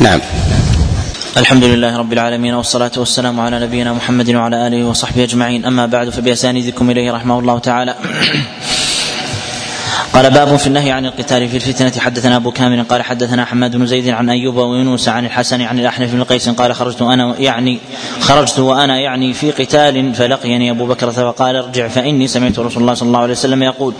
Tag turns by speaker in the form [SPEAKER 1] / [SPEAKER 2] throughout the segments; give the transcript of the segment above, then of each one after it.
[SPEAKER 1] نعم.
[SPEAKER 2] الحمد لله رب العالمين والصلاة والسلام على نبينا محمد وعلى آله وصحبه أجمعين. أما بعد فبأسانيدكم إليه رحمه الله تعالى. قال باب في النهي عن القتال في الفتنة. حدثنا أبو كامل قال حدثنا حماد بن زيد عن أيوب ويونس عن الحسن عن الأحنف بن قيس قال خرجت أنا يعني خرجت وأنا يعني في قتال فلقيني أبو بكر فقال ارجع فإني سمعت رسول الله صلى الله عليه وسلم يقول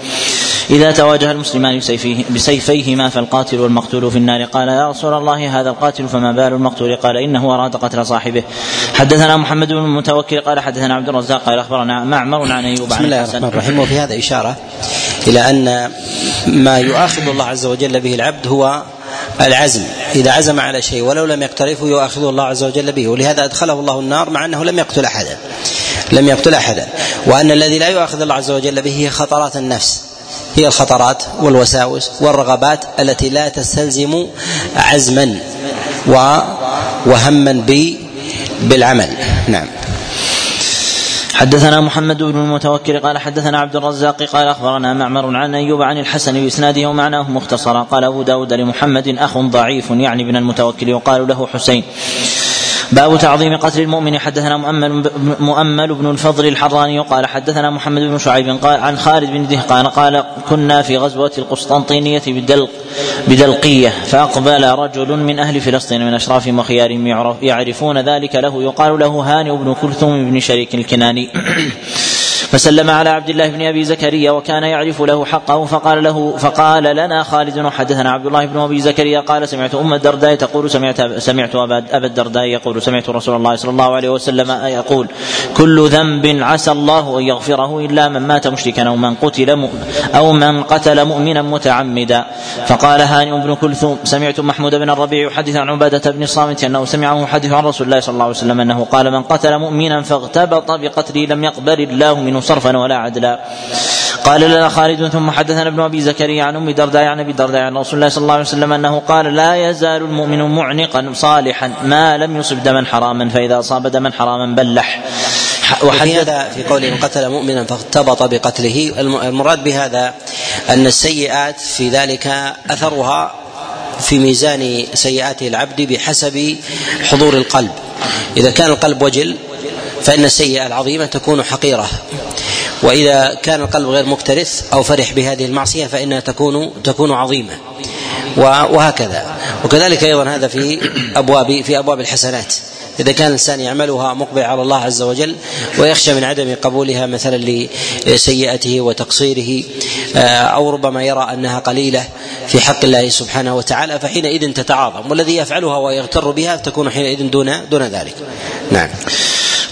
[SPEAKER 2] إذا تواجه المسلمان بسيفيه بسيفيهما فالقاتل والمقتول في النار. قال يا رسول الله هذا القاتل فما بال المقتول؟ قال إنه أراد قتل صاحبه. حدثنا محمد بن المتوكل قال حدثنا عبد الرزاق قال أخبرنا معمر عن أيوب
[SPEAKER 1] بسم الله الرحمن الرحيم. وفي هذا إشارة إلى أن ما يؤاخذ الله عز وجل به العبد هو العزم. إذا عزم على شيء ولو لم يقترفه يؤاخذه الله عز وجل به. ولهذا أدخله الله النار مع أنه لم يقتل أحدا. لم يقتل أحدا. وأن الذي لا يؤاخذ الله عز وجل به هي خطرات النفس. هي الخطرات والوساوس والرغبات التي لا تستلزم عزما وهما بالعمل. نعم.
[SPEAKER 2] حدثنا محمد بن المتوكل قال حدثنا عبد الرزاق قال أخبرنا معمر عن أيوب عن الحسن بإسناده ومعناه مختصرا. قال أبو داود لمحمد أخ ضعيف يعني ابن المتوكل يقال له حسين. باب تعظيم قتل المؤمن. حدثنا مؤمل مؤمل بن الفضل الحراني قال حدثنا محمد بن شعيب قال عن خالد بن دهقان قال كنا في غزوة القسطنطينية بدلق بدلقية فأقبل رجل من أهل فلسطين من أشرافهم وخيارهم يعرفون ذلك له. يقال له هانئ بن كلثوم بن شريك الكناني. فسلم على عبد الله بن أبي زكريا وكان يعرف له حقه فقال له فقال لنا خالد وحدثنا عبد الله بن أبي زكريا قال سمعت أم الدرداء تقول سمعت سمعت ابا الدرداء يقول سمعت رسول الله صلى الله عليه وسلم يقول كل ذنب عسى الله أن يغفره إلا من مات مشركا أو من قتل أو من قتل مؤمنا متعمدا. فقال هانئ بن كلثوم سمعت محمود بن الربيع يحدث عن عبادة بن الصامت أنه سمعه يحدث عن رسول الله صلى الله عليه وسلم أنه قال من قتل مؤمنا فاغتبط بقتله لم يقبل الله منه صرفا ولا عدلا. قال لنا خالد ثم حدثنا ابن أبي زكريا عن أم درداء عن أبي درداء عن رسول الله صلى الله عليه وسلم أنه قال لا يزال المؤمن معلقا صالحا ما لم يصب دما حراما فإذا أصاب دما حراما بلح.
[SPEAKER 1] وفي هذا في قوله قتل مؤمنا فاغتبط بقتله. المراد بهذا أن السيئات في ذلك أثرها في ميزان سيئات العبد بحسب حضور القلب. إذا كان القلب وجل فإن السيئة العظيمة تكون حقيرة. وإذا كان القلب غير مكترث أو فرح بهذه المعصية فإنها تكون تكون عظيمة. وهكذا. وكذلك أيضا هذا في أبواب في أبواب الحسنات. إذا كان الإنسان يعملها مقبل على الله عز وجل ويخشى من عدم قبولها مثلا لسيئته وتقصيره أو ربما يرى أنها قليلة في حق الله سبحانه وتعالى فحينئذ تتعاظم. والذي يفعلها ويغتر بها تكون حينئذ دون دون ذلك. نعم.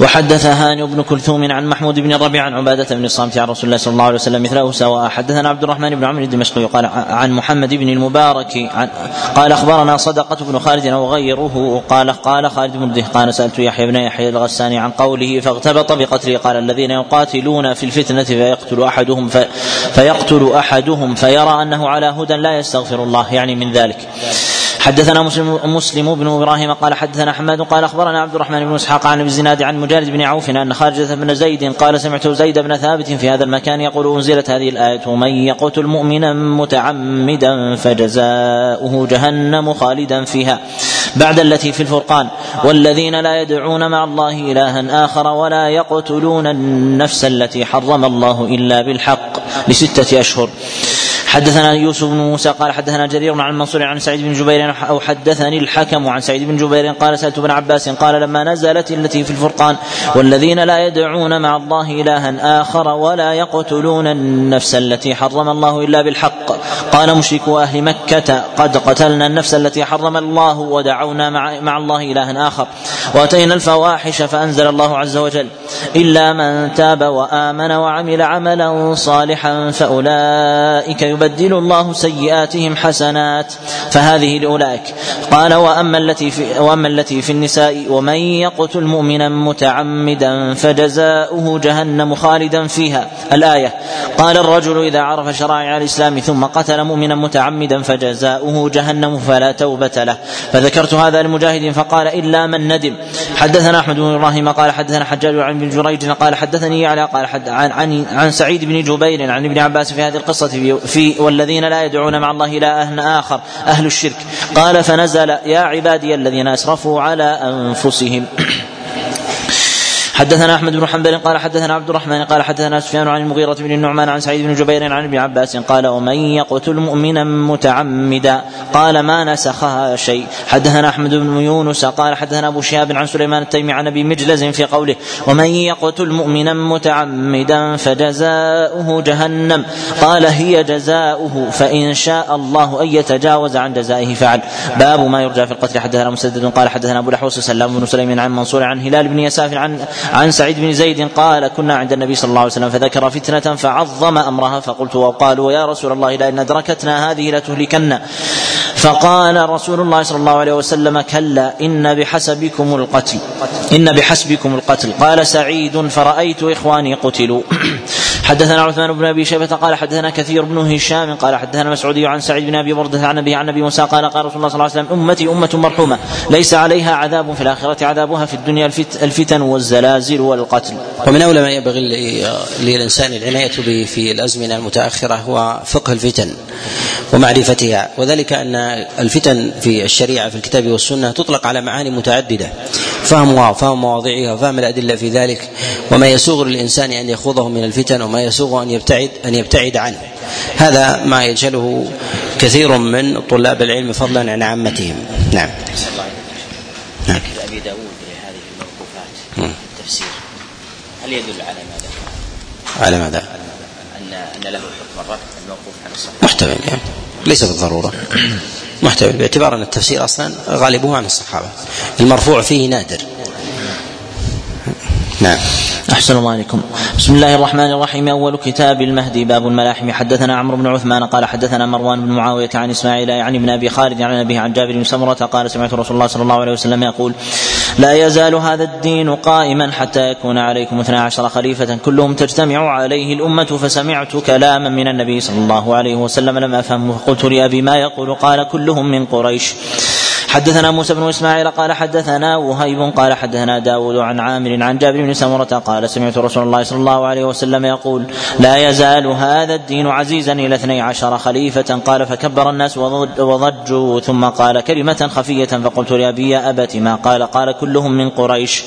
[SPEAKER 2] وحدث هاني بن كلثوم عن محمود بن الربيع عن عبادة بن الصامت عن رسول الله صلى الله عليه وسلم مثله سواء حدثنا عبد الرحمن بن عمرو الدمشقي قال عن محمد بن المبارك عن قال أخبرنا صدقة بن خالد أو غيره قال قال خالد بن دهقان سألت يحيى بن يحيى الغساني عن قوله فاغتبط بقتله قال الذين يقاتلون في الفتنة فيقتل أحدهم في فيقتل أحدهم فيرى أنه على هدى لا يستغفر الله يعني من ذلك. حدثنا مسلم مسلم بن إبراهيم قال حدثنا حماد قال أخبرنا عبد الرحمن بن إسحاق عن الزناد عن مجالد بن عوف أن خارجة بن زيد قال سمعت زيد بن ثابت في هذا المكان يقول أنزلت هذه الآية ومن يقتل مؤمنا متعمدا فجزاؤه جهنم خالدا فيها بعد التي في الفرقان والذين لا يدعون مع الله إلها آخر ولا يقتلون النفس التي حرم الله إلا بالحق لستة أشهر حدثنا يوسف بن موسى قال حدثنا جرير عن منصور عن سعيد بن جبير أو حدثني الحكم عن سعيد بن جبير قال سألت ابن عباس قال لما نزلت التي في الفرقان والذين لا يدعون مع الله إلها آخر ولا يقتلون النفس التي حرم الله إلا بالحق قال مشركو أهل مكة قد قتلنا النفس التي حرم الله ودعونا مع, مع الله إلها آخر وأتينا الفواحش فأنزل الله عز وجل إلا من تاب وآمن وعمل عملا صالحا فأولئك يبدل يبدل الله سيئاتهم حسنات فهذه لأولئك. قال وأما التي في وأما التي في النساء ومن يقتل مؤمنا متعمدا فجزاؤه جهنم خالدا فيها. الآية قال الرجل إذا عرف شرائع الإسلام ثم قتل مؤمنا متعمدا فجزاؤه جهنم فلا توبة له. فذكرت هذا لمجاهد فقال إلا من ندم. حدثنا أحمد بن إبراهيم قال حدثنا حجاج عن بن جريج قال حدثني على قال حد عن عن عن سعيد بن جبير عن ابن عباس في هذه القصة في, في والذين لا يدعون مع الله إلها آخر أهل الشرك. قال فنزل يا عبادي الذين أسرفوا على أنفسهم. حدثنا أحمد بن حنبل قال حدثنا عبد الرحمن قال حدثنا سفيان عن المغيرة بن النعمان عن سعيد بن جبير عن ابن عباس قال ومن يقتل مؤمنا متعمدا؟ قال ما نسخها شيء. حدثنا أحمد بن يونس قال حدثنا أبو شهاب عن سليمان التيمي عن أبي مجلز في قوله ومن يقتل مؤمنا متعمدا فجزاؤه جهنم. قال هي جزاؤه فإن شاء الله أن يتجاوز عن جزائه فعل. باب ما يرجى في القتل. حدثنا مسدد قال حدثنا أبو الاحوص سلام بن سليم عن منصور عن هلال بن يساف عن عن سعيد بن زيد قال كنا عند النبي صلى الله عليه وسلم فذكر فتنة فعظم أمرها فقلت وقالوا يا رسول الله لئن أدركتنا هذه لتهلكن. فقال رسول الله صلى الله عليه وسلم كلا إن بحسبكم القتل. إن بحسبكم القتل. قال سعيد فرأيت إخواني قتلوا. حدثنا عثمان بن أبي شيبة قال حدثنا كثير بن هشام قال حدثنا مسعودي عن سعيد بن أبي بردة عن أبي عن أبي موسى قال قال رسول الله صلى الله عليه وسلم أمتي أمة مرحومة ليس عليها عذاب في الآخرة عذابها في الدنيا الفتن والزلازل والقتل.
[SPEAKER 1] ومن أولى ما ينبغي للإنسان العناية به في الأزمنة المتأخرة هو فقه الفتن ومعرفتها وذلك أن الفتن في الشريعة في الكتاب والسنة تطلق على معاني متعددة فهمها وفهم مواضعها وفهم الأدلة في ذلك وما يسوغ للإنسان أن يخوضه من الفتن وما يسوغ أن يبتعد أن يبتعد عنه. هذا ما يجهله كثير من طلاب العلم فضلا عن عامتهم. نعم.
[SPEAKER 2] نعم. أبي داود لهذه الموقوفات التفسير. هل يدل على ماذا؟
[SPEAKER 1] على ماذا؟
[SPEAKER 2] أن أن له حكم الرفع الموقوف عن الصحابه
[SPEAKER 1] محتمل يعني ليس بالضروره محتمل باعتبار أن التفسير أصلا غالبه عن الصحابة. المرفوع فيه نادر.
[SPEAKER 2] نعم. أحسن الله عليكم. بسم الله الرحمن الرحيم. أول كتاب المهدي باب الملاحم. حدثنا عمرو بن عثمان قال حدثنا مروان بن معاوية عن إسماعيل عن ابن أبي خالد عن أبيه عن جابر بن سمرة قال سمعت رسول الله صلى الله عليه وسلم يقول لا يزال هذا الدين قائما حتى يكون عليكم اثنا عشر خليفة كلهم تجتمع عليه الأمة فسمعت كلاما من النبي صلى الله عليه وسلم. لم أفهمه. فقلت لأبي ما يقول؟ قال كلهم من قريش. حدثنا موسى بن إسماعيل قال حدثنا وهيب قال حدثنا داود عن عامر عن جابر بن سمرة قال سمعت رسول الله صلى الله عليه وسلم يقول لا يزال هذا الدين عزيزا إلى اثني عشر خليفة قال فكبر الناس وضجوا ثم قال كلمة خفية فقلت لأبي يا أبت ما قال قال كلهم من قريش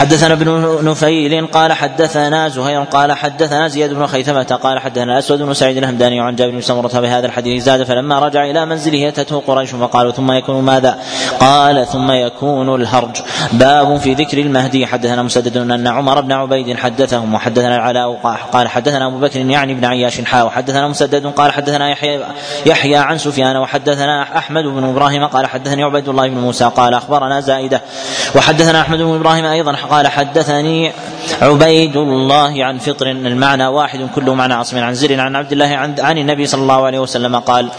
[SPEAKER 2] حدثنا ابن نفيل قال حدثنا زهير قال حدثنا زياد بن خيثمة قال حدثنا أسود بن سعيد الهمداني عن جابر بن سمرة بهذا الحديث زاد فلما رجع إلى منزله أتته قريش فقالوا ثم يكون ماذا؟ قال ثم يكون الهرج. باب في ذكر المهدي. حدثنا مسدد أن عمر بن عبيد حدثهم وحدثنا العلاء قال حدثنا أبو بكر يعني بن عياش حا وحدثنا مسدد قال حدثنا يحيى يحيى عن سفيان وحدثنا أحمد بن إبراهيم قال حدثني عبيد الله بن موسى قال أخبرنا زائدة. وحدثنا أحمد بن إبراهيم أيضا قال حدثني عبيد الله عن فطر المعنى واحد كله معنى عاصم عن زر عن عبد الله عن, عن النبي صلى الله عليه وسلم قال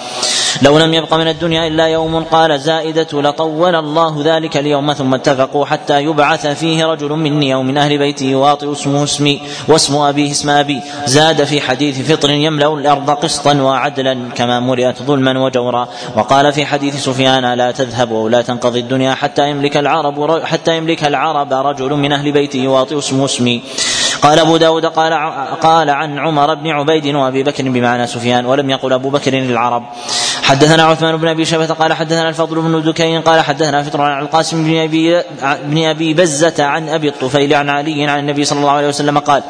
[SPEAKER 2] لو لم يبق من الدنيا إلا يوم قال زائدة لطول الله ذلك اليوم ثم اتفقوا حتى يبعث فيه رجل مني أو من أهل بيتي يواطئ اسمه اسمي واسم أبيه اسم أبي زاد في حديث فطر يملأ الأرض قسطا وعدلا كما مرئت ظلما وجورا وقال في حديث سفيان لا تذهب ولا تنقضي الدنيا حتى يملك العرب حتى يملك العرب رجل من أهل بيتي يواطئ اسمه اسمي قال أبو داود قال قال عن عمر بن عبيد وأبي بكر بمعنى سفيان ولم يقل أبو بكر للعرب. حدثنا عثمان بن أبي شيبة قال حدثنا الفضل بن دكين قال حدثنا فطر عن القاسم بن أبي بن أبي بزة عن أبي الطفيل عن علي عن النبي صلى الله عليه وسلم قال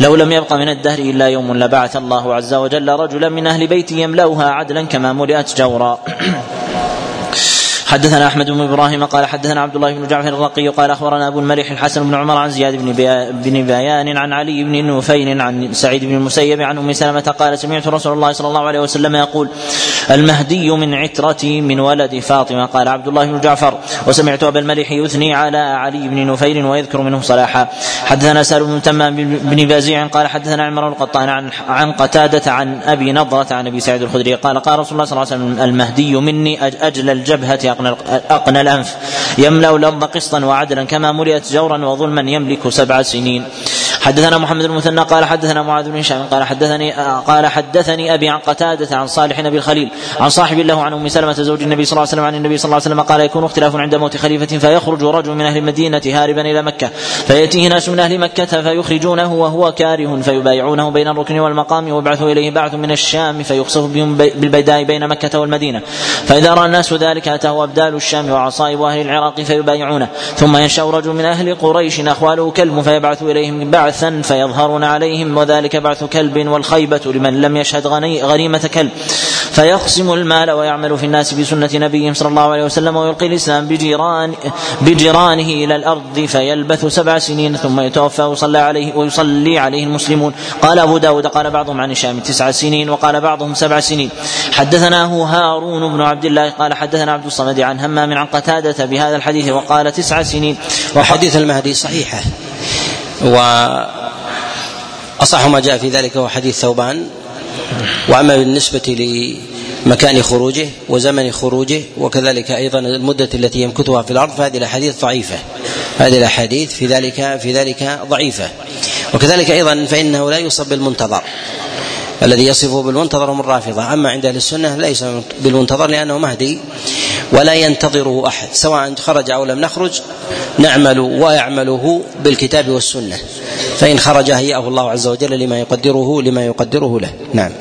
[SPEAKER 2] لو لم يبق من الدهر إلا يوم لبعث الله عز وجل رجلا من أهل بيتي يملأها عدلا كما ملئت جورا. حدثنا أحمد بن إبراهيم قال حدثنا عبد الله بن جعفر الرقي قال أخبرنا أبو المليح الحسن بن عمر عن زياد بن, بن بيان عن علي بن نوفين عن سعيد بن المسيب عن أم سلمة قال سمعت رسول الله صلى الله عليه وسلم يقول المهدي من عترتي من ولد فاطمة. قال عبد الله بن جعفر وسمعت أبا المليح يثني على علي بن نوفيل ويذكر منه صلاحا. حدثنا سال بن تمام بن بازيع قال حدثنا عمر القطان عن عن قتادة عن أبي نضرة عن أبي سعيد الخدري قال قال رسول الله صلى الله عليه وسلم المهدي مني أجل الجبهة أقنى, أقنى الأنف. يملأ الأرض قسطا وعدلا كما ملئت جورا وظلما يملك سبع سنين. حدثنا محمد المثنى قال حدثنا معاذ بن هشام قال حدثني قال حدثني أبي عن قتادة عن صالح بن الخليل عن صاحب له عن أم سلمة زوج النبي صلى الله عليه وسلم عن النبي صلى الله عليه وسلم قال يكون اختلاف عند موت خليفة فيخرج رجل من أهل المدينة هاربا إلى مكة فيأتيه ناس من أهل مكة فيخرجونه وهو كاره فيبايعونه بين الركن والمقام ويبعث إليه بعث من الشام فيخسف بهم بالبيداء بين مكة والمدينة. فإذا رأى الناس ذلك أتاه أبدال الشام وعصائب أهل العراق فيبايعونه ثم ينشأ رجل من أهل قريش أخواله كلب فيبعث إليهم بعثا فيظهرون عليهم وذلك بعث كلب والخيبة لمن لم يشهد غنيمة كلب. فيقسم المال ويعمل في الناس بسنة نبيهم صلى الله عليه وسلم ويلقي الإسلام بجيران بجيرانه إلى الأرض فيلبث سبع سنين ثم يتوفى ويصلى عليه ويصلي عليه المسلمون. قال أبو داود قال بعضهم عن الشام تسع سنين وقال بعضهم سبع سنين. حدثناه هارون بن عبد الله قال حدثنا عبد الصمد عن همام عن قتادة بهذا الحديث وقال تسع سنين.
[SPEAKER 1] وحديث المهدي صحيحة. وأصح ما جاء في ذلك هو حديث ثوبان. وأما بالنسبة لمكان خروجه وزمن خروجه وكذلك أيضا المدة التي يمكثها في الأرض فهذه الأحاديث ضعيفة. هذه الأحاديث في ذلك في ذلك ضعيفة. وكذلك أيضا فإنه لا يوصف بالمنتظر. الذي يصفه بالمنتظر من الرافضة. أما عند أهل السنة ليس بالمنتظر لأنه مهدي. ولا ينتظره أحد سواء خرج أو لم نخرج نعمل ويعمله بالكتاب والسنة. فإن خرج هيأه الله عز وجل لما يقدره لما يقدره له. نعم.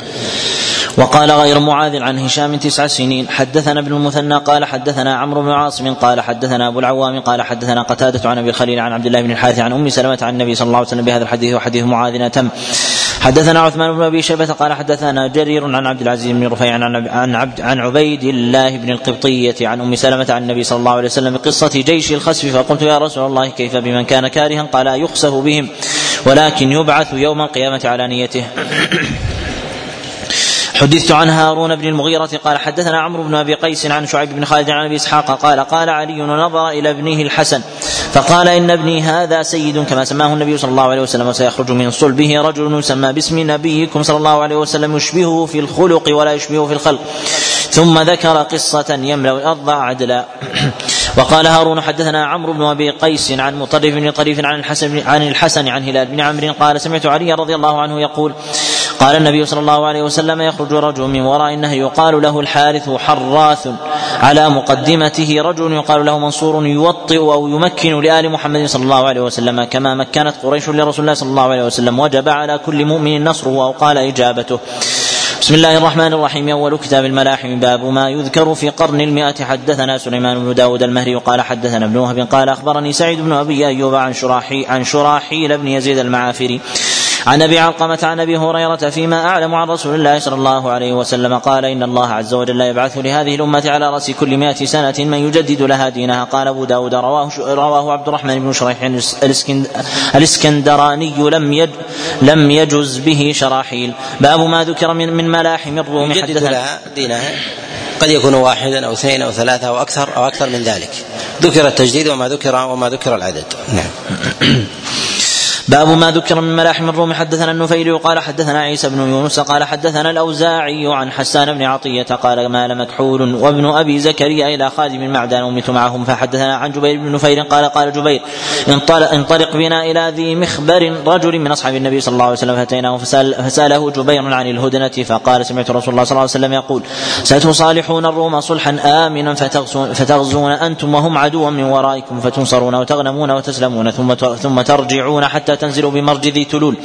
[SPEAKER 2] وقال غير معاذ عن هشام تسع سنين حدثنا ابن المثنى قال حدثنا عمرو بن عاصم قال حدثنا أبو العوام قال حدثنا قتادة عن أبي الخليل عن عبد الله بن الحارث عن أم سلمة عن النبي صلى الله عليه وسلم بهذا الحديث وحديث معاذ أتم. حدثنا عثمان بن أبي شيبة قال حدثنا جرير عن عبد العزيز بن رفيع عن عبد عن عبيد الله بن القبطية عن أم سلمة عن النبي صلى الله عليه وسلم قصه جيش الخسف فقلت يا رسول الله كيف بمن كان كارها؟ قال يخسف بهم ولكن يبعث يوم القيامة على نيته. حدثت عن هارون بن المغيرة قال حدثنا عمرو بن أبي قيس عن شعيب بن خالد عن أبي إسحاق قال قال علي ونظر إلى ابنه الحسن فقال إن ابني هذا سيد كما سماه النبي صلى الله عليه وسلم وسيخرج من صلبه رجل يسمى باسم نبيكم صلى الله عليه وسلم يشبهه في الخلق ولا يشبهه في الخلق. ثم ذكر قصة يملأ الأرض عدلا. وقال هارون حدثنا عمرو بن أبي قيس عن مطرف بن طريف عن الحسن عن الحسن عن هلال بن عمرو قال سمعت علي رضي الله عنه يقول قال النبي صلى الله عليه وسلم يخرج رجل من وراء النهر يقال له الحارث حراث على مقدمته. رجل يقال له منصور يوطئ أو يمكن لآل محمد صلى الله عليه وسلم كما مكنت قريش لرسول الله صلى الله عليه وسلم وجب على كل مؤمن نصره أو قال إجابته. بسم الله الرحمن الرحيم. أول كتاب الملاحم باب ما يذكر في قرن المئة. حدثنا سليمان بن داود المهري قال حدثنا ابن وهب قال أخبرني سعيد بن أبي أيوب عن شراحي عن شراحيل بن يزيد المعافري. عن أبي علقمة عن أبي هريرة فيما أعلم عن رسول الله صلى الله عليه وسلم قال إن الله عز وجل يبعث لهذه الأمة على رأس كل مائة سنة من يجدد لها دينها. قال أبو داود رواه رواه عبد الرحمن بن شريح الاسكندراني لم يج لم يجز به شراحيل. باب ما ذكر من من ملاحم الروم
[SPEAKER 1] يجدد لها دينها قد يكون واحدا أو اثنين أو ثلاثة أو أكثر أو أكثر من ذلك. ذكر التجديد وما ذكر وما ذكر العدد. نعم.
[SPEAKER 2] باب ما ذكر من ملاحم الروم حدثنا النفيل قال حدثنا عيسى بن يونس قال حدثنا الأوزاعي عن حسان بن عطية قال مال مكحول وابن أبي زكريا إلى خادم معدان امت معهم. فحدثنا عن جبير بن نفير قال قال جبير انطلق, بنا إلى ذي مخبر رجل من أصحاب النبي صلى الله عليه وسلم. فأتيناه فسأل فسأله جبير عن الهدنة. فقال سمعت رسول الله صلى الله عليه وسلم يقول ستصالحون الروم صلحا آمنا فتغزون, فتغزون أنتم وهم عدوا من ورائكم فتنصرون وتغنمون وتسلمون ثم ثم ترجعون حتى تنزل بمرج ذي تلول.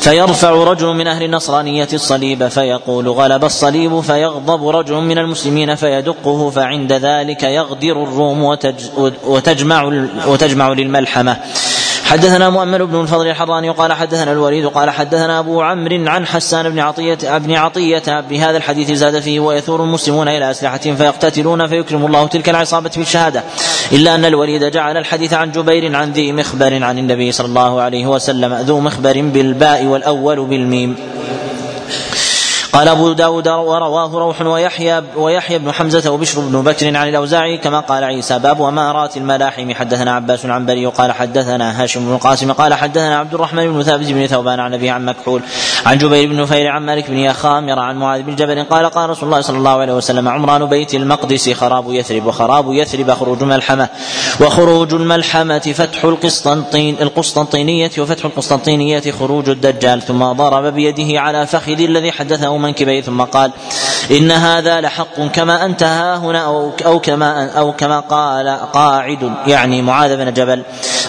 [SPEAKER 2] فيرفع رجل من أهل النصرانية الصليب فيقول غلب الصليب فيغضب رجل من المسلمين فيدقه فعند ذلك يغدر الروم وتجمع, وتجمع للملحمة. حدثنا مؤمل بن الفضل الحراني قال حدثنا الوليد قال حدثنا أبو عمرو عن حسان بن عطيه ابن عطية. بهذا الحديث زاد فيه ويثور المسلمون إلى اسلحتهم فيقتتلون فيكرم الله تلك العصابة بالشهادة. إلا أن الوليد جعل الحديث عن جبير عن ذي مخبر عن النبي صلى الله عليه وسلم ذو مخبر بالباء والأول بالميم. قال أبو داود ورواه روح ويحيى ويحيى بن حمزة وبشر بن بكر عن الأوزاعي كما قال عيسى باب أمارات الملاحم. حدثنا عباس العنبري وقال حدثنا هاشم بن القاسم قال حدثنا عبد الرحمن بن ثابت بن ثوبان عن أبي عن مكحول عن جبير بن نفير عن مالك بن يخامر عن معاذ بن جبل قال قال رسول الله صلى الله عليه وسلم عمران بيت المقدس خراب يثرب وخراب يثرب خروج ملحمة وخروج الملحمة فتح القسطنطين القسطنطينية وفتح القسطنطينية خروج الدجال. ثم ضرب بيده على فخذ الذي حدثه منكبيه ثم قال إن هذا لحق كما أنت ها هنا أو, كما أو كما قال قاعد يعني معاذ بن جبل.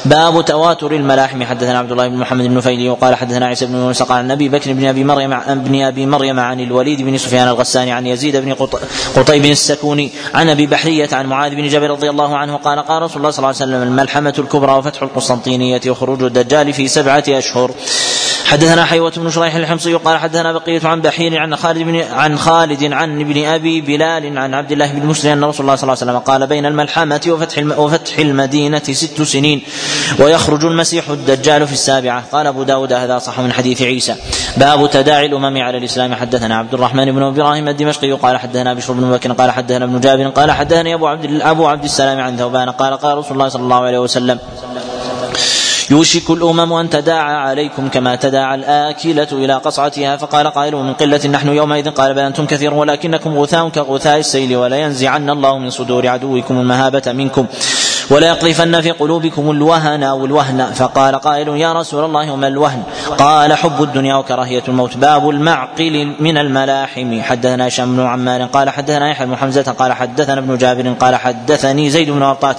[SPEAKER 2] باب تواتر الملاحم. حدثنا عبد الله بن محمد بن نفيلي وقال حدثنا عيسى بن يونس قال عن أبي بكر بن أبي مريم بن أبي مريم عن الوليد بن سفيان الغساني عن يزيد بن قطيب السكوني عن أبي بحرية عن معاذ بن جبل رضي الله عنه قال قال رسول الله صلى الله عليه وسلم الملحمة الكبرى وفتح القسطنطينية وخروج الدجال في سبعة أشهر. حدثنا حيوة بن شريح الحمصي قال حدثنا بقية عن بحير عن خالد بن عن خالد عن ابن أبي بلال عن عبد الله بن مسلم أن رسول الله صلى الله عليه وسلم قال بين الملحمة وفتح وفتح المدينة ست سنين ويخرج المسيح الدجال في السابعة. قال أبو داود هذا صح من حديث عيسى. باب تداعي الأمم على الإسلام. حدثنا عبد الرحمن بن إبراهيم الدمشقي قال حدثنا بشر بن بكر قال حدثنا ابن جابر قال حدثني أبو عبد أبو عبد السلام عن ثوبان قال قال رسول الله صلى الله عليه وسلم يوشك الأمم أن تداعى عليكم كما تداعى الآكلة إلى قصعتها. فقال قائل من قلة نحن يومئذ قال بل أنتم كثير ولكنكم غثاء كغثاء السيل ولا ينزعن الله من صدور عدوكم المهابة منكم. ولا يقذفن في قلوبكم الوهن أو الوهن. فقال قائل يا رسول الله وما الوهن؟ قال حب الدنيا وكراهية الموت. باب المعقل من الملاحم. حدثنا هشام بن عمار قال حدثنا يحيى بن حمزة قال حدثنا ابن جابر قال حدثني زيد بن ورطات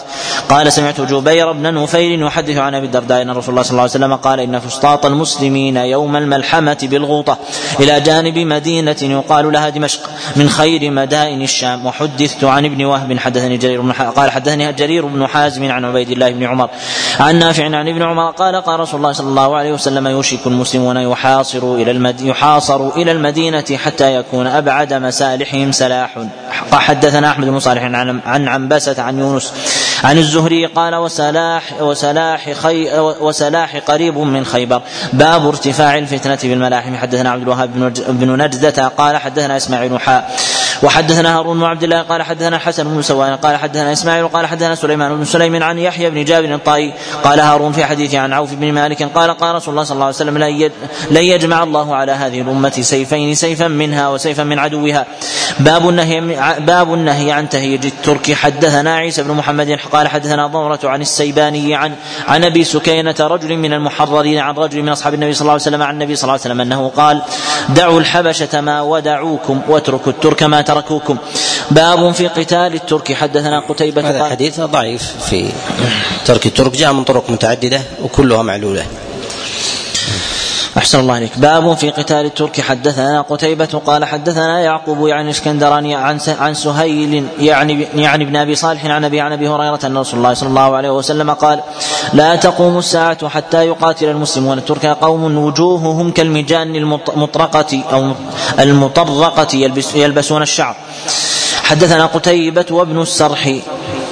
[SPEAKER 2] قال سمعت جبير بن نفيل يحدث عن أبي الدرداء أن رسول الله صلى الله عليه وسلم قال إن فسطاط المسلمين يوم الملحمة بالغوطة إلى جانب مدينة يقال لها دمشق من خير مدائن الشام. وحدثت عن ابن وهب. حدثني جرير بن قال حدثني جرير بن حازم عن عبيد الله بن عمر. عن نافع عن ابن عمر قال قال رسول الله صلى الله عليه وسلم يوشك المسلمون يحاصروا إلى المد... يحاصروا إلى المدينة حتى يكون أبعد مسالحهم. سلاح حدثنا أحمد بن صالح عن عن عنبسة عن يونس عن الزهري قال وسلاح وسلاح خي وسلاح قريب من خيبر. باب ارتفاع الفتنة بالملاحم. حدثنا عبد الوهاب بن نجدة قال حدثنا إسماعيل حاء وحدثنا هارون بن عبد الله قال حدثنا الحسن بن سوان قال حدثنا إسماعيل قال حدثنا سليمان بن سليم عن يحيى بن جابر الطائي قال هارون في حديثه عن عوف بن مالك قال قال رسول الله صلى الله عليه وسلم لن يجمع الله على هذه الأمة سيفين سيفا منها وسيفا من عدوها. باب النهي باب النهي عن تهيج الترك. حدثنا عيسى بن محمد قال حدثنا ضمرة عن السيباني عن عن أبي سكينة رجل من المحررين عن رجل من أصحاب النبي صلى الله عليه وسلم عن النبي صلى الله عليه وسلم أنه قال دعوا الحبشة ما ودعوكم واتركوا الترك ما تركوكم. باب في قتال الترك. حدثنا قتيبة
[SPEAKER 1] هذا الحديث ضعيف في ترك الترك جاء من طرق متعددة وكلها معلولة.
[SPEAKER 2] أحسن الله عليك. باب في قتال الترك. حدثنا قتيبة قال حدثنا يعقوب يعني الإسكندراني عن عن سهيل يعني يعني ابن أبي صالح عن أبي عن أبي هريرة أن رسول الله صلى الله عليه وسلم قال لا تقوم الساعة حتى يقاتل المسلمون. الترك قوم وجوههم كالمجان المطرقة أو المطرقة يلبس يلبسون الشعر. حدثنا قتيبة وابن السرح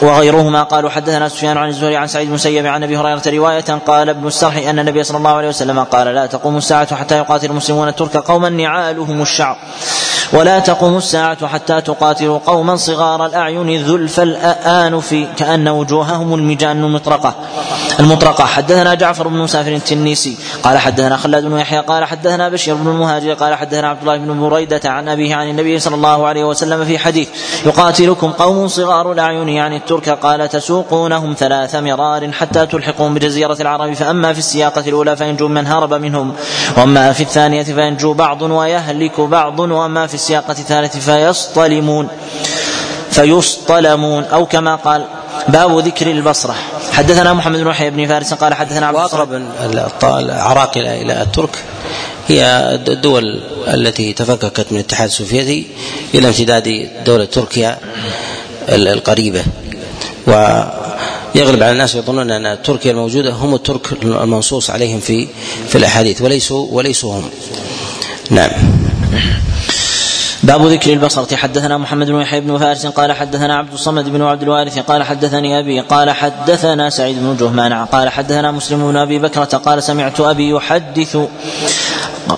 [SPEAKER 2] وغيرهما قالوا حدثنا سفيان عن الزهري عن سعيد المسيب عن أبي هريرة رواية قال ابن السرح إن النبي صلى الله عليه وسلم قال لا تقوم الساعة حتى يقاتل المسلمون الترك قوما نعالهم الشعر. ولا تقوم الساعة حتى تقاتلوا قوما صغار الأعين ذلف الآنف كأن وجوههم المجان المطرقة المطرقة. حدثنا جعفر بن مسافر التنيسي. قال حدثنا خلاد بن يحيى. قال حدثنا بشير بن المهاجر. قال حدثنا عبد الله بن بريدة عن أبيه عن النبي صلى الله عليه وسلم في حديث يقاتلكم قوم صغار الأعين يعني الترك قال تسوقونهم ثلاث مرار حتى تلحقون بجزيرة العرب فأما في السياقة الأولى فينجو من هرب منهم وأما في الثانية فينجو بعض ويهلك بعض وأما في السياقة الثالثة فيصطلمون فيصطلمون أو كما قال باب ذكر البصرة حدثنا محمد بن يحيى بن فارس قال حدثنا عبد
[SPEAKER 1] وأقرب العراقل إلى الترك هي الدول التي تفككت من الاتحاد السوفيتي إلى امتداد دولة تركيا القريبة ويغلب على الناس يظنون أن تركيا الموجودة هم الترك المنصوص عليهم في في الأحاديث وليسوا وليسوا هم. نعم.
[SPEAKER 2] باب ذكر البصرة. حدثنا محمد بن يحيى بن فارس قال حدثنا عبد الصمد بن عبد الوارث قال حدثني أبي قال حدثنا سعيد بن جهمان قال حدثنا مسلم بن أبي بكرة قال سمعت أبي يحدث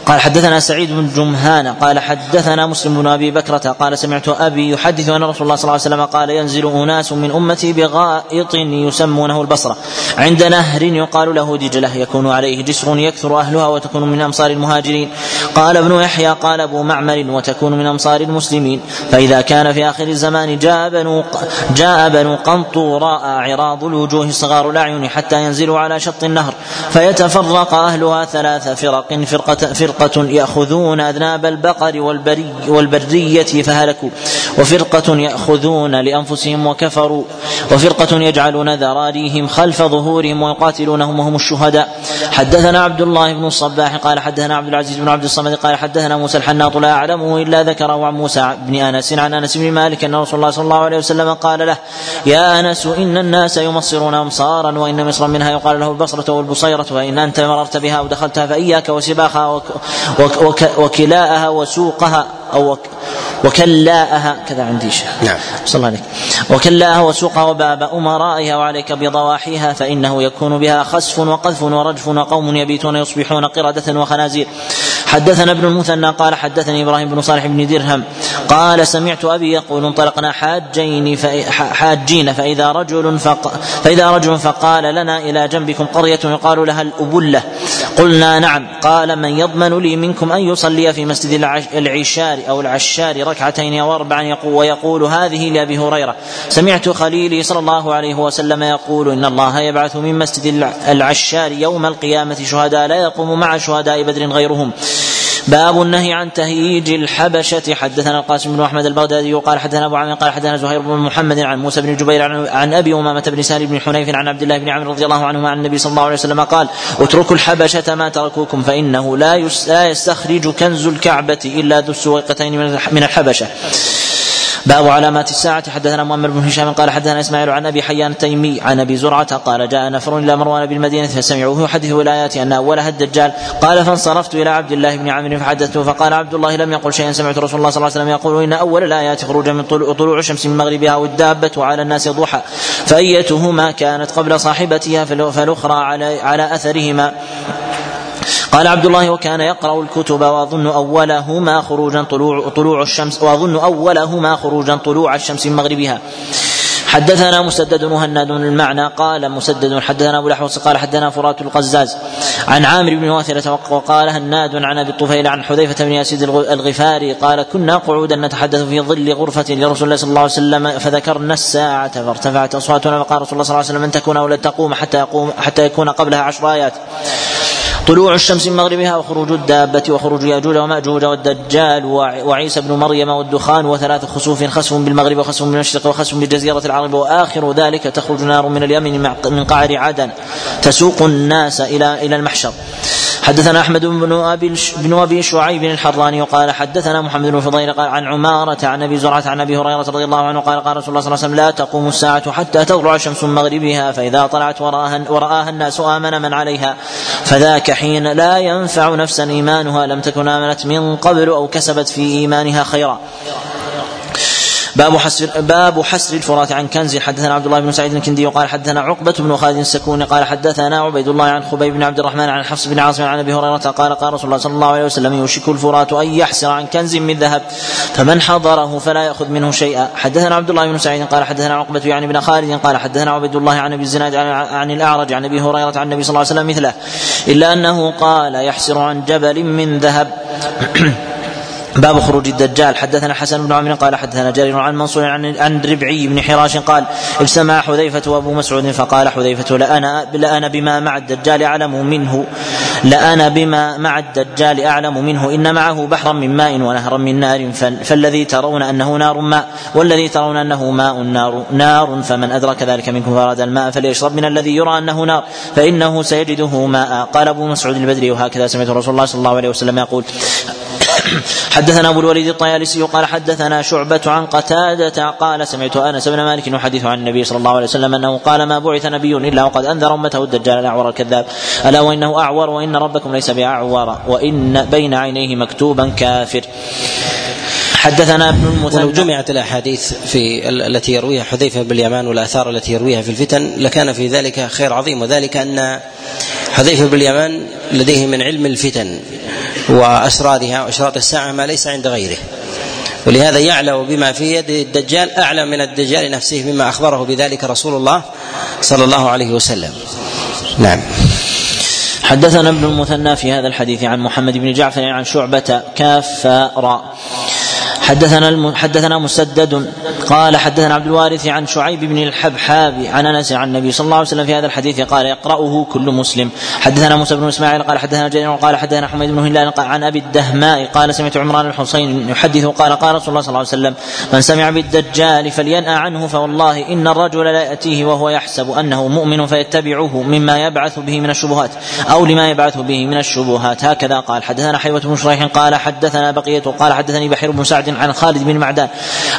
[SPEAKER 2] قال حدثنا سعيد بن جمهان قال حدثنا مسلم بن أبي بكرة قال سمعت أبي يحدث أن رسول الله صلى الله عليه وسلم قال ينزل أناس من أمتي بغائط يسمونه البصرة. عند نهر يقال له دجلة يكون عليه جسر يكثر أهلها وتكون من أمصار المهاجرين. قال ابن يحيى قال أبو معمر وتكون من أمصار المسلمين. فإذا كان في آخر الزمان جاء بنو جاء بنو قنطوراء عراض الوجوه صغار الأعين حتى ينزلوا على شط النهر. فيتفرق أهلها ثلاث فرق فرقة فرقة يأخذون أذناب البقر والبري والبرية فهلكوا. وفرقة يأخذون لأنفسهم وكفروا. وفرقة يجعلون ذراريهم خلف ظهورهم ويقاتلونهم وهم الشهداء. حدثنا عبد الله بن الصباح قال حدثنا عبد العزيز بن عبد الصمد قال حدثنا موسى الحناط لا أعلمه إلا ذكره عن موسى بن أنس عن أنس بن مالك أن رسول الله صلى الله عليه وسلم قال له يا أنس إن الناس يمصرون أمصارا وإن مصرا منها يقال له البصرة والبصيرة وإن أنت مررت بها أو دخلتها فإياك وسباخها وكلاءها وسوقها أو وكلاءها. كذا عندي شيء
[SPEAKER 1] نعم.
[SPEAKER 2] صلى الله عليك. وكلاءها وسوقها وباب أمرائها وعليك بضواحيها فإنه يكون بها خسف وقذف ورجف وقوم يبيتون يصبحون قردة وخنازير. حدثنا ابن المثنى قال حدثني إبراهيم بن صالح بن درهم قال سمعت أبي يقول انطلقنا حاجين حاجين فإذا رجل فق فإذا رجل فقال لنا إلى جنبكم قرية يقال لها الأبلة قلنا نعم قال من يضمن لي منكم أن يصلي في مسجد العشار أو العشار ركعتين أو أربعا يقول ويقول هذه لأبي هريرة سمعت خليلي صلى الله عليه وسلم يقول إن الله يبعث من مسجد العشار يوم القيامة شهداء لا يقوم مع شهداء بدر غيرهم باب النهي عن تهييج الحبشة. حدثنا القاسم بن أحمد البغدادي قال حدثنا أبو عامر قال حدثنا زهير بن محمد عن موسى بن جبير عن, أبي أمامة بن سالم بن حنيف عن عبد الله بن عمرو رضي الله عنهما عن النبي صلى الله عليه وسلم قال اتركوا الحبشة ما تركوكم فإنه لا يستخرج كنز الكعبة إلا ذو السويقتين من الحبشة. باب علامات الساعة. حدثنا مؤمر بن هشام قال حدثنا إسماعيل عن أبي حيان التيمي عن أبي زرعة قال جاء نفر إلى مروان بالمدينة فسمعوه يحدث الآيات أن أولها الدجال. قال فانصرفت إلى عبد الله بن عمرو فحدثته فقال عبد الله لم يقل شيئا. سمعت رسول الله صلى الله عليه وسلم يقول إن أول الآيات خروج من طلوع الشمس من مغربها والدابة وعلى الناس ضحى. فأيتهما كانت قبل صاحبتها فالأخرى على على أثرهما. قال عبد الله وكان يقرأ الكتب وأظن أولهما خروجا طلوع طلوع الشمس وأظن أولهما خروجا طلوع الشمس من مغربها. حدثنا مسدد مهند المعنى قال مسدد حدثنا أبو الأحوص قال حدثنا فرات القزاز عن عامر بن واثلة وقال هناد عن أبي الطفيل عن حذيفة بن ياسيد الغفاري قال كنا قعودا نتحدث في ظل غرفة لرسول الله صلى الله عليه وسلم فذكرنا الساعة فارتفعت أصواتنا فقال رسول الله صلى الله عليه وسلم ان تكون أو لن تقوم حتى يقوم حتى يكون قبلها عشر آيات طلوع الشمس من مغربها وخروج الدابة وخروج ياجوج ومأجوج والدجال وعيسى بن مريم والدخان وثلاث خسوف خسف بالمغرب وخسف بالمشرق وخسف بجزيرة العرب وآخر ذلك تخرج نار من اليمن من قعر عدن. تسوق الناس إلى إلى المحشر. حدثنا أحمد بن أبي بن أبي شعيب الحراني قال حدثنا محمد بن فضيل قال عن عمارة عن أبي زرعة عن أبي هريرة رضي الله عنه قال قال رسول الله صلى الله عليه وسلم لا تقوم الساعة حتى تطلع من مغربها فإذا طلعت وراها ورآها الناس آمن من عليها. فذاك حين لا ينفع نفسا إيمانها لم تكن آمنت من قبل أو كسبت في إيمانها خيرا. باب حسر باب حسر الفرات عن كنز. حدثنا عبد الله بن سعيد الكندي وقال حدثنا عقبة بن خالد السكوني قال حدثنا عبيد الله عن خبيب بن عبد الرحمن عن حفص بن عاصم عن أبي هريرة قال قال رسول الله صلى الله عليه وسلم يوشك الفرات أن يحسر عن كنز من ذهب فمن حضره فلا يأخذ منه شيئا. حدثنا عبد الله بن سعيد قال حدثنا عقبة يعني بن خالد قال حدثنا عبيد الله عن أبي الزناد عن الأعرج عن أبي هريرة عن النبي صلى الله عليه وسلم مثله إلا أنه قال يحسر عن جبل من ذهب. باب خروج الدجال. حدثنا حسن بن عمرو قال حدثنا جرير عن منصور عن عن ربعي بن حراش قال اجتمع حذيفة وأبو مسعود فقال حذيفة لأنا لأنا بما مع الدجال أعلم منه. لأنا بما مع الدجال أعلم منه. إن معه بحرا من ماء ونهرا من نار. فالذي ترون أنه نار ماء والذي ترون أنه ماء نار نار. فمن أدرك ذلك منكم فأراد الماء فليشرب من الذي يرى أنه نار فإنه سيجده ماء. قال أبو مسعود البدري وهكذا سمعت رسول الله صلى الله عليه وسلم يقول حدثنا أبو الوليد الطيالسي قال حدثنا شعبة عن قتادة قال سمعت أنس بن مالك يحدث عن النبي صلى الله عليه وسلم أنه قال ما بعث نبي إلا وقد أنذر أمته الدجال الأعور الكذاب. ألا وإنه أعور وإن ربكم ليس بأعور وإن بين عينيه مكتوبا كافر. حدثنا ابن المثنى
[SPEAKER 1] جمعت الأحاديث في التي يرويها حذيفة باليمان والآثار التي يرويها في الفتن لكان في ذلك خير عظيم وذلك أن حذيفه باليمان لديه من علم الفتن وأسرارها وأشراط الساعة ما ليس عند غيره. ولهذا يعلم بما في يد الدجال أعلم من الدجال نفسه مما أخبره بذلك رسول الله صلى الله عليه وسلم. نعم.
[SPEAKER 2] حدثنا ابن المثنى في هذا الحديث عن محمد بن جعفر عن شعبة كاف راء حدثنا حدثنا مسدد قال حدثنا عبد الوارث عن شعيب بن الحبحاب عن أنس عن النبي صلى الله عليه وسلم في هذا الحديث قال يقرأه كل مسلم. حدثنا موسى بن إسماعيل قال حدثنا جرير قال حدثنا حميد بن هلال عن أبي الدهماء قال سمعت عمران الحصين يحدث قال قال رسول الله صلى الله عليه وسلم من سمع بالدجال فلينأى عنه فوالله إن الرجل لا يأتيه وهو يحسب أنه مؤمن فيتبعه مما يبعث به من الشبهات أو لما يبعث به من الشبهات. هكذا قال. حدثنا حيوة بن شريح قال حدثنا بقية قال حدثني بحير بن سعد عن خالد بن معدان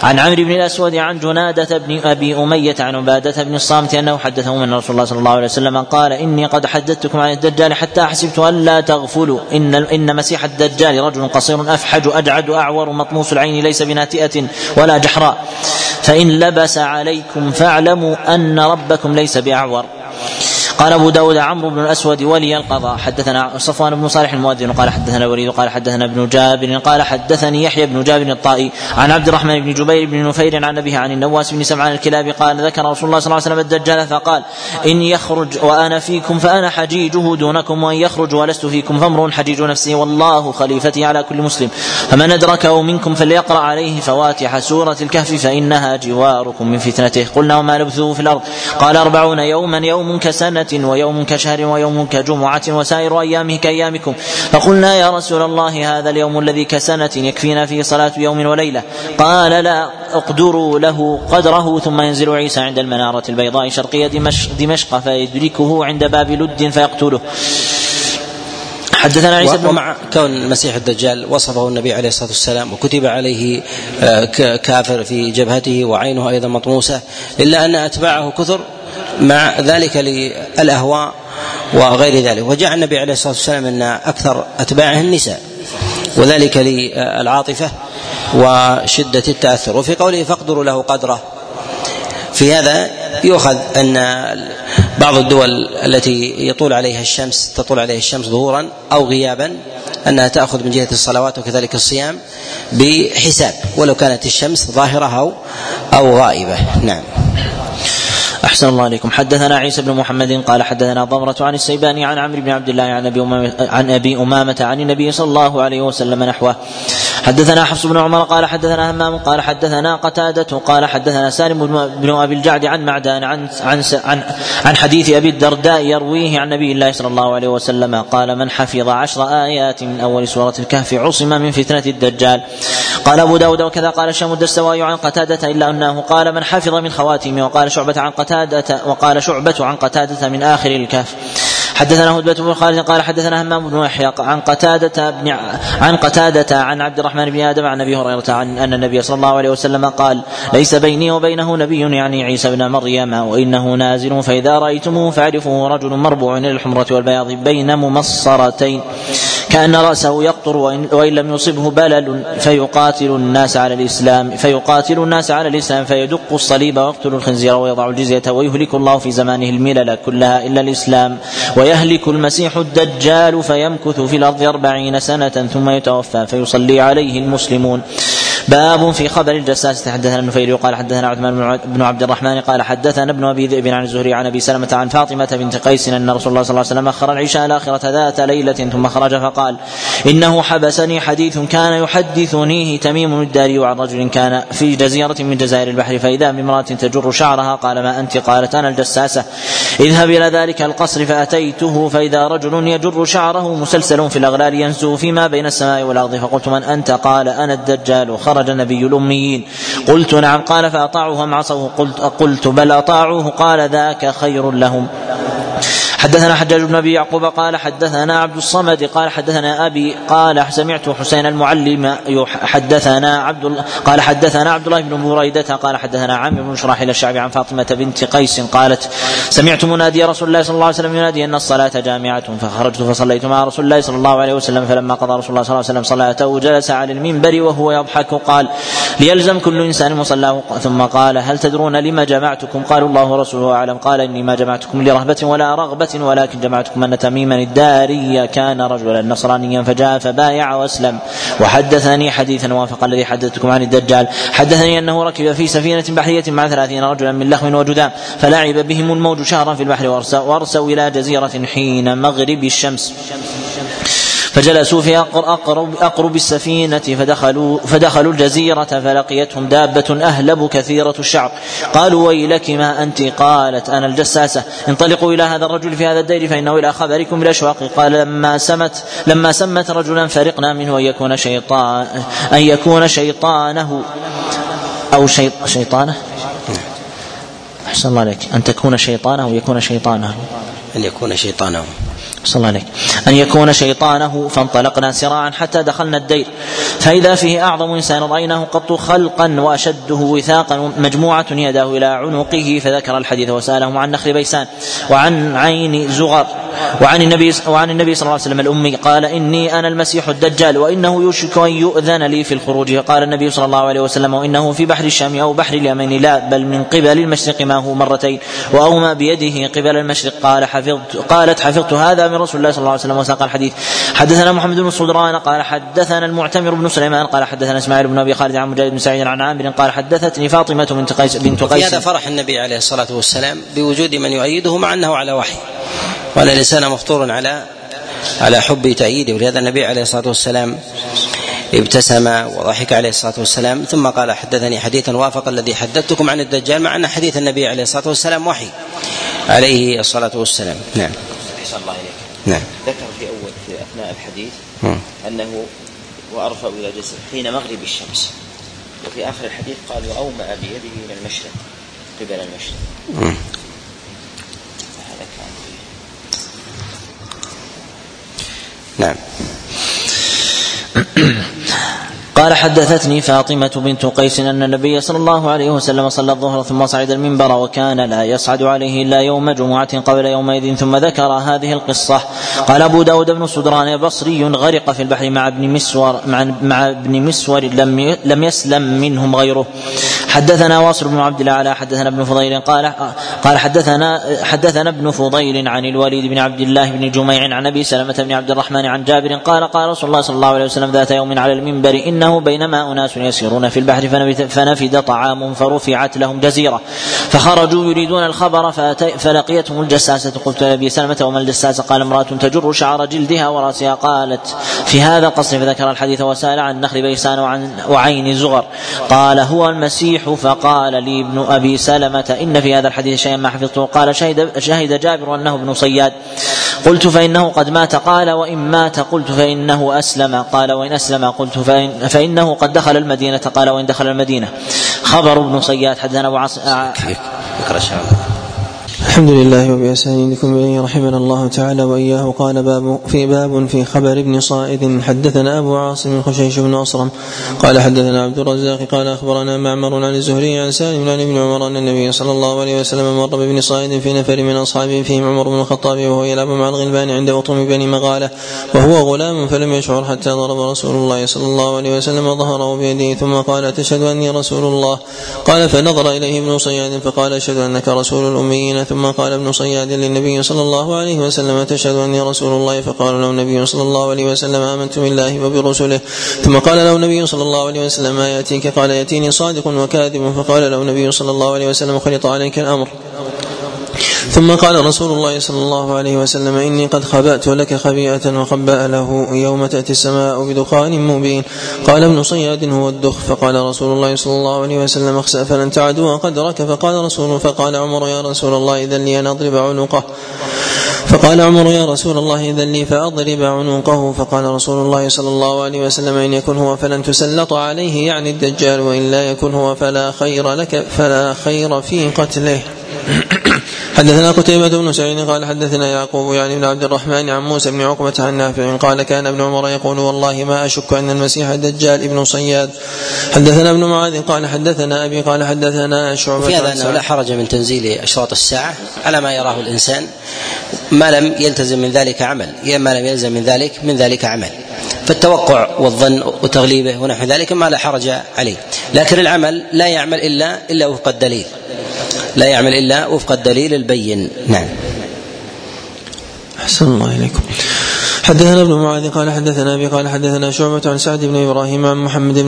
[SPEAKER 2] عن عمرو بن الأسود عن جنادة بن أبي أمية عن عبادة بن الصامت أنه حدثه من رسول الله صلى الله عليه وسلم قال إني قد حدثتكم عن الدجال حتى حسبت أن لا تغفلوا إن إن مسيح الدجال رجل قصير أفحج أجعد أعور مطموس العين ليس بناتئة ولا جحراء فإن لبس عليكم فاعلموا أن ربكم ليس باعور قال أبو داود عمرو بن الأسود ولي القضاء حدثنا صفوان بن صالح المؤذن قال حدثنا الوليد قال حدثنا ابن جابر قال حدثني يحيى بن جابر الطائي عن عبد الرحمن بن جبير بن نفير عن أبيه عن النواس بن سمعان الكلابي قال ذكر رسول الله صلى الله عليه وسلم الدجال فقال ان يخرج وأنا فيكم فأنا حجيجه دونكم وإن يخرج ولست فيكم فامر حجيج نفسه والله خليفتي على كل مسلم. فمن ادركه منكم فليقرأ عليه فواتح سورة الكهف فإنها جواركم من فتنته. قلنا وما لبثوه في الأرض. قال أربعون يوما يوم كسنه ويوم كشهر ويوم كجمعة وسائر أيامه كأيامكم. فقلنا يا رسول الله هذا اليوم الذي كسنة يكفينا فيه صلاة يوم وليلة. قال لا اقدروا له قدره ثم ينزل عيسى عند المنارة البيضاء شرقية دمشق فيدركه عند باب لد فيقتله.
[SPEAKER 1] حدثنا عيسى بن ومع كون المسيح الدجال وصفه النبي عليه الصلاة والسلام وكتب عليه آه، كافر في جبهته وعينه أيضا مطموسة إلا أن أتباعه كثر مع ذلك للأهواء وغير ذلك. وجاء النبي عليه الصلاة والسلام أن أكثر أتباعه النساء وذلك للعاطفة وشدة التأثر. وفي قوله فاقدروا له قدره. في هذا يؤخذ أن بعض الدول التي يطول عليها الشمس تطول عليها الشمس ظهورا أو غيابا أنها تأخذ من جهة الصلوات وكذلك الصيام بحساب ولو كانت الشمس ظاهرة أو أو غائبة. نعم.
[SPEAKER 2] أحسن الله عليكم حدثنا عيسى بن محمد قال حدثنا ضمرة عن السيباني عن عمرو بن عبد الله عن أبي أمامة عن أبي أمامة عن النبي صلى الله عليه وسلم نحوه. حدثنا حفص بن عمر قال حدثنا همام قال حدثنا قتادة قال حدثنا سالم بن أبي الجعد عن معدان عن عن عن, عن حديث أبي الدرداء يرويه عن نبي الله صلى الله عليه وسلم قال من حفظ عشر آيات من أول سورة الكهف عصم من فتنة الدجال. قال أبو داود وكذا قال الشام الدستوائي عن قتادة إلا أنه قال من حفظ من خواتم وقال شعبة عن قتادة وقال شعبة عن قتادة من آخر الكهف. حدثنا هدبة بن خالد قال حدثنا همام بن يحيى عن قتادة بن عن قتادة عن عبد الرحمن بن آدم عن أبي هريرة عن أن النبي صلى الله عليه وسلم قال ليس بيني وبينه نبي يعني عيسى بن مريم وإنه نازل فإذا رأيتموه فاعرفوه رجل مربوع إلى الحمرة والبياض بين ممصرتين. كأن رأسه يقطر وإن, لم يصبه بلل فيقاتل الناس على الإسلام فيقاتل الناس على الإسلام فيدق الصليب ويقتل الخنزير ويضع الجزية ويهلك الله في زمانه الملل كلها إلا الإسلام. ويهلك المسيح الدجال فيمكث في الأرض أربعين سنة ثم يتوفى فيصلي عليه المسلمون. باب في خبر الجساس. حدثنا النفيل قال حدثنا عثمان بن عبد الرحمن قال حدثنا ابن أبي ذئب عن الزهري عن أبي سلمة عن فاطمة بنت قيس أن رسول الله صلى الله عليه وسلم أخر العشاء الآخرة ذات ليلة ثم خرج فقال إنه حبسني حديث كان يحدثنيه تميم الداري عن رجل كان في جزيرة من جزائر البحر فإذا بامرأة تجر شعرها قال ما أنت؟ قالت أنا الجساسة. اذهب إلى ذلك القصر فأتيته فإذا رجل يجر شعره مسلسل في الأغلال ينزو فيما بين السماء والأرض. فقلت من أنت؟ قال أنا الدجال. خرج نبي الأميين. قلت نعم قال فأطاعوه أم عصوه قلت, قلت بل أطاعوه قال ذاك خير لهم. حدثنا حجاج بن أبي يعقوب قال حدثنا عبد الصمد قال حدثنا أبي قال سمعت حسين المعلم حدثنا عبد قال حدثنا عبد الله بن بريدة قال حدثنا عامر بن شراحيل الشعبي عن فاطمة بنت قيس قالت سمعت منادي رسول الله صلى الله عليه وسلم ينادي أن الصلاة جامعة فخرجت فصليت مع رسول الله صلى الله عليه وسلم فلما قضى رسول الله صلى الله عليه وسلم صلاته جلس على المنبر وهو يضحك قال ليلزم كل إنسان مصلاه ثم قال هل تدرون لما جمعتكم؟ قالوا الله ورسوله أعلم. قال إني ما جمعتكم لرهبة ولا ولكن جمعتكم أن تميما الداري كان رجلا نصرانيا فجاء فبايع وأسلم وحدثني حديثا وافق الذي حدثتكم عن الدجال حدثني أنه ركب في سفينة بحرية مع ثلاثين رجلا من لخم وجدام فلعب بهم الموج شهرا في البحر وارسوا إلى جزيرة حين مغرب الشمس فجلسوا في أقرب, أقرب السفينة فدخلوا, فدخلوا الجزيرة فلقيتهم دابة أهلب كثيرة الشعر قالوا ويلك ما أنت؟ قالت أنا الجساسة. انطلقوا إلى هذا الرجل في هذا الدير فإنه إلى خبركم بالأشواق قال لما سمت لما سمت رجلا فرقنا منه أن يكون شيطان أن يكون شيطانه أو شيطانة؟ أحسن الله عليك. أن تكون شيطانه أو يكون شيطانه.
[SPEAKER 1] أن يكون شيطانه.
[SPEAKER 2] صلى الله عليك أن يكون شيطانه فانطلقنا سراعا حتى دخلنا الدير. فإذا فيه أعظم إنسان رأيناه قط خلقا وأشده وثاقا مجموعة يداه إلى عنقه فذكر الحديث وسألهم عن نخل بيسان وعن عين زغر وعن النبي وعن النبي صلى الله عليه وسلم الأمي قال إني أنا المسيح الدجال وإنه يوشك أن يؤذن لي في الخروج. قال النبي صلى الله عليه وسلم وإنه في بحر الشام أو بحر اليمين لا بل من قبل المشرق ما هو مرتين وأومى بيده قبل المشرق. قال حفظت قالت حفظت هذا من رسول الله صلى الله عليه وسلم وساق الحديث. حدثنا محمد بن صدران قال حدثنا المعتمر بن سليمان قال حدثنا إسماعيل بن أبي خالد عن مجاهد بن سعيد عن عامر قال حدثتني فاطمة بنت قيس بنت قيس.
[SPEAKER 1] هذا فرح النبي عليه الصلاة والسلام بوجود من يؤيده مع أنه على وحي. وان الانسان مفطور على على حب تأييده. ولهذا النبي عليه الصلاة والسلام ابتسم وضحك عليه الصلاة والسلام. ثم قال حدثني حديثا وافق الذي حدثتكم عن الدجال مع أن حديث النبي عليه الصلاة والسلام وحي. عليه الصلاة والسلام. نعم. الله.
[SPEAKER 3] نعم. ذكر في أول في أثناء الحديث م. أنه وأرفع إلى جسد حين مغرب الشمس وفي آخر الحديث قال وأومأ بيده إلى المشرق قبل المشرق. م.
[SPEAKER 1] نعم
[SPEAKER 2] قال حدثتني فاطمة بنت قيس أن النبي صلى الله عليه وسلم صلى الظهر ثم صعد المنبر وكان لا يصعد عليه إلا يوم جمعة قبل يومئذ ثم ذكر هذه القصة. قال أبو داود بن صدران بصري غرق في البحر مع ابن مسور مع, مع ابن مسور لم لم يسلم منهم غيره. حدثنا واصل بن عبد الأعلى حدثنا ابن فضيل قال قال حدثنا حدثنا ابن فضيل عن الوليد بن عبد الله بن جميع عن أبي سلمة بن عبد الرحمن عن جابر قال قال رسول الله صلى الله عليه وسلم ذات يوم على المنبر إنه بينما أناس يسيرون في البحر فنفد طعام فرفعت لهم جزيرة. فخرجوا يريدون الخبر فلقيتهم الجساسة. قلت لأبي سلمة وما الجساسه قال امرأة تجر شعر جلدها ورأسها قالت في هذا القصر فذكر الحديث وسأل عن نخل بيسان وعن وعين زغر. قال هو المسيح. فقال لي ابن أبي سلمة إن في هذا الحديث شيئا ما حفظته. قال شهد شهد جابر أنه ابن صياد. قلت فإنه قد مات. قال وإن مات قلت فإنه أسلم. قال وإن أسلم قلت فإن فإنه قد دخل المدينة. قال وإن دخل المدينة. خبر ابن صياد حدثنا أبو عاصم
[SPEAKER 4] الحمد لله وبأسانيدكم إليه رحمنا الله تعالى وإياه. قال باب في باب في خبر ابن صائد. حدثنا أبو عاصم خشيش بن أصرم. قال حدثنا عبد الرزاق. قال أخبرنا معمر عن الزهري عن سالم عن ابن عمر أن النبي صلى الله عليه وسلم مر بابن صائد في نفر من أصحابه فيهم عمر بن الخطاب وهو يلعب مع الغلبان عند أطم بني مغالة. وهو غلام فلم يشعر حتى ضرب رسول الله صلى الله عليه وسلم ظهره بيده. ثم قال تشهد أني رسول الله؟ قال فنظر إليه ابن صياد فقال أشهد أنك رسول الأميين. ثم قال ابن صياد للنبي صلى الله عليه وسلم تشهد أني رسول الله؟ فقال له النبي صلى الله عليه وسلم آمنت بالله وبرسله. ثم قال له النبي صلى الله عليه وسلم ما يأتيك? قال يأتيني صادق وكاذب. فقال له النبي صلى الله عليه وسلم خلط عليك الأمر. ثم قال رسول الله صلى الله عليه وسلم إني قد خبأت لك خبيئة وخبأ له يوم تأتي السماء بدخان مبين. قال ابن صياد هو الدخ. فقال رسول الله صلى الله عليه وسلم اخسأ فلن تعدوا قدرك. فقال رسول فقال عمر يا رسول الله إذا لي أن أضرب عنقه. فقال عمر يا رسول الله إذا لي فأضرب عنقه. فقال رسول الله صلى الله عليه وسلم إن يكن هو فلن تسلط عليه يعني الدجال وإن لا يكن هو فلا خير لك فلا خير في قتله. حدثنا قتيبة بن سعيد قال حدثنا يعقوب يعني بن عبد الرحمن عن موسى بن عقبة عن نافع قال كان ابن عمر يقول والله ما أشك أن المسيح الدجال ابن صياد. حدثنا ابن معاذ قال حدثنا أبي قال حدثنا شعبة
[SPEAKER 1] في هذا أنه لا حرج من تنزيل أشراط الساعة على ما يراه الإنسان. ما لم يلتزم من ذلك عمل. ما لم يلزم من ذلك من ذلك عمل. فالتوقع والظن وتغليبه ونحو ذلك ما لا حرج عليه. لكن العمل لا يعمل إلا إلا وفق الدليل لا يعمل إلا وفق الدليل البين. نعم.
[SPEAKER 4] أحسن الله إليكم. حدثنا ابن معاذ قال حدثنا أبي قال حدثنا شعبة عن سعد بن إبراهيم عن محمد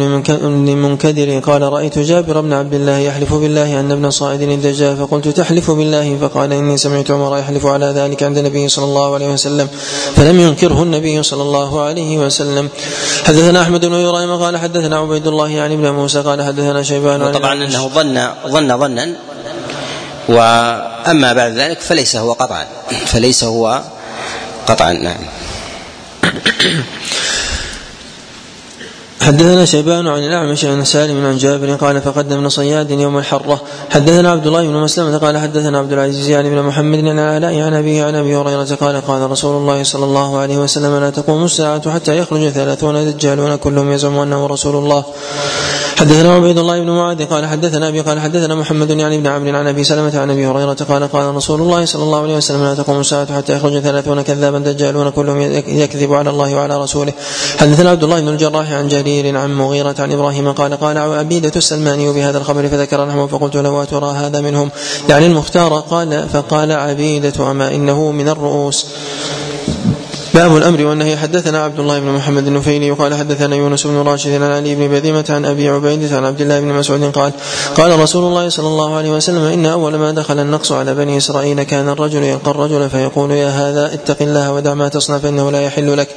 [SPEAKER 4] بن منكدر قال رأيت جابر بن عبد الله يحلف بالله أن ابن صائد الدجال فقلت تحلف بالله؟ فقال إني سمعت عمر يحلف على ذلك عند النبي صلى الله عليه وسلم فلم ينكره النبي صلى الله عليه وسلم. حدثنا أحمد بن إبراهيم قال حدثنا عبيد الله يعني ابن موسى قال حدثنا شيبان
[SPEAKER 1] طبعا إنه ظن ظن ظنا وأما بعد ذلك فليس هو قطعا. فليس هو قطعا نعم.
[SPEAKER 4] حدثنا شيبان عن الأعمش عن سالم عن جابر قال فقدمنا صياد يوم الحرة. حدثنا عبد الله بن مسلمة قال حدثنا عبد العزيز يعني بن محمد عن علاء عن ابي عن أبي هريرة قال قال رسول الله صلى الله عليه وسلم لا تقوم الساعة حتى يخرج ثلاثون دجالون كلهم يزعم أنه رسول الله. حدثنا عبيد الله بن معاذ قال حدثنا أبي قال حدثنا محمد يعني بن عمرو عن أبي سلمة عن أبي هريرة قال قال رسول الله صلى الله عليه وسلم لا تقوم الساعة حتى يخرج ثلاثون كذابا دجالون كلهم يكذب على الله وعلى رسوله. حدثنا عبد الله بن الجراح عن جرير عن مغيرة عن إبراهيم قال قال عبيدة السلماني بهذا الخبر فذكر نحوه فقلت له ترى هذا منهم؟ يعني المختار قال فقال عبيدة أما إنه من الرؤوس. باب الأمر والنهي. حدثنا عبد الله بن محمد النفيلي وقال حدثنا يونس بن راشد عن علي بن بذيمة عن أبي عبيدة عن عبد الله بن مسعود قال قال رسول الله صلى الله عليه وسلم إن أول ما دخل النقص على بني إسرائيل كان الرجل يلقى الرجل فيقول يا هذا اتق الله ودع ما تصنع فإنه لا يحل لك.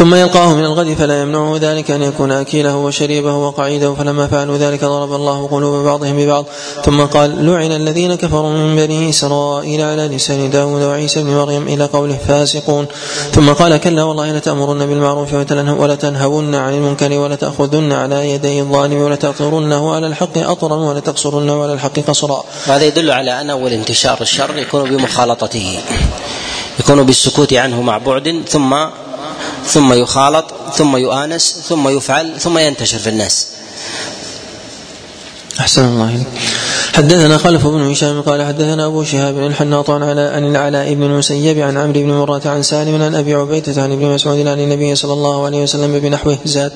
[SPEAKER 4] ثم يلقاه من الغد فلا يمنعه ذلك أن يكون أكيله وشريبه وقعيده فلما فعلوا ذلك ضرب الله قلوب بعضهم ببعض. ثم قال لعن الذين كفروا من بني إسرائيل على لسان داود وعيسى بن مريم إلى قوله فاسقون. ثم قال كلا والله لتأمرن بالمعروف ولتنهون عن المنكر ولتأخذن على يدي الظالم ولتأطرنه على الحق أطرا ولتقصرنه على الحق قصرا.
[SPEAKER 1] هذا يدل على أن أول انتشار الشر يكون بمخالطته يكون بالسكوت عنه مع بعد ثم ثم يخالط ثم يؤانس ثم يفعل ثم ينتشر في الناس.
[SPEAKER 4] أحسن الله إليك. حدثنا خلف بن هشام قال حدثنا أبو شهاب الحناط عن عن العلاء بن المسيب عن عمرو بن مرة عن سالم عن أبي عبيدة عن ابن مسعود عن النبي صلى الله عليه وسلم بنحوه زاد.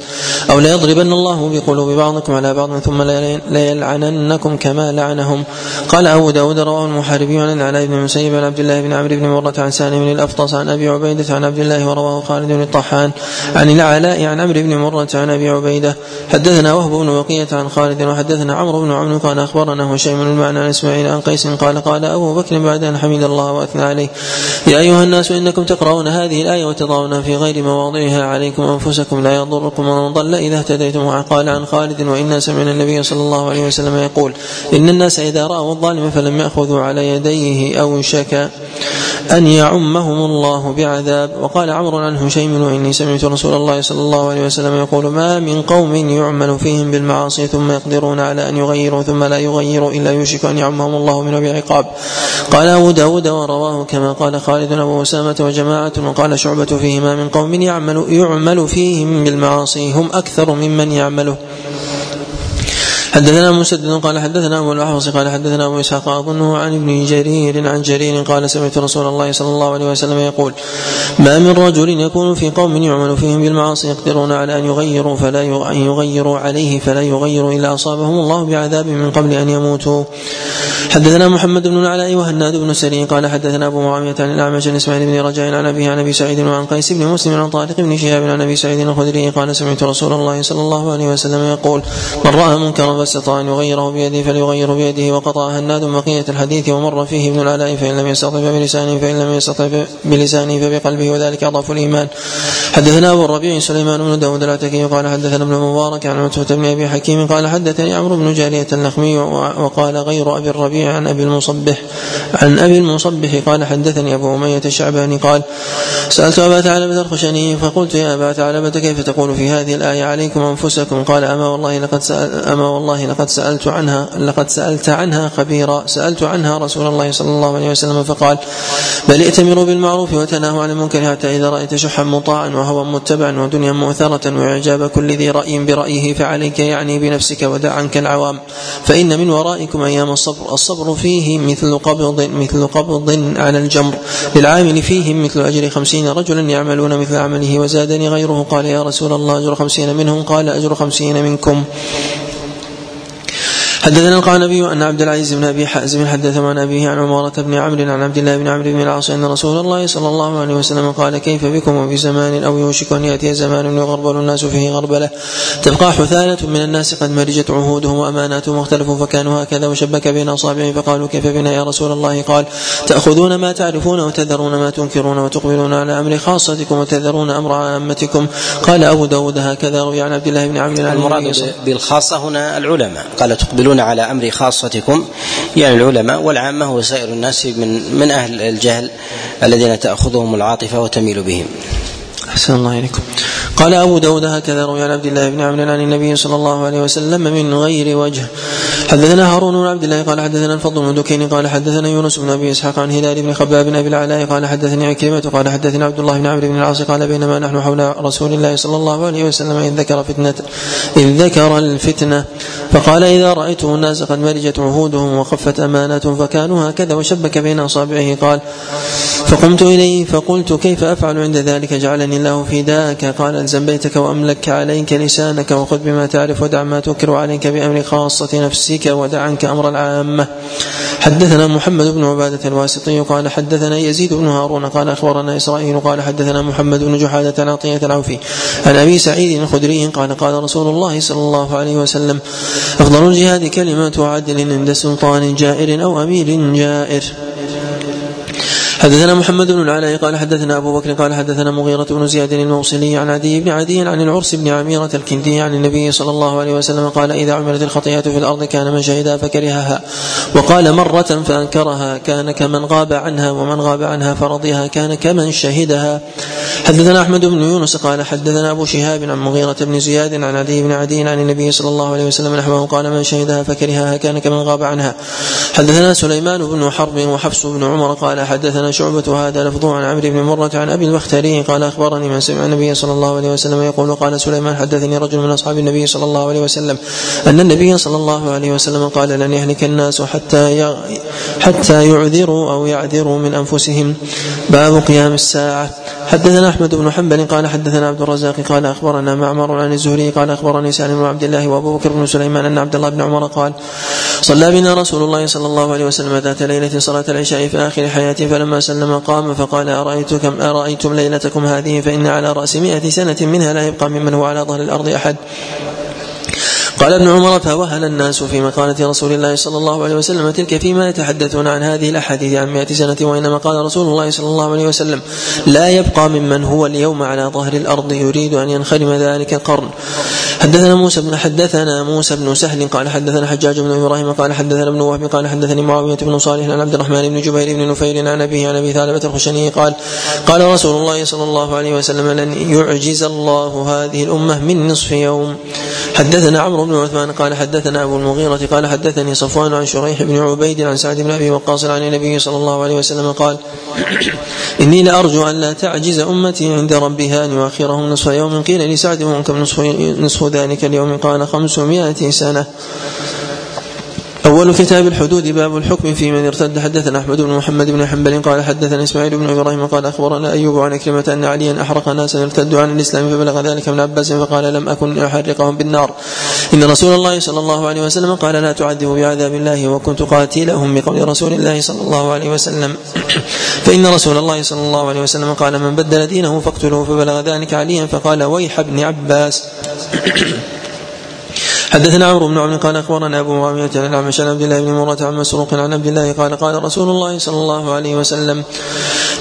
[SPEAKER 4] أو ليضربن الله بقلوب بعضكم على بعض ثم ليلعننكم كما لعنهم. قال أبو داود رواه المحاربي عن العلاء بن المسيب عن عبد الله بن عمرو بن مرة عن سالم الافطس عن أبي عبيدة عن عبد الله ورواه خالد بن الطحان عن العلاء عن عمرو بن مرة عن أبي عبيدة. حدثنا وهب بن بقية عن خالد وحدثنا عمرو بن عمرو قال أخبرنا هشيم المعنى عن إسماعيل عن قيس قال قال أبو بكر بعد أن حمد الله وأثنى عليه يا أيها الناس إنكم تقرؤون هذه الآية وتضعونها في غير مواضعها عليكم أنفسكم لا يضركم من ضل إذا اهتديتم قال عن خالد وإنا سمعنا النبي صلى الله عليه وسلم يقول إن الناس إذا رأوا الظالم فلم يأخذوا على يديه اوشك أن يعمهم الله بعذاب. وقال عمرو عن هشيم وإني سمعت رسول الله صلى الله عليه وسلم يقول ما من قوم يعمل فيهم بالمعاصي ثم يقدرون على أن يغيروا ثم لا يغيروا إلا يوشك أن يعمهم الله منه بعقاب قال أبو داود ورواه كما قال خالد أبو أسامة وجماعة وقال شعبة فيه ما من قوم يعمل, يعمل فيهم بالمعاصي. هم أكثر ممن يعمله. حدثنا مسدد قال حدثنا أبو الاحوص قال حدثنا أبو إسحاق أظنه عن ابن جرير عن جرير قال سمعت رسول الله صلى الله عليه وسلم يقول ما من رجل يكون في قوم يعمل فيهم بالمعاصي يقدرون على أن يغيروا فلا يغيروا عليه فلا يغيروا إلا أصابهم الله بعذاب من قبل أن يموتوا. حدثنا محمد بن العلاء وهناد بن سري قال حدثنا أبو معاوية عن الأعمش عن إسماعيل بن رجاء عن ابي عن أبي سعيد وعن قيس بن مسلم عن طارق بن شهاب عن أبي سعيد الخدري قال سمعت رسول الله صلى الله عليه وسلم يقول من رأى منكرا فاستطاع ان يغيره بيده فليغير بيده وقطع هناد بقيه الحديث ومر فيه ابن العلاء فإن لم يستطع بلسانه فإن لم يستطع بلسانه فبقلبه وذلك أضعف الإيمان. حدثنا أبو الربيع سليمان بن داود العتكي قال حدثنا ابن المبارك عن عتبة بن أبي حكيم قال حدثني عمرو بن جارية اللخمي وقال غير أبي الربيع عن أبي المصبح. عن أبي المصبح قال حدثني أبو أمية الشعباني قال سألت أبا ثعلبة الخشني فقلت يا أبا ثعلبة كيف تقول في هذه الآية عليكم أنفسكم؟ قال أما والله لقد سأل أما والله لقد سألت عنها لقد سألت عنها خبيرا. سألت عنها رسول الله صلى الله عليه وسلم فقال بل ائتمروا بالمعروف وتناهوا عن المنكر حتى إذا رأيت شحا مطاعا وهوى متبعا ودنيا مؤثرة وإعجاب كل ذي رأي برأيه فعليك يعني بنفسك ودع عنك العوام. فإن من ورائكم أيام الصبر الصبر فيه مثل قبض مثل قبض على الجمر. للعامل فيهم مثل أجر خمسين رجلا يعملون مثل عمله وزادني غيره. قال يا رسول الله أجر خمسين منهم قال أجر خمسين منكم. حدثنا القعنبي أن عبد العزيز بن أبي حازم حدث عن أبيه عن عمارة بن عمرو عن عبد الله بن عمرو بن العاص أن رسول الله صلى الله عليه وسلم قال كيف بكم وفي زمان أو يوشك أن يأتي زمان يغربل الناس فيه غربلة؟ تبقى حثالة من الناس قد مرجت عهودهم واماناتهم واختلفوا فكانوا هكذا وشبك بين اصابعه فقالوا كيف بنا يا رسول الله؟ قال تأخذون ما تعرفون وتذرون ما تنكرون وتقبلون على أمر خاصتكم وتذرون أمر عامتكم. قال أبو داود هكذا روي عن عبد الله بن عمرو
[SPEAKER 1] المراد بالخاصة هنا العلماء قال تقبلون على أمر خاصتكم. يعني العلماء والعامة وسائر الناس من من أهل الجهل الذين تأخذهم العاطفة وتميل بهم.
[SPEAKER 4] أحسن الله إليكم. قال أبو داود هكذا روي عن عبد الله بن عمرو عن النبي صلى الله عليه وسلم من غير وجه. حدثنا هارون بن عبد الله قال حدثنا الفضل بن دكين قال حدثنا يونس بن أبي إسحاق عن هلال بن خباب بن أبي العلاء قال حدثني عكرمة قال حدثنا عبد الله بن عمرو بن العاص قال بينما نحن حول رسول الله صلى الله عليه وسلم إذ ذكر فتنه إذ ذكر الفتنة. فقال إذا رايتم الناس قد مرجت عهودهم وخفت أماناتهم فكانوا هكذا وشبك بين أصابعه. قال فقمت إليه فقلت كيف أفعل عند ذلك؟ جعلني الله فداك. قال ألزم بيتك وأملك عليك لسانك وخذ بما تعرف ودع ما تكر عليك بأمر خاصة نفسك ودع عنك أمر العامة. حدثنا محمد بن عبادة الواسطي قال حدثنا يزيد بن هارون قال أخبرنا إسرائيل قال حدثنا محمد بن جحادة عطية العوفي عن أبي سعيد الخدري قال قال رسول الله صلى الله عليه وسلم أفضل الجهاد كلمة عدل عند سلطان جائر أو أمير جائر. حدثنا محمد بن العلاء قال حدثنا أبو بكر قال حدثنا مغيرة بن زياد الموصلي عن عدي بن عدي عن العرس بن عميرة الكندي عن النبي صلى الله عليه وسلم قال إذا عملت الخطيئة في الأرض كان من شهدها فكرهها. وقال مرة فأنكرها كان كمن غاب عنها ومن غاب عنها فرضيها كان كمن شهدها. حدثنا أحمد بن يونس قال حدثنا أبو شهاب عن مغيرة بن زياد عن عدي بن عدي عن النبي صلى الله عليه وسلم نحوه قال من شهدها فكرهها كان كمن غاب عنها. حدثنا سليمان بن حرب وحفص بن عمر قال حدثنا شعبة هذا لفظه عن عمرو بن مرة عن أبي البختري قال أخبرني من سمع النبي صلى الله عليه وسلم يقول قال سليمان حدثني رجل من أصحاب النبي صلى الله عليه وسلم أن النبي صلى الله عليه وسلم قال لن يهلك الناس حتى حتى يعذروا أو يعذروا من أنفسهم باب قيام الساعة. حدثنا أحمد بن حنبل قال حدثنا عبد الرزاق قال أخبرنا معمر عن الزهري قال أخبرني سالم بن عبد الله وأبو بكر بن سليمان أن عبد الله بن عمر قال صلى بنا رسول الله صلى الله عليه وسلم ذات ليلة صلاة العشاء في آخر حياته فلما سلم قام فقال ارايتكم أرأيتم ليلتكم هذه؟ فإن على رأس مئة سنة منها لا يبقى ممن هو على ظهر الأرض أحد. قال ابن عمر فوهن الناس في مقالة رسول الله صلى الله عليه وسلم تلك فيما يتحدثون عن هذه الأحاديث عن مئة سنة وإنما قال رسول الله صلى الله عليه وسلم لا يبقى ممن هو اليوم على ظهر الأرض يريد أن ينخرم ذلك القرن. حدثنا موسى بن حدثنا موسى بن سهل قال حدثنا حجاج بن إبراهيم قال حدثنا ابن وهب قال حدثني معاوية بن صالح عن عبد الرحمن بن جبير بن نفير عن أبيه عن أبي ثعلبة الخشني قال قال رسول الله صلى الله عليه وسلم لن يعجز الله هذه الأمة من نصف يوم. حدثنا عمرو بن عثمان قال حدثنا أبو المغيرة قال حدثني صفوان عن شريح بن عبيد عن سعد بن أبي وقاص عن النبي صلى الله عليه وسلم قال إني لأرجو أن لا تعجز أمتي عند ربها أن يؤخرهم نصف يوم. قيل لسعد وكم نصف نصف ذلك اليوم؟ قال خمسمائة سنة. أول كتاب الحدود باب الحكم في من ارتد. حدثنا أحمد بن محمد بن حنبل قال حدثنا إسماعيل بن إبراهيم قال أخبرنا أيوب عن كلمة أن عليا أحرق ناسا ارتدوا عن الإسلام فبلغ ذلك من عباس فقال لم أكن أحرقهم بالنار. إن رسول الله صلى الله عليه وسلم قال لا تعذبوا بعذاب الله وكنت قاتلهم بقول رسول الله صلى الله عليه وسلم. فإن رسول الله صلى الله عليه وسلم قال من بدل دينه فاقتلوه فبلغ ذلك عليا فقال ويح ابن عباس. حدثنا عمرو بن عمرو قال أخبرنا أبو معاوية عن الأعمش عن عبد الله بن مرة عن مسروق عن عبد الله قال قال رسول الله صلى الله عليه وسلم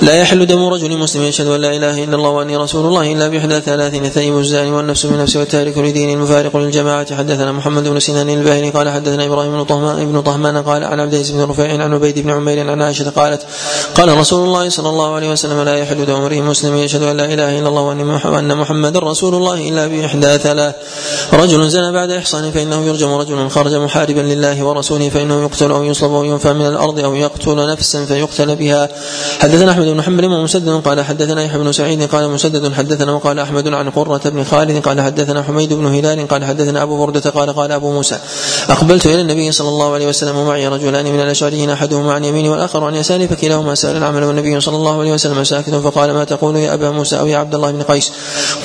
[SPEAKER 4] لا يحل دم رجل مسلم يشهد أن لا إله إلا الله وأني رسول الله إلا بإحدى ثلاث الثيب الزاني والنفس بنفسه والتارك لدين المفارق للجماعة. حدثنا محمد بن سنان الباهلي قال حدثنا إبراهيم بن طهمان بن طهمان قال عن عبد العزيز بن رفيع عن عبيد بن عمير عن عائشة قالت قال رسول الله صلى الله عليه وسلم لا يحل دم امرئ مسلم يشهد أن لا إله إلا الله وأن محمدا رسول الله إلا بإحدى ثلاث. رجل زنى بعد إحصان فإنه يرجم رجل خرج محاربا لله ورسوله فإنه يقتل أو يصلب أو ينفى من الأرض أو يقتل نفسا فيقتل بها. حدثنا أحمد بن حنبل ومسدد قال حدثنا يحيى بن سعيد قال مسدد حدثنا وقال أحمد عن قرة بن خالد قال حدثنا حميد بن هلال قال حدثنا أبو بردة قال قال أبو موسى أقبلت إلى النبي صلى الله عليه وسلم ومعي رجلان من الأشعريين أحدهما عن يميني والآخر عن يساري فكلاهما سأل العمل والنبي صلى الله عليه وسلم ساكت فقال ما تقول يا أبا موسى أو يا عبد الله بن قيس؟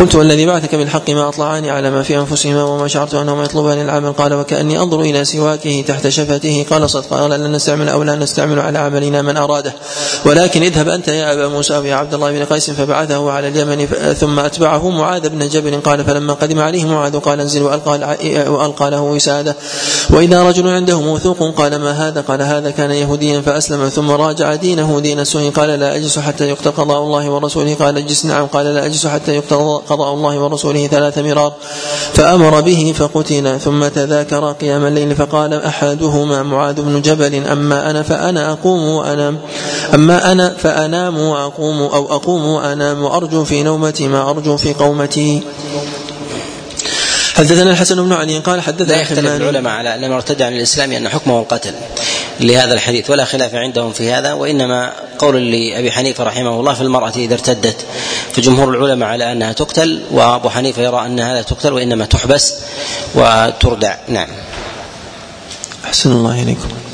[SPEAKER 4] قلت والذي بعثك بالحق ما أطلعاني على ما في أنفسهما وما شعرت أنهما يطلبان يطلبان العمل قال وكأني أنظر إلى سواكه تحت شفته. قال صدق. قال لن نستعمل أو لا نستعمل على عملنا من أراده. ولكن اذهب أنت يا أبا موسى أو يا عبد الله بن قيس فبعثه على اليمن ثم أتبعه معاذ بن جبل. قال فلما قدم عليه معاذ قال انزل وألقى, وألقى له وسادة. وإذا رجل عنده موثوق قال ما هذا؟ قال هذا كان يهوديا فأسلم ثم راجع دينه دين السوء قال لا أجلس حتى يقتل قضاء الله ورسوله. قال اجلس. نعم. قال لا أجلس حتى يقتل قضاء الله ورسوله ثلاث مرار فأمر به فقتل. ثم تذاكر قيام الليل فقال أحدهما معاذ بن جبل أما أنا فأنا أقوم وأنام أما أنا فأنام وأقوم أو أقوم وأنام وأرجو في نومتي ما أرجو في قومتي. حدثنا الحسن بن علي قال حدثنا
[SPEAKER 1] لا يختلف العلماء على أن من ارتد عن الإسلام أن حكمه القتل. لهذا الحديث ولا خلاف عندهم في هذا وإنما قول لأبي حنيفة رحمه الله في المرأة إذا ارتدت فجمهور العلماء على أنها تقتل وأبو حنيفة يرى انها لا تقتل وإنما تحبس وتردع. نعم.
[SPEAKER 4] أحسن الله إليكم.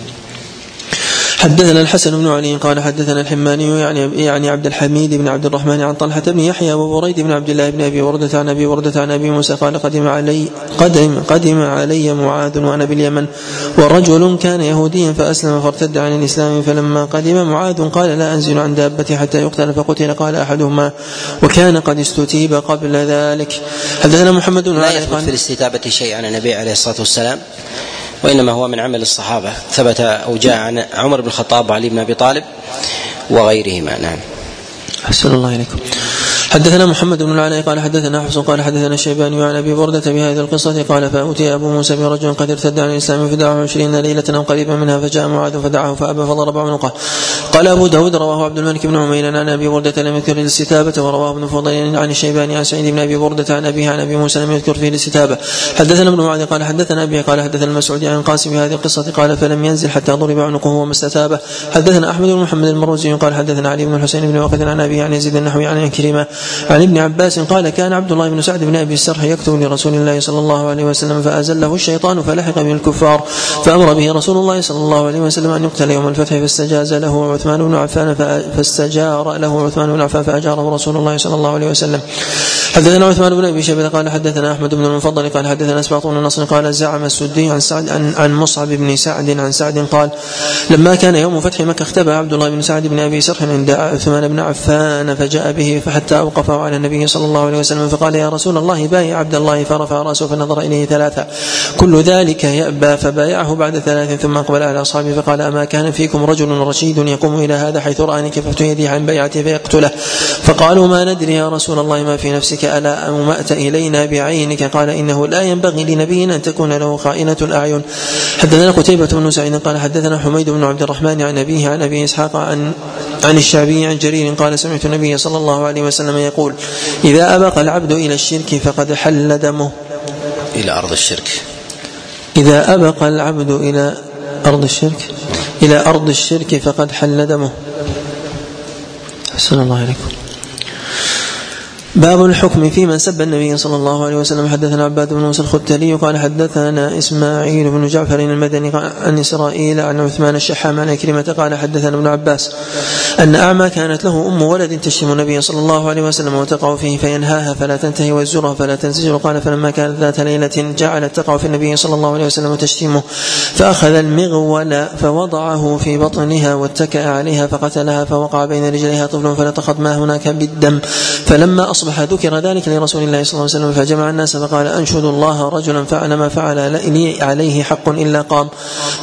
[SPEAKER 4] حدثنا الحسن بن علي قال حدثنا الحماني يعني يعني عبد الحميد بن عبد الرحمن عن طلحة بن يحيى وبريد بن عبد الله بن أبي وردة عن أبي وردة عن أبي موسى قال قدم علي قدم قدم علي معاذ وأنا باليمن ورجل كان يهوديا فأسلم فارتد عن الإسلام فلما قدم معاذ قال لا أنزل عن دابتي حتى يقتل فقتل قال أحدهما وكان قد استتيب قبل ذلك. حدثنا محمد بن
[SPEAKER 1] لا يثبت في الاستتابة شيء عن النبي عليه الصلاة والسلام. وإنما هو من عمل الصحابة. ثبت أو جاء عن عمر بن الخطاب وعلي بن أبي طالب وغيرهما. نعم.
[SPEAKER 4] أحسن الله إليكم. حدثنا محمد بن العلاء قال حدثنا حفص قال حدثنا الشيباني عن أبي بردة بهذه القصة قال فأوتي أبو موسى برجل قد ارتد عن الإسلام فدعه عشرين ليلة أو قريبا منها فجاء معاذ فدعاه فأبى فضرب عنقه قال أبو داود رواه عبد الملك بن عمير عن أبي بردة لم يذكر الاستتابة ورواه ابن فضيل عن الشيباني عن سعيد بن أبي بردة عن أبيه عن أبي موسى لم يذكر فيه الاستتابة. حدثنا ابن معاذ قال حدثنا ابي قال حدثنا المسعودي عن قاسم بهذه القصة قال فلم ينزل حتى ضرب عنقه وما استتاب. حدثنا أحمد بن محمد المروزي قال حدثنا علي بن الحسين بن وقت عن ابي عن يزيد النحوي عن كريمه عن ابن عباس قال كان عبد الله بن سعد بن أبي السرح يكتب لرسول الله صلى الله عليه وسلم فأزله الشيطان فلحق به الكفار فأمر به رسول الله صلى الله عليه وسلم أن يقتل يوم الفتح فاستجاز له عثمان بن عفان فاستجار له عثمان بن عفان فأجاره رسول الله صلى الله عليه وسلم. حدثنا عثمان بن أبي شيبة قال حدثنا أحمد بن المفضل قال حدثنا اسباط بن نصر قال زعم السدي عن سعد عن, عن مصعب بن سعد عن سعد قال لما كان يوم فتح مكة اختبى عبد الله بن سعد بن أبي سرح عند عثمان بن عفان فجاء به فحتى اوقفه على النبي صلى الله عليه وسلم فقال يا رسول الله بايع عبد الله فرفع رأسه فنظر إليه ثلاثة. كل ذلك يأبى فبايعه بعد ثلاث ثم أقبل على أصحابه فقال أما كان فيكم رجل رشيد يقوم إلى هذا حيث رأني كففت يدي عن بيعته فيقتله. فقالوا ما ندري يا رسول الله ما في نفسك ألا اومات إلينا بعينك؟ قال إنه لا ينبغي لنبي أن تكون له خائنة الاعين حدثنا قتيبة بن سعيد قال حدثنا حميد بن عبد الرحمن عن أبيه عن أبي إسحاق عن عن الشعبي عن جرير قال سمعت النبي صلى الله عليه وسلم يقول إذا أبق العبد إلى الشرك فقد حل دمه.
[SPEAKER 1] إلى أرض الشرك.
[SPEAKER 4] إذا أبق العبد إلى أرض الشرك إلى أرض الشرك فقد حل دمه. أحسن الله عليكم باب الحكم في من سب النبي صلى الله عليه وسلم. حدثنا عباد بن موسى الختلي قال حدثنا إسماعيل بن جعفر المدني عن إسرائيل عن عثمان الشحام عن كلمة قال حدثنا ابن عباس أن أعمى كانت له أم ولد تشتم النبي صلى الله عليه وسلم وتقع فيه فينهاها فلا تنتهي ويزجرها فلا تنزجر قال فلما كانت ذات ليلة جعلت تقع في النبي صلى الله عليه وسلم وتشتمه فأخذ المغول فوضعه في بطنها واتكأ عليها فقتلها فوقع بين رجليها طفل فلتقط ما هناك بالدم. فلما اصبح أصبح ذكر ذلك لرسول الله صلى الله عليه وسلم فجمع الناس فقال أنشد الله رجلا فعل ما فعل لي عليه حق إلا قام.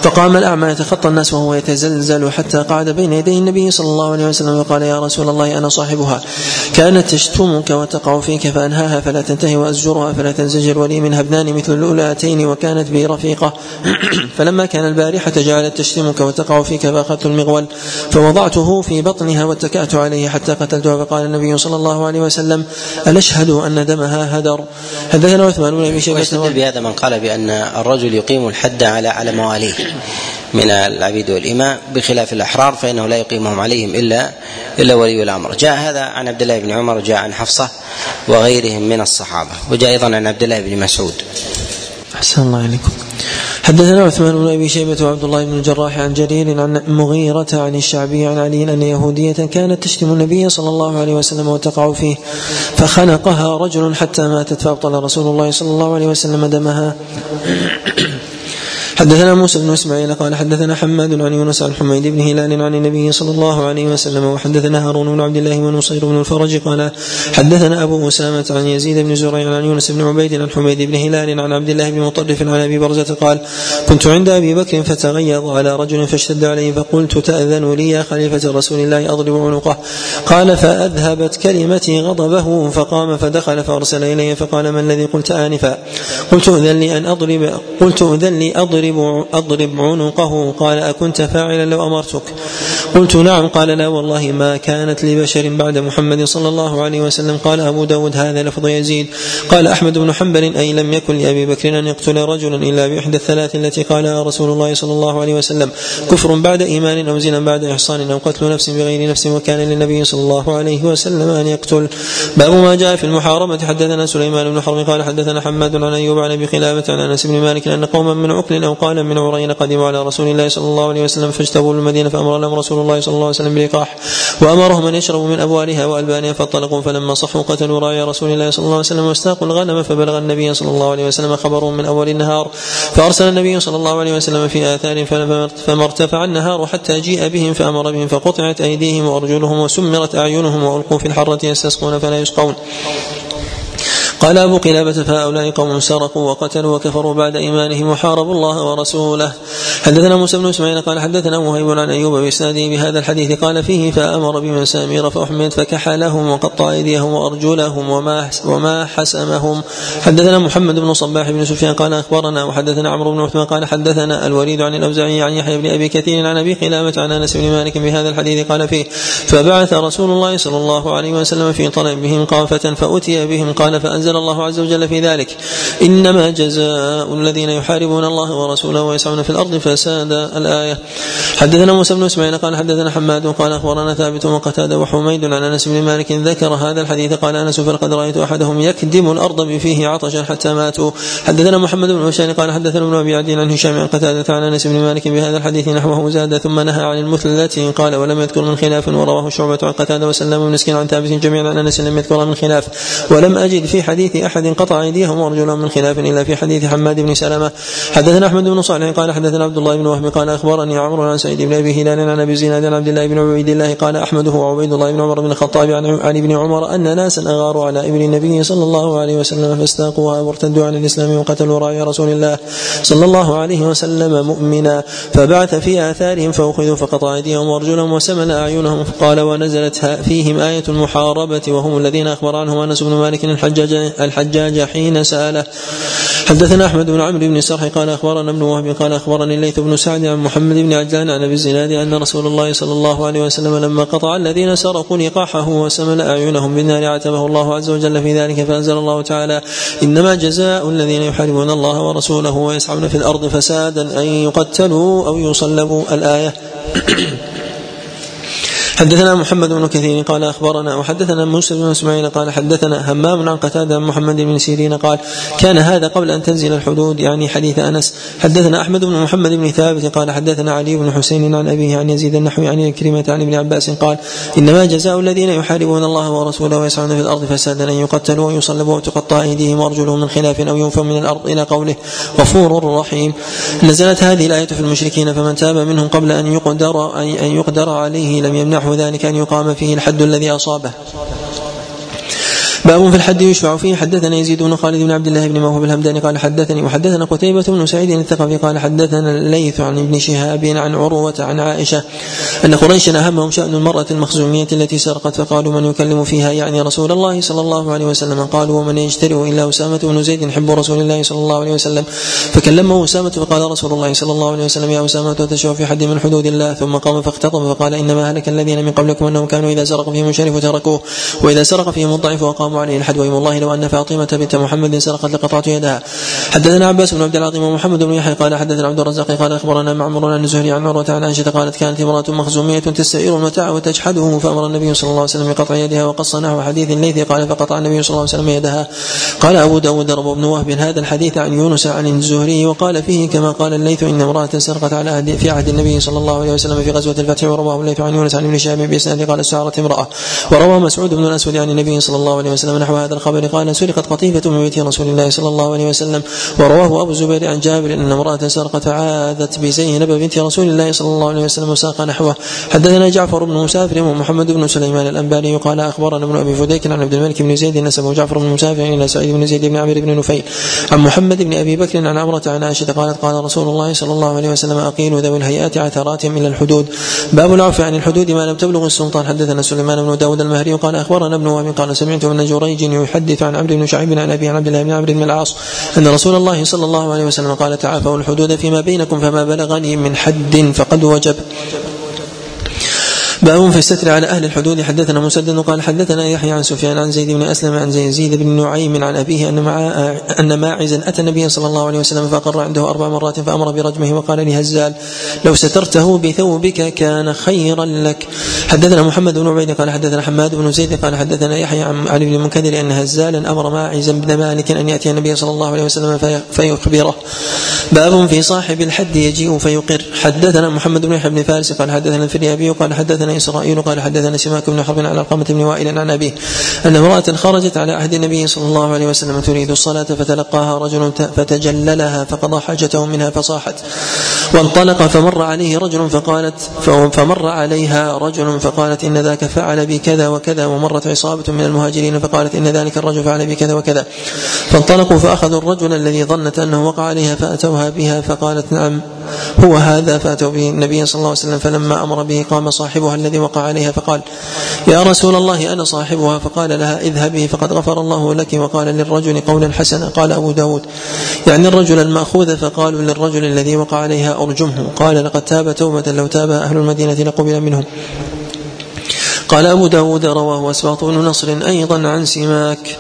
[SPEAKER 4] فقام الأعمى يتخطى الناس وهو يتزلزل حتى قعد بين يدي النبي صلى الله عليه وسلم وقال يا رسول الله أنا صاحبها. كانت تشتمك وتقع فيك فأنهاها فلا تنتهي وأزجرها فلا تنزجر ولي منها ابنان مثل الأولاتين وكانت بي رفيقة. فلما كان البارحة جعلت تشتمك وتقع فيك فأخذت المغول. فوضعته في بطنها واتكأت عليه حتى قتلتها فقال النبي صلى الله عليه وسلم أنشهد أن دمها هدر. حدثنا عثمان بن أبي شيبة.
[SPEAKER 1] ويستدل بهذا من قال بأن الرجل يقيم الحد على على مواليه من العبيد والإماء بخلاف الأحرار فإنه لا يقيمهم عليهم إلا إلا ولي الأمر. جاء هذا عن عبد الله بن عمر وجاء عن حفصة وغيرهم من الصحابة وجاء أيضا عن عبد الله بن مسعود.
[SPEAKER 4] أحسن الله إليكم. حدثنا عثمان بن أبي شيبة وعبد الله بن الجراح عن جرير عن مغيرة عن الشعبي عن علي أن يهودية كانت تشتم النبي صلى الله عليه وسلم وتقع فيه فخنقها رجل حتى ماتت فأبطل رسول الله صلى الله عليه وسلم دمها. حدثنا موسى بن إسماعيل قال حدثنا حماد عن يونس عن حميد بن هلال عن النبي صلى الله عليه وسلم وحدثنا هارون بن عبد الله ونصير بن الفرج قال حدثنا أبو أسامة عن يزيد بن زريع عن يونس بن عبيد عن حميد بن هلال عن عبد الله بن مطرف عن أبي برزة قال كنت عند أبي بكر فتغيظ على رجل فاشتد عليه فقلت تأذن لي يا خليفة رسول الله أضرب عنقه. قال فأذهبت كلمتي غضبه فقام فدخل فأرسل إلي فقال ما الذي قلت آنفا؟ قلت أذن لي أن أضرب قلت أذن لي أضرب أضرب أضرب عنقه قال أكنت فاعلا لو أمرتك. قلت نعم قال لا والله ما كانت لبشر بعد محمد صلى الله عليه وسلم. قال أبو داود هذا لفظ يزيد. قال أحمد بن حنبل أي لم يكن لأبي بكر أن يقتل رجلا إلا بإحدى الثلاث التي قالها رسول الله صلى الله عليه وسلم. كفر بعد إيمان أو زنا بعد إحصان أو قتل نفس بغير نفس وكان للنبي صلى الله عليه وسلم أن يقتل. باب ما جاء في المحاربة حدثنا سليمان بن حرب قال حدثنا حماد عن أيوب عن أبي خلافة عن أنس بن مالك أن قوما من عقل أو قال من عرين قدموا على رسول الله صلى الله عليه وسلم فاجتبوا المدينة فأمر لهم رسول الله صلى الله عليه وسلم بلقاح وأمرهم أن يشربوا من أبوالها وألبانها فانطلقوا فلما صحوا قتلوا راعي رسول الله صلى الله عليه وسلم واستاقوا الغنم فبلغ النبي صلى الله عليه وسلم خبر من أول النهار فأرسل النبي صلى الله عليه وسلم في آثار فما ارتفع النهار حتى جيء بهم فأمر بهم فقطعت أيديهم وأرجلهم وسمرت أعينهم وألقوا في الحرة يستسقون فلا يسقون قال أبو قلابة فهؤلاء قوم سرقوا وقتلوا وكفروا بعد إيمانهم وحاربوا الله ورسوله. حدثنا موسى بن إسماعيل قال حدثنا مهيب عن أيوب بإسناده بهذا الحديث قال فيه فأمر بمسامير فأحمد فكحلهم وقطع أيديهم وأرجلهم وما وما حسمهم. حدثنا محمد بن صباح بن سفيان قال أخبرنا وحدثنا عمرو بن عثمان قال حدثنا الوليد عن الأوزاعي عن يحيى بن أبي كثير عن أبي قلابة عن أنس بن مالك بهذا الحديث قال فيه فبعث رسول الله صلى الله عليه وسلم في طلبهم قافة فأتي بهم قال فأنزل أنزل الله عز وجل في ذلك. إنما جزاء الذين يحاربون الله ورسوله ويسعون في الأرض فساد الآية حدثنا موسى بن إسماعيل قال حدثنا حماد قال أخبرنا ثابت وقتادة وحميد عن أنس بن مالك ذكر هذا الحديث. قال أنس فلقد رأيت أحدهم يكدم الأرض بفيه عطشا حتى ماتوا. حدثنا محمد بن هشام قال حدثنا ابن أبي عدي عن هشام عن قتادة عن أنس بن مالك بهذا الحديث نحوه زاد ثم نهى عن المثلة. قال ولم يذكر من خلاف. ورواه شعبة عن قتادة وسلم بن مسكين عن ثابت جميعا عن أنس لم يذكر من خلاف. ولم أجد في حديث حديث أحد قطع أيديهم وأرجلهم من خلاف إلا في حديث حماد بن سلمة. حدثنا أحمد بن صالح قال حدثنا عبد الله بن وهب قال أخبرني عمرو عن سعيد بن أبي هلال عن أبي زناد عن عبد الله بن عبيد الله قال أحمد هو عبيد الله بن عمر بن الخطاب عن علي بن عمر أن ناسا أغاروا على ابن النبي صلى الله عليه وسلم فاستاقوها وارتدوا عن الإسلام وقتلوا راعي رسول الله صلى الله عليه وسلم مؤمنا. فبعث في آثارهم فأخذوا فقطع أيديهم وأرجلهم وسمن أعينهم. فقال ونزلت فيهم آية المحاربة وهم الذين أخبر عنهم أنس بن مالك الحجاج الحجاج حين سأله. حدثنا أحمد بن عمرو بن سرح قال أخبرنا ابن وهب قال أخبرني الليث بن سعد عن محمد بن عجلان عن أبي الزناد أن رسول الله صلى الله عليه وسلم لما قطع الذين سرقوا لقاحه وسمل أعينهم بالنار عتبه الله عز وجل في ذلك فأنزل الله تعالى إنما جزاء الذين يحاربون الله ورسوله ويسعون في الأرض فسادا أن يقتلوا أو يصلبوا الآية. حدثنا محمد بن كثير قال أخبرنا وحدثنا موسى بن إسماعيل قال حدثنا همام عن قتادة عن محمد بن سيرين قال كان هذا قبل أن تنزل الحدود يعني حديث أنس. حدثنا أحمد بن محمد بن ثابت قال حدثنا علي بن حسين عن أبيه عن يزيد النحوي عن كلمة عن ابن عباس قال إنما جزاء الذين يحاربون الله ورسوله ويسعون في الأرض فسادا أن يقتلوا ويصلبوا وتقطع أيديهم وأرجلهم من خلاف أو ينفوا من الأرض إلى قوله غفور رحيم نزلت هذه الآية في المشركين فمن تاب منهم قبل أن يقدر أن يقدر عليه لم يمنعه ذلك أن يقام فيه الحد الذي أصابه. باب في الحد يشفع فيه. حدثنا يزيد بن خالد بن عبد الله بن موهب الهمداني قال حدثني وحدثنا قتيبة بن سعيد الثقفي قال حدثنا الليث عن ابن شهاب عن عروة عن عائشة أن قريشا أهمهم شأن المرأة المخزومية التي سرقت فقالوا من يكلم فيها؟ يعني رسول الله صلى الله عليه وسلم. قالوا ومن يجترئ إلا أسامة بن زيد حب رسول الله صلى الله عليه وسلم. فكلمه أسامة فقال رسول الله صلى الله عليه وسلم يا أسامة تشفع في حد من حدود الله. ثم قام فاختطب فقال إنما هلك الذين من قبلكم أنهم كانوا إذا سرق فيهم الشريف تركوه وإذا سرق فيهم الضعيف وقاموا يقام عليه الحد ويم الله لو أن فاطمة بنت محمد سرقت لقطعت يدها. حدثنا عباس بن عبد العظيم ومحمد بن يحيى قال حدثنا عبد الرزاق قال أخبرنا معمر عن الزهري عن عروة عن عائشة قالت كانت امرأة مخزومية تستعير المتاع وتجحده فأمر النبي صلى الله عليه وسلم بقطع يدها وقص نحو حديث الليث قال فقطع النبي صلى الله عليه وسلم يدها. قال أبو داود روى ابن وهب هذا الحديث عن يونس عن الزهري وقال فيه كما قال الليث إن امرأة سرقت على في عهد النبي صلى الله عليه وسلم في غزوة الفتح ورواه الليث عن يونس عن ابن شهاب بإسناد قال سعرت امرأة. وروى مسعود بن الأسود عن النبي صلى الله عليه وسلم نحو هذا الخبر. قال سرقت قطيفة من بيت رسول الله صلى الله عليه وسلم ورواه أبو الزبير عن جابر إن امرأة سرقت عاذت بزينب بنت رسول الله صلى الله عليه وسلم وساق نحوه. حدثنا جعفر بن مسافر ومحمد بن سليمان الأنباري قال أخبرنا ابن أبي فديك عن عبد الملك بن زيد نسبه جعفر بن مسافر إلى سعيد بن زيد بن عمرو بن نفيل. عن محمد بن أبي بكر عن عمرة عن عائشة قالت قال رسول الله صلى الله عليه وسلم اقيلوا ذوي الهيئات عثراتهم إلى الحدود. باب العفو عن الحدود ما لم تبلغ السلطان. حدثنا سليمان بن داود المهري قال أخبرنا ابن وهب قال سمعت ابن جريج يحدث عن عبد بن شعيب عن أبي عبد الله بن عمرو بن العاص أن رسول الله صلى الله عليه وسلم قال تعافوا الحدود فيما بينكم فما بلغني من حد فقد وجب. باب في الستر على أهل الحدود. حدثنا مسدد قال حدثنا يحيى عن سفيان عن زيد بن أسلم عن يزيد بن نعيم عن أبيه أن مع أن ماعزا أتى النبي صلى الله عليه وسلم فاقر عنده أربع مرات فأمر برجمه وقال لهزال لو سترته بثوبك كان خيرا لك. حدثنا محمد بن عبيد قال حدثنا حماد بن زيد قال حدثنا يحيى عن علي بن المنكدر أن هزالا أمر ماعزا بن مالك أن يأتي النبي صلى الله عليه وسلم فيخبره. باب في صاحب الحد يجيء فيقر. حدثنا محمد بن يحيى بن فارس قال حدثنا الفريابي قال حدثنا حدثنا إسرائيل قال حدثنا سماك بن حرب على القامة بن وائل عن أبيه أن امرأة خرجت على عهد النبي صلى الله عليه وسلم تريد الصلاة فتلقاها رجل فتجللها فقضى حاجته منها فصاحت وانطلق فمر عليه رجل فقالت فمر عليها رجل فقالت إن ذاك فعل بي كذا وكذا ومرت عصابة من المهاجرين فقالت إن ذلك الرجل فعل بي كذا وكذا فانطلقوا فأخذوا الرجل الذي ظنت أنه وقع عليها فأتوها بها فقالت نعم هو هذا فأتوا به النبي صلى الله عليه وسلم فلما أمر به قام صاحبها الذي وقع عليها فقال يا رسول الله أنا صاحبها. فقال لها اذهبي فقد غفر الله لك. وقال للرجل قولا حسنا قال أبو داود يعني الرجل المأخوذ فقالوا للرجل الذي وقع عليها أرجمه. قال لقد تاب توبة لو تاب أهل المدينة لقبل منهم. قال أبو داود رواه أسباط بن نصر أيضا عن سماك.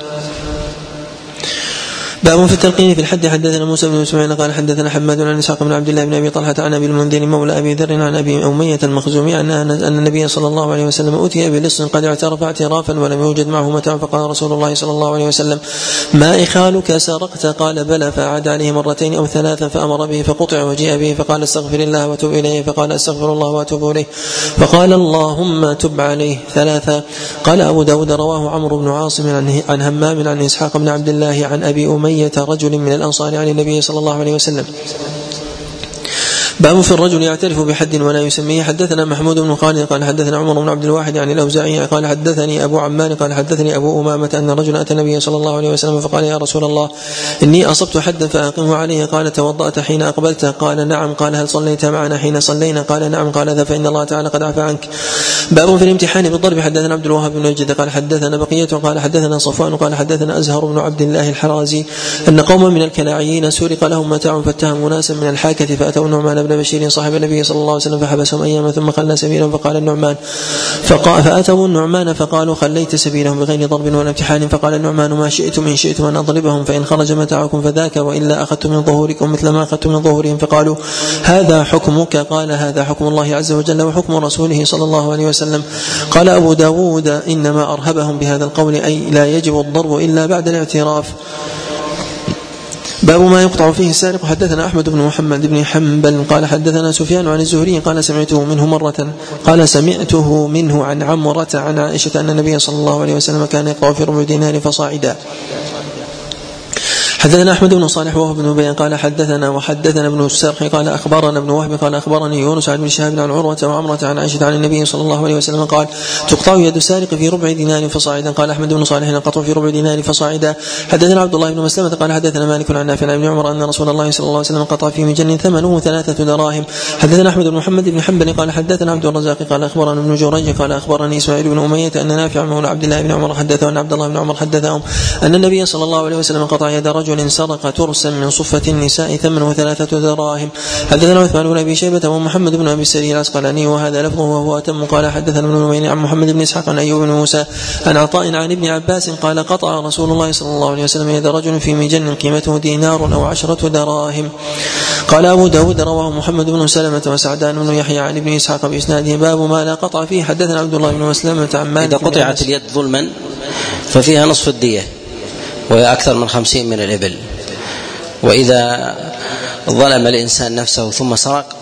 [SPEAKER 4] باب في التلقين في الحد. حدثنا موسى بن إسماعيل قال حدثنا حماد عن إسحاق بن عبد الله بن أبي طلحة عن أبي المنذر مولى أبي ذر عن أبي أمية المخزومي ان ان النبي صلى الله عليه وسلم أتي بلص قد اعترف اعترافا ولم يوجد معه متاع فقال رسول الله صلى الله عليه وسلم ما إخالك سرقت؟ قال بلى. فعاد عليه مرتين أو ثلاثا فأمر به فقطع وجيء به فقال استغفر الله وتوب إليه. فقال استغفر الله وأتوب إليه. فقال اللهم تب عليه. ثلاثا. قال أبو داود رواه عمرو بن عاصم عن همام عن إسحاق بن عبد الله عن أبي أمية أمية رجل من الأنصار عن النبي صلى الله عليه وسلم. باب في الرجل يعترف بحد ولا يسميه. حدثنا محمود بن خالد قال حدثنا عمر بن عبد الواحد عن الأوزاعي قال حدثني أبو عمان قال حدثني أبو أمامة أن رجلا أتى النبي صلى الله عليه وسلم فقال يا رسول الله إني أصبت حدا فاقمه عليه. قال توضأت حين أقبلت. قال نعم. قال هل صليت معنا حين صلينا؟ قال نعم. قال ذا فإن الله تعالى قد عفى عنك. باب في الامتحان بالضرب. حدثنا عبد الوهاب بن وجد قال حدثنا بقية. قال حدثنا صفوان. قال حدثنا أزهر بن عبد الله الحرازي أن قوما من الكلاعيين سرق لهم متاع فاتهموا ناسا من الحاكة فأتوا بن بشير صاحب النبي صلى الله عليه وسلم فحبسهم أياما ثم خلى سبيلهم فقال النعمان فقال فأتوا النعمان فقالوا خليت سبيلهم بغير ضرب ولا امتحان. فقال النعمان ما شئتم إن شئتم أن أضربهم فإن خرج متاعكم فذاك وإلا اخذت من ظهوركم مثل ما اخذت من ظهورهم. فقالوا هذا حكمك؟ قال هذا حكم الله عز وجل وحكم رسوله صلى الله عليه وسلم. قال أبو داود إنما أرهبهم بهذا القول أي لا يجب الضرب إلا بعد الاعتراف. باب ما يقطع فيه السارق. حدثنا أحمد بن محمد بن حنبل قال حدثنا سفيان عن الزهري قال سمعته منه مرة قال سمعته منه عن عمرة عن عائشة أن النبي صلى الله عليه وسلم كان يقطع في ربع دينار فصاعدا. حدثنا أحمد بن صالح وهو بن بيان قال حدثنا وحدثنا ابن السرح قال أخبرنا ابن وهب قال أخبرني يونس عن ابن شهاب عن عروة وعمره عن عائشة عن النبي صلى الله عليه وسلم قال تقطع يد السارق في ربع دينار فصاعدا. قال أحمد بن صالح القطع في ربع دينار فصاعدا. حدثنا عبد الله بن مسلمة قال حدثنا مالك عن نافع عن ابن عمر أن رسول الله صلى الله عليه وسلم قطع في مجن ثمنه ثلاثة دراهم. حدثنا أحمد بن محمد بن حنبل قال حدثنا عبد الرزاق قال أخبرنا ابن جريج قال أخبرني إسماعيل بن أمية أن نافع عبد الله بن عمر حدثه أن عبد الله بن عمر حدثهم أن النبي صلى الله عليه وسلم قطع يد رجل رجل سرق ترسا من صفة النساء ثمنه ثلاثة دراهم. حدثنا عثمان بن أبي شيبة ومحمد بن أبي السري العسقلاني وهذا لفظه وهو أتم. قال حدثنا ابن نمير عن محمد بن إسحاق عن أيوب بن موسى عن عطاء عن ابن عباس قال قطع رسول الله صلى الله عليه وسلم يد رجل في مجن قيمته دينار أو عشرة دراهم. قال أبو داود رواه محمد بن سلمة وسعدان بن يحيى عن ابن إسحاق باسناده باب ما لا قطع فيه. حدثنا عبد الله بن مسلمة عن مالك
[SPEAKER 1] إذا قطعت اليد ظلما ففيها نصف الدية. وهي أكثر من خمسين من الإبل. وإذا ظلم الإنسان نفسه ثم سرق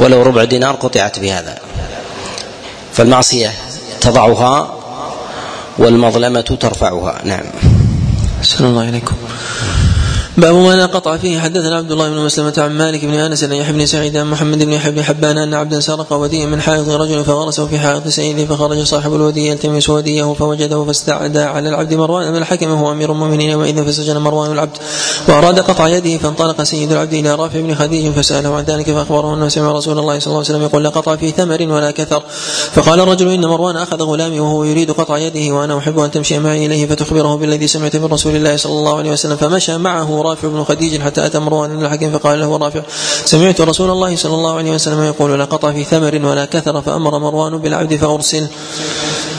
[SPEAKER 1] ولو ربع دينار قطعت بهذا. فالمعصية تضعها والمظلمة ترفعها. نعم.
[SPEAKER 4] أحسن الله إليكم. باب ما لا قطع فيه حدثنا عبد الله بن مسلمة عن مالك بن أنس عن يحيى بن سعيد عن محمد بن يحيى بن حبان أن عبدا سرق وديا من حائط رجل فغرسه في حائط سيده فخرج صاحب الودي يلتمس وديه فوجده فاستعدى على العبد مروان بن الحكم وهو أمير المؤمنين يومئذ فسجن مروان العبد وأراد قطع يده فانطلق سيد العبد إلى رافع بن خديج فسأله عن ذلك فأخبره أنه سمع رسول الله صلى الله عليه وسلم يقول لا قطع في ثمر ولا كثر فقال الرجل إن مروان أخذ غلامي وهو يريد قطع يده وأنا أحب أن تمشي معي إليه فتخبره بالذي سمعت من رسول الله صلى الله عليه وسلم فمشى معه رافع بن خديج حتى أتى مروان بن الحكيم فقال له رافع سمعت رسول الله صلى الله عليه وسلم يقول لا قطع في ثمر ولا كثر فأمر مروان بالعبد فأرسل.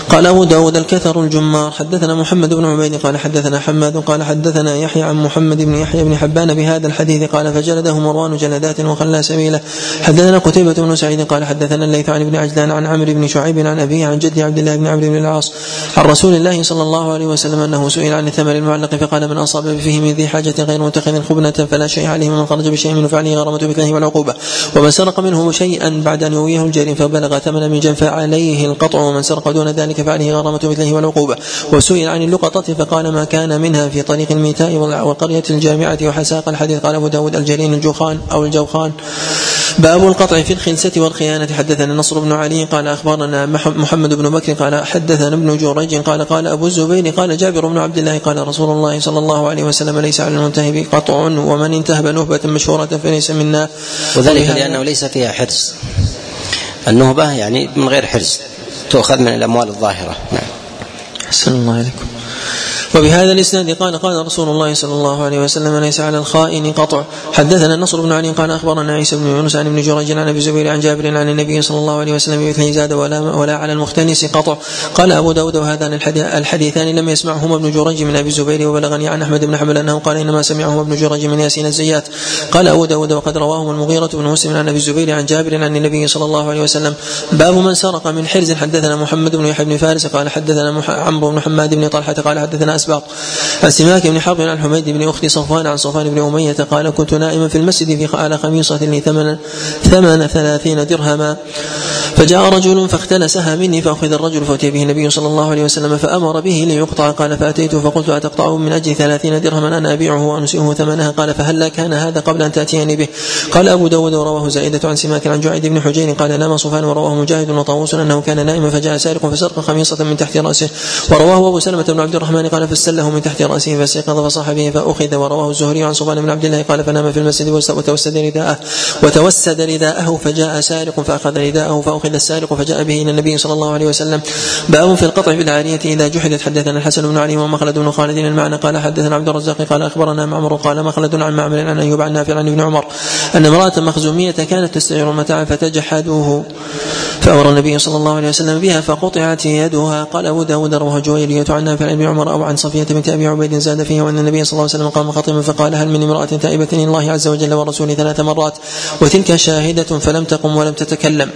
[SPEAKER 4] قال أبو داود الكثر الجمار حدثنا محمد بن عبيد قال حدثنا حماد قال حدثنا يحيى عن محمد بن يحيى بن حبان بهذا الحديث قال فجلده مروان جلدات وخلى سبيله. حدثنا قتيبة بن سعيد قال حدثنا الليث عن ابن عجلان عن عمرو بن شعيب عن أبيه عن جد عبد الله بن عمرو بن العاص عن رسول الله صلى الله عليه وسلم أنه سئل عن الثمر المعلق فقال من أصاب فيه من ذي حاجة غير متخذ خبنة فلا شيء عليه من خرج بشيء من فعله غرامة مثله والعقوبة. ومن سرق منه شيئا بعد أن يويه الجريم فبلغ ثمن من جن فعليه القطع ومن سرق دون ذلك فعليه غرامة مثله والعقوبة. وسئل عن اللقطة فقال ما كان منها في طريق الميتاء والقرية الجامعة وحساق الحديث. قال أبو داود الجرين الجوخان أو الجوخان. باب القطع في الخلسة والخيانة. حدثنا نصر بن علي قال أخبرنا محمد بن بكر قال حدثنا ابن جريج قال قال أبو الزبير قال جابر بن عبد الله قال رسول الله صلى الله عليه وسلم ليس على المنتهب قطع ومن انتهب نهبة مشهورة فليس منا.
[SPEAKER 1] وذلك لأنه ليس فيها حرص. النهبة يعني من غير حرص. تؤخذ من الأموال الظاهرة. نعم.
[SPEAKER 4] أحسن الله عليكم وبهذا الإسناد قال قال رسول الله صلى الله عليه وسلم ليس على الخائن قطع. حدثنا النصر بن علي قال أخبرنا عيسى بن يونس عن ابن جريج عن أبي زبير عن جابر عن النبي صلى الله عليه وسلم بمثله زاد ولا ولا على المختنس قطع. قال أبو داود وهذان الحديثان لم يسمعهما ابن جريج من أبي الزبير وبلغني عن أحمد بن حنبل أنه قال إنما سمعهما ابن جريج من ياسين الزيات. قال أبو داود وقد رواهما المغيرة بن مسلم عن أبي الزبير عن جابر عن النبي صلى الله عليه وسلم. باب من سرق من حرز. حدثنا محمد بن يحيى بن فارس قال حدثنا عمرو بن حماد بن طلحة قال حدثنا اسباط عن سماك بن حرب عن حميد بن أخت صفوان عن صفوان بن أمية قال كنت نائما في المسجد في على خميصة لي ثمن ثمن ثلاثين درهما. فجاء رجل فاختلسها مني فأخذ الرجل فأتي به النبي صلى الله عليه وسلم فأمر به ليقطع. قال فاتيته فقلت أتقطعه من أجل ثلاثين درهما؟ أنا أبيعه وانسئه ثمنها. قال فهلا كان هذا قبل أن تأتيني به. قال أبو داود ورواه زائدة عن سماك عن جعيد بن حجين. قال نام صفوان. ورواه مجاهد وطاووس أنه كان نائما فجاء سارق فسرق خميصة من تحت رأسه. ورواه أبو سلمة بن عبد الرحمن قال فسله من تحت رأسه فاستيقظ فصاح به فأخذ ورواه الزهري عن صفوان بن عبد الله قال فنام في المسجد وتوسد رداءه وتوسد رداءه فجاء سارق فأخذ رداءه فأخذ السارق فجاء به إلى النبي صلى الله عليه وسلم. باب في القطع بالعارية إذا جحدت حدثنا الحسن بن علي ومخلد بن خالد المعنى قال حدثنا عبد الرزاق قال أخبرنا معمر قال مخلد عن معمر عن أيوب عن نافع عن ابن عمر أن امرأة مخزومية كانت تستعير المتاع فتجحدوه. فأمر النبي صلى الله عليه وسلم بها فقطعت يدها. قال أبو داود رواه جويرية عن نافع ابن عمر أو عن صفية بنت أبي عبيد زاد فيه وأن النبي صلى الله عليه وسلم قام خطيبا فقال هل من امرأة تائبة الله عز وجل ورسوله ثلاث مرات وتلك شاهدة فلم تقم ولم تتكلم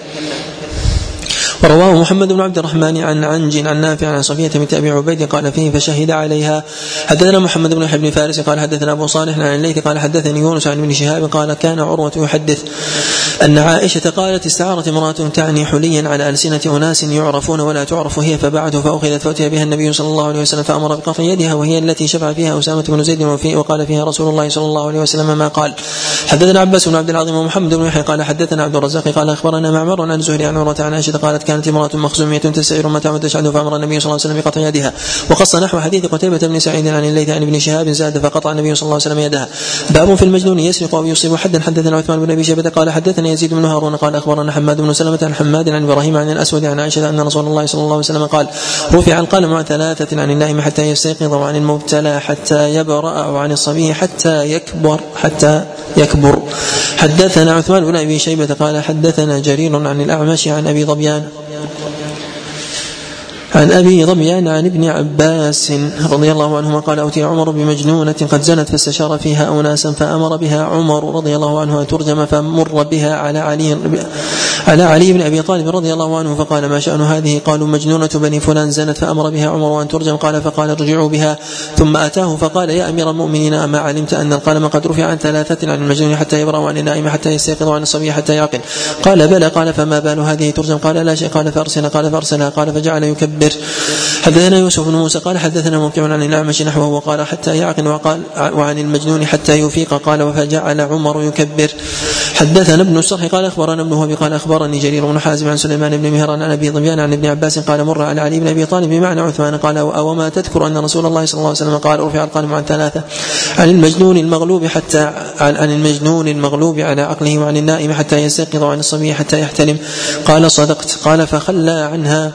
[SPEAKER 4] ورواه محمد بن عبد الرحمن عن عنج عن نافع عن صفية بنت أبي عبيد قال فيه فشهد عليها. حدثنا محمد بن بن فارس قال حدثنا أبو صالح عن الليث قال حدثني يونس عن ابن شهاب قال كان عروة يحدث أن عائشة قالت استعارت امرأة تعني حليا على ألسنة أناس يعرفون ولا تعرف هي فبعث فأخذت فأتي بها النبي صلى الله عليه وسلم فأمر بقطع يدها وهي التي شفع فيها أسامة بن زيد وقال فيها رسول الله صلى الله عليه وسلم ما قال. حدثنا عباس بن عبد العظيم ومحمد بن يحيى قال حدثنا عبد الرزاق قال أخبرنا معمر عن زهري عن عروة عن عائشة قالت كانت امرأة مخزومية تستعير متى وتشهد فأمر النبي صلى الله عليه وسلم بقطع يدها. وقص نحو حديث قتيبة بن سعيد عن الليث عن ابن شهاب زاد فقطع النبي صلى الله عليه وسلم يدها. باب في المجنون يسرق أو يصيب حدا. حدثنا عثمان بن أبي شيبة قال حدثنا يزيد بن هارون قال أخبرنا حماد بن سلمة عن حماد عن إبراهيم عن الأسود عن عائشة أن رسول الله صلى الله عليه وسلم قال رفع القلم عن ثلاثة عن النائم حتى يستيقظ وعن المبتلى حتى يبرأ وعن الصبي حتى يكبر حتى يكبر. حدثنا عثمان بن أبي شيبة قال حدثنا جرير عن الأعمش عن أبي ظبيان عن أبي ظبيان عن ابن عباس رضي الله عنهما قال أوتي عمر بمجنونة قد زنت فاستشار فيها اناسا فأمر بها عمر رضي الله عنه أن ترجم فمر بها على علي على علي بن أبي طالب رضي الله عنه فقال ما شأن هذه؟ قالوا مجنونة بني فلان زنت فأمر بها عمر ان ترجم. قال فقال ارجعوا بها. ثم أتاه فقال يا أمير المؤمنين أما علمت أن القلم قد رفع عن ثلاثة عن المجنون حتى يبرأ وعن النائم حتى يستيقظ وعن الصبي حتى يعقل. قال بلى. قال فما بال هذه ترجم؟ قال لا شيء. قال فأرسل. قال فارسلها قال فجعل يكبر مدبر حدثنا يوسف بن موسى قال حدثنا موقع عن الأعمش نحوه وقال حتى يعقل وقال وعن المجنون حتى يفيق قال فجعل عمر يكبر. حدثنا ابن السرح قال أخبرنا ابن وهب قال أخبرني جرير بن حازم عن سليمان بن مهران عن أبي ظبيان عن ابن عباس قال مر على علي بن أبي طالب بمعنى عثمان قال أو ما تذكر أن رسول الله صلى الله عليه وسلم قال رفع القلم عن ثلاثة عن المجنون المغلوب حتى عن المجنون المغلوب على عقله وعن النائم حتى يستيقظ وعن الصبي حتى يحتلم. قال صدقت. قال فخلى عنها.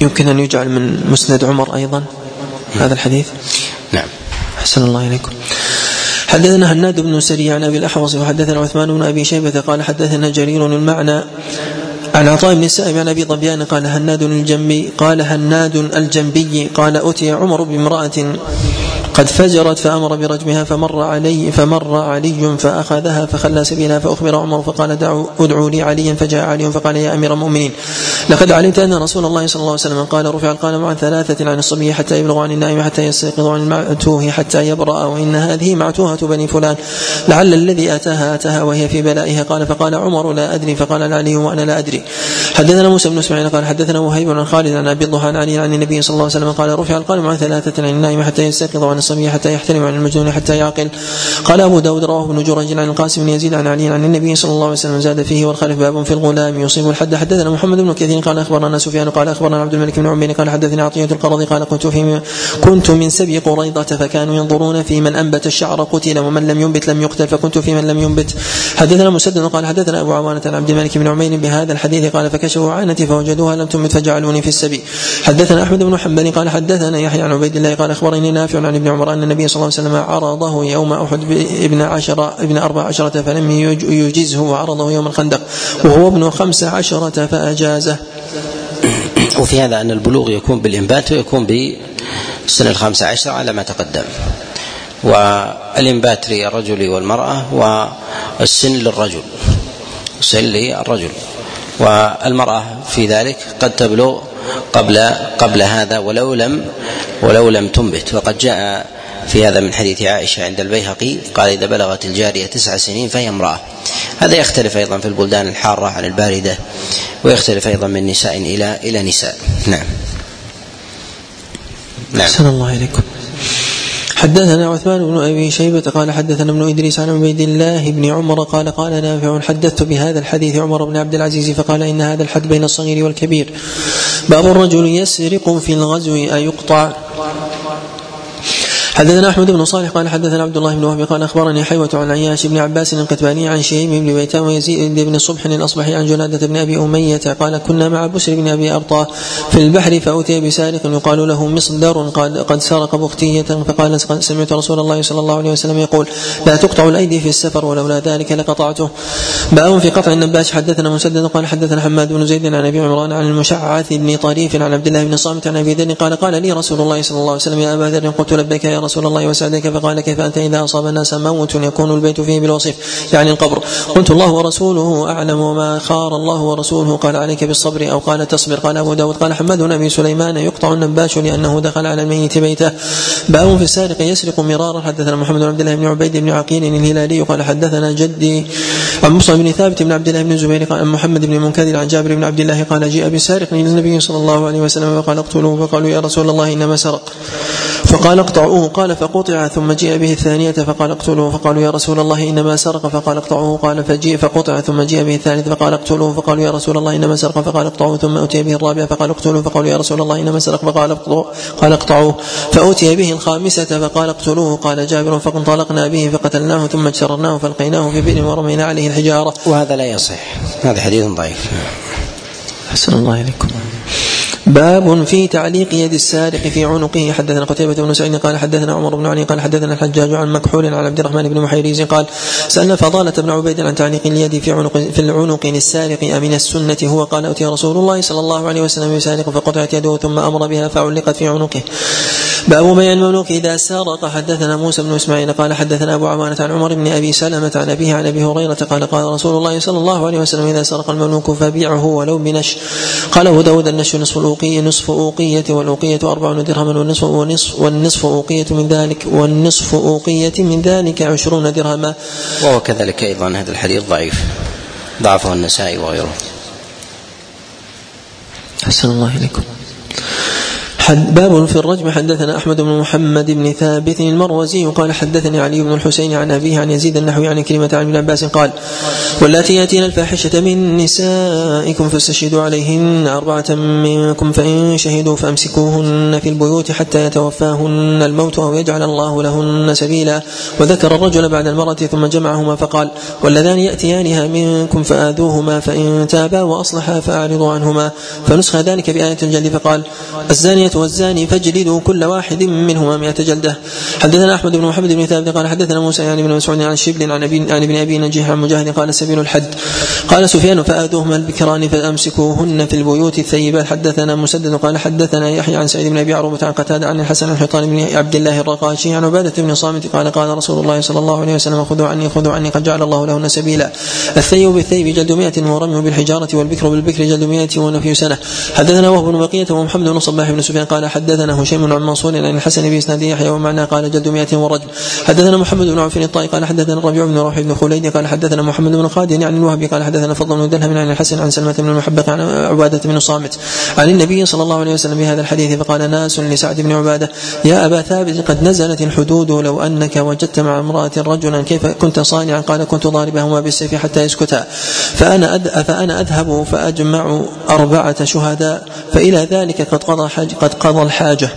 [SPEAKER 4] يمكن أن يجعل من مسند عمر أيضا هذا الحديث؟
[SPEAKER 1] نعم.
[SPEAKER 4] أحسن الله إليكم. حدثنا هناد بن سري عن أبي الأحوص وحدثنا عثمان بن أبي شيبة قال حدثنا جرير المعنى عن عطاء بن السائب عن أبي ظبيان قال هناد الجنبي قال هناد الجنبي قال أتي عمر بامرأة قد فجرت فأمر برجمها فمر علي فمر علي فأخذها فخلى سبيلها فأخبر عمر فقال دعوا ادعوا لي عليا فجاء علي فقال يا أمير المؤمنين. لقد علمت أن رسول الله صلى الله عليه وسلم قال رفع القلم عن ثلاثة عن الصبي حتى يبلغ عن النائم حتى يستيقظ عن المعتوه حتى يبرأ وإن هذه معتوهة بني فلان. لعل الذي اتاها أتاها وهي في بلائها قال فقال عمر لا أدري فقال علي وأنا لا أدري. حدثنا موسى بن إسماعيل قال حدثنا وهيب عن خالد عن أبي الضحى عن علي عن النبي صلى الله عليه وسلم قال رفع القلم عن ثلاثة عن النائم حتى يستيقظ عن الصبي حتى يحترم عن المجنون حتى يعقل. قال أبو داود رواه ابن جريج عن القاسم بن يزيد عن علي عن النبي صلى الله عليه وسلم زاد فيه والخلف باب في الغلام يصيب الحد. حدثنا محمد بن كثير قال أخبرنا سفيان قال أخبرنا عبد الملك بن عمير قال حدثني عطية القرضي قال كنت في كنت من سبي قريضة فكانوا ينظرون في من أنبت الشعر قتل ومن لم ينبت لم يقتل فكنت في من لم ينبت. حدثنا مسدد قال حدثنا أبو عوانة عن عبد الملك بن عمير بهذا الحديث قال فكشفوا عانتي فوجدوها لم تنبت فجعلوني في السبي. حدثنا أحمد بن حنبل قال حدثنا يحيى عن عبيد الله قال أخبرني نافع عن ابن عمر أن النبي صلى الله عليه وسلم عرضه يوم أحد ابن عشر ابن أربع عشرة فلم يجزه وعرضه يوم الخندق. وهو ابن خمس عشرة فأجازه.
[SPEAKER 1] وفي هذا أن البلوغ يكون بالإنبات ويكون بالسنة الخامسة عشر على ما تقدم. والإنبات للرجل والمرأة والسن للرجل. السن للرجل. والمرأة في ذلك قد تبلغ قبل قبل هذا ولو لم ولو لم تنبت. وقد جاء في هذا من حديث عائشة عند البيهقي قال إذا بلغت الجارية تسع سنين فهي امرأة. هذا يختلف أيضا في البلدان الحارة عن الباردة ويختلف أيضا من نساء إلى إلى نساء. نعم.
[SPEAKER 4] نعم. أحسن الله إليكم. حدثنا عثمان بن أبي شيبة قال حدثنا ابن إدريس عن عبيد الله بن عمر قال قال نافع حدثت بهذا الحديث عمر بن عبد العزيز فقال إن هذا الحد بين الصغير والكبير. باب الرجل يسرق في الغزو أيقطع؟ حدثنا أحمد بن صالح قال حدثنا عبد الله بن وهب قال أخبرني حيوة عن عياش بن عباس القتباني عن شيم بن بيتان ويزيد بن صبح الأصبحي عن جنادة بن أبي أمية قال كنا مع بسر بن أبي ارطى في البحر فاتي بسارق يقال له مصدر قد قد سرق بختية فقال سمعت رسول الله صلى الله عليه وسلم يقول لا تقطع الأيدي في السفر ولولا ذلك لقطعته باب في قطع النباش حدثنا مسدد قال حدثنا حماد بن زيد عن أبي عمران عن المشعث بن طريف عن عبد الله بن صامت عن أبي ذر قال قال لي رسول الله صلى الله عليه وسلم يا أبا ذر قلت لبيك يا رسول الله وسعديك فقال كيف أنت إذا أصاب الناس موت يكون البيت فيه بالوصف يعني القبر. قلت الله ورسوله أعلم وما خار الله ورسوله قال عليك بالصبر أو قال تصبر. قال أبو داود قال حماد بن أبي سليمان يقطع النباش لأنه دخل على الميت بيته. باب في السارق يسرق مرارا. حدثنا محمد بن عبد الله بن عبيد بن عقيل الهلالي قال حدثنا جدي عن مصعب بن ثابت بن عبد الله بن الزبير قال محمد بن منكدر عن جابر بن عبد الله قال جيء بسارق إلى النبي صلى الله عليه وسلم وقال اقتلوه فقالوا يا رسول الله إنما سرق. فقال اقطعوه قال فقطع ثم جيء به الثانية فقال اقتلوه فقالوا يا رسول الله إنما سرق فقال اقطعوه قال فجيء فقطع ثم جيء به الثالث فقال اقتلوه فقالوا يا رسول الله إنما سرق فقال اقطعوه ثم أتي به الرابع فقال اقتلوه فقالوا يا رسول الله إنما سرق فقال قال اقطعوه فأتي به الخامسة فقال اقتلوه قال جابر فانطلقنا به فقتلناه ثم اجترناه فألقيناه في بئر ورمينا عليه الحجارة.
[SPEAKER 1] وهذا لا يصح هذا حديث ضعيف.
[SPEAKER 4] أحسن الله إليكم. باب في تعليق يد السارق في عنقه. حدثنا قتيبة بن سعيد قال حدثنا عمر بن علي قال حدثنا الحجاج عن مكحول عن عبد الرحمن بن محيريز قال سألنا فضالة بن عبيد عن تعليق اليد في عنق في العنق للسارق أمن السنة. هو قال أتي رسول الله صلى الله عليه وسلم يسارق فقطعت يده ثم أمر بها فعلقت في عنقه. باب بيان المملوك إذا سرق حدثنا موسى بن إسماعيل قال حدثنا أبو عوانة عن عمر بن أبي سلمة عن أبيه عن أبي هريرة قال قال رسول الله صلى الله عليه وسلم إذا سرق المملوك فبيعه ولو بنش. قال أبو داود النش نصف الأوقية نصف أوقية والأوقية أربع درهما والنصف والنصف, والنصف أوقية من ذلك والنصف أوقية من ذلك عشرون درهما.
[SPEAKER 1] وهو كذلك أيضا هذا الحديث ضعيف. ضعفه النسائي وغيره.
[SPEAKER 4] أحسن الله إليكم. حد باب في الرجم. حدثنا أحمد بن محمد بن ثابت المروزي قال حدثني علي بن الحسين عن أبيه عن يزيد النحوي عن كلمة عن ابن عباس قال واللاتي يأتين الفاحشة من نسائكم فاستشهدوا عليهن أربعة منكم فإن شهدوا فأمسكوهن في البيوت حتى يتوفاهن الموت أو يجعل الله لهن سبيلا. وذكر الرجل بعد المرأة ثم جمعهما فقال واللذان يأتيانها منكم فآذوهما فإن تابا وأصلحا فأعرضوا عنهما. فنسخ ذلك بآية الجلد فقال الزانية والزاني فاجلدوا كل واحد منهما مئة جلدة. حدثنا أحمد بن محمد بن ثابت قال حدثنا موسى يعني بن مسعود عن شبل عن أبي عن ابن أبي نجيح عن مجاهد قال سبيل الحد. قال سفيان فآذوهما البكران فأمسكوهن في البيوت الثيبات. حدثنا مسدد قال حدثنا يحيى عن سعيد بن أبي عروبة عن قتادة عن الحسن عن حيطان بن عبد الله الرقاشي عن عبادة بن صامت قال قال رسول الله صلى الله عليه وسلم خذوا عني خذوا عني قد جعل الله لهن سبيلا. الثيب بالثيب جلد مئة ورمي بالحجارة والبكر بالبكر جلد مئة ونفي سنة. حدثنا وهو بن بقية ومحمد بن صباح بن سفيان قال حدثنا هشيم عن منصور عن الحسن بإسناد يحيى ومعنى قال جلد مئة ورجل. حدثنا محمد بن عوف الطائي قال حدثنا الربيع بن روح بن خليد قال حدثنا محمد بن خالد عن الوهبي قال حدثنا فضل بن دلهم عن الحسن عن سلمة بن المحبق عن عبادة بن صامت عن النبي صلى الله عليه وسلم بهذا الحديث فقال ناس لسعد بن عبادة يا أبا ثابت قد نزلت الحدود لو أنك وجدت مع امرأة رجلا كيف كنت صانعا؟ قال كنت ضاربهما بالسيف حتى يسكتا فأنا فأنا أذهب فأجمع أربعة شهداء فإلى ذلك قد قضى قد قضى الحاجة.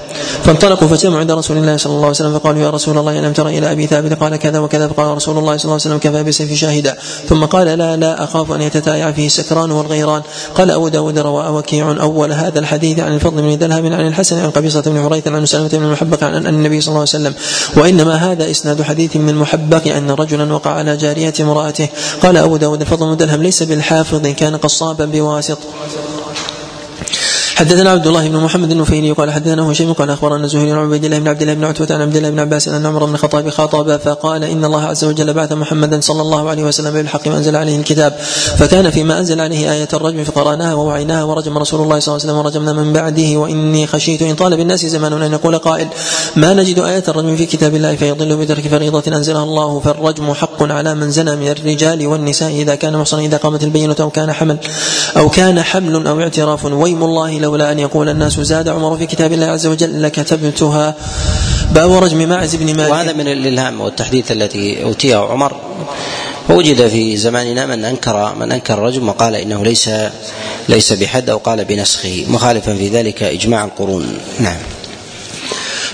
[SPEAKER 4] فانطلقوا فجمعوا عند رسول الله صلى الله عليه وسلم فقالوا يا رسول الله ألم تر إلى أبي ثابت؟ قال كذا وكذا. فقال رسول الله صلى الله عليه وسلم كفى بسيف شاهدا. ثم قال لا لا أخاف أن يتتايع فيه السكران والغيران. قال أبو داود روى وكيع أول هذا الحديث عن الفضل بن دلهم عن الحسن عن قبيصة بن حريث عن سلمة بن المحبق عن النبي صلى الله عليه وسلم. وإنما هذا إسناد حديث من المحبق أن رجلا وقع على جارية امرأته. قال أبو داود الفضل بن دلهم ليس بالحافظ كان قصابا بواسط. حدثنا عبد الله بن محمد النفيلي قال حدثنا هشيم قال أخبرنا زهير عن عبيد الله بن عبد الله بن عتبة عن عبد الله بن عباس أن عمر بن الخطاب خاطب فقال إن الله عز وجل بعث محمدا صلى الله عليه وسلم بالحق وانزل عليه الكتاب فكان فيما أنزل عليه آية الرجم فقرأناها ووعيناها ورجم رسول الله صلى الله عليه وسلم ورجمنا من بعده وإني خشيت إن طال بالناس زمان أن يقول قائل ما نجد آية الرجم في كتاب الله فيضل بترك فريضة أنزلها الله فالرجم حق على من زنى من الرجال والنساء إذا كان محصنا إذا قامت البينة أو كان حمل أو كان حمل أو اعتراف ويم الله لولا أن يقول الناس زاد عمر في كتاب الله عز وجل لكتبتها. باب رجم ماعز بن مالك.
[SPEAKER 1] وهذا من الإلهام والتحديث التي أوتيه عمر. ووجد في زماننا من انكر من أنكر الرجم وقال إنه ليس ليس بحد أو قال بنسخه مخالفا في ذلك إجماع القرون. نعم.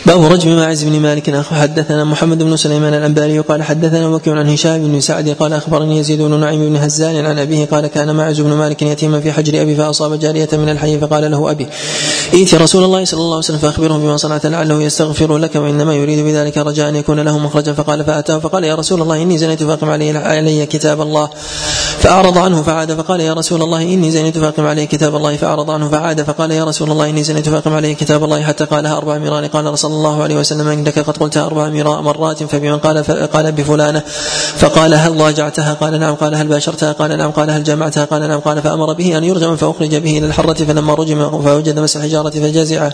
[SPEAKER 4] باب رجم ماعز بن مالك حدثنا محمد بن سليمان الأنباري قال حدثنا وكيع عن هشام بن سعد قال أخبرني يزيد بن نعيم بن هزال عن أبيه قال كان ماعز بن مالك يتيما في حجر أبي فأصاب جارية من الحي فقال له أبي ائت رسول الله صلى الله عليه وسلم فأخبره بما صنعت لعله يستغفر لك وإنما يريد بذلك رجاء أن يكون له مخرجا فقال فأتاه فقال يا رسول الله إني زنيت فاقم علي, علي كتاب الله فأعرض عنه فعاد فقال يا رسول الله إني زنيت فاقم علي كتاب الله فأعرض عنه فعاد فقال يا رسول الله إني زنيت فاقم علي كتاب الله حتى قالها أربع مرار قال صلى الله عليه وسلم انك قد قلتها أربع مرات فبمن قال قال بفلانة فقال هل ضاجعتها؟ قال نعم. قال هل باشرتها؟ قال نعم. قال هل جمعتها؟ قال نعم. قال فأمر به أن يرجم فأخرج به إلى الحرة فلما رجم فوجد مس الحجارة فجزع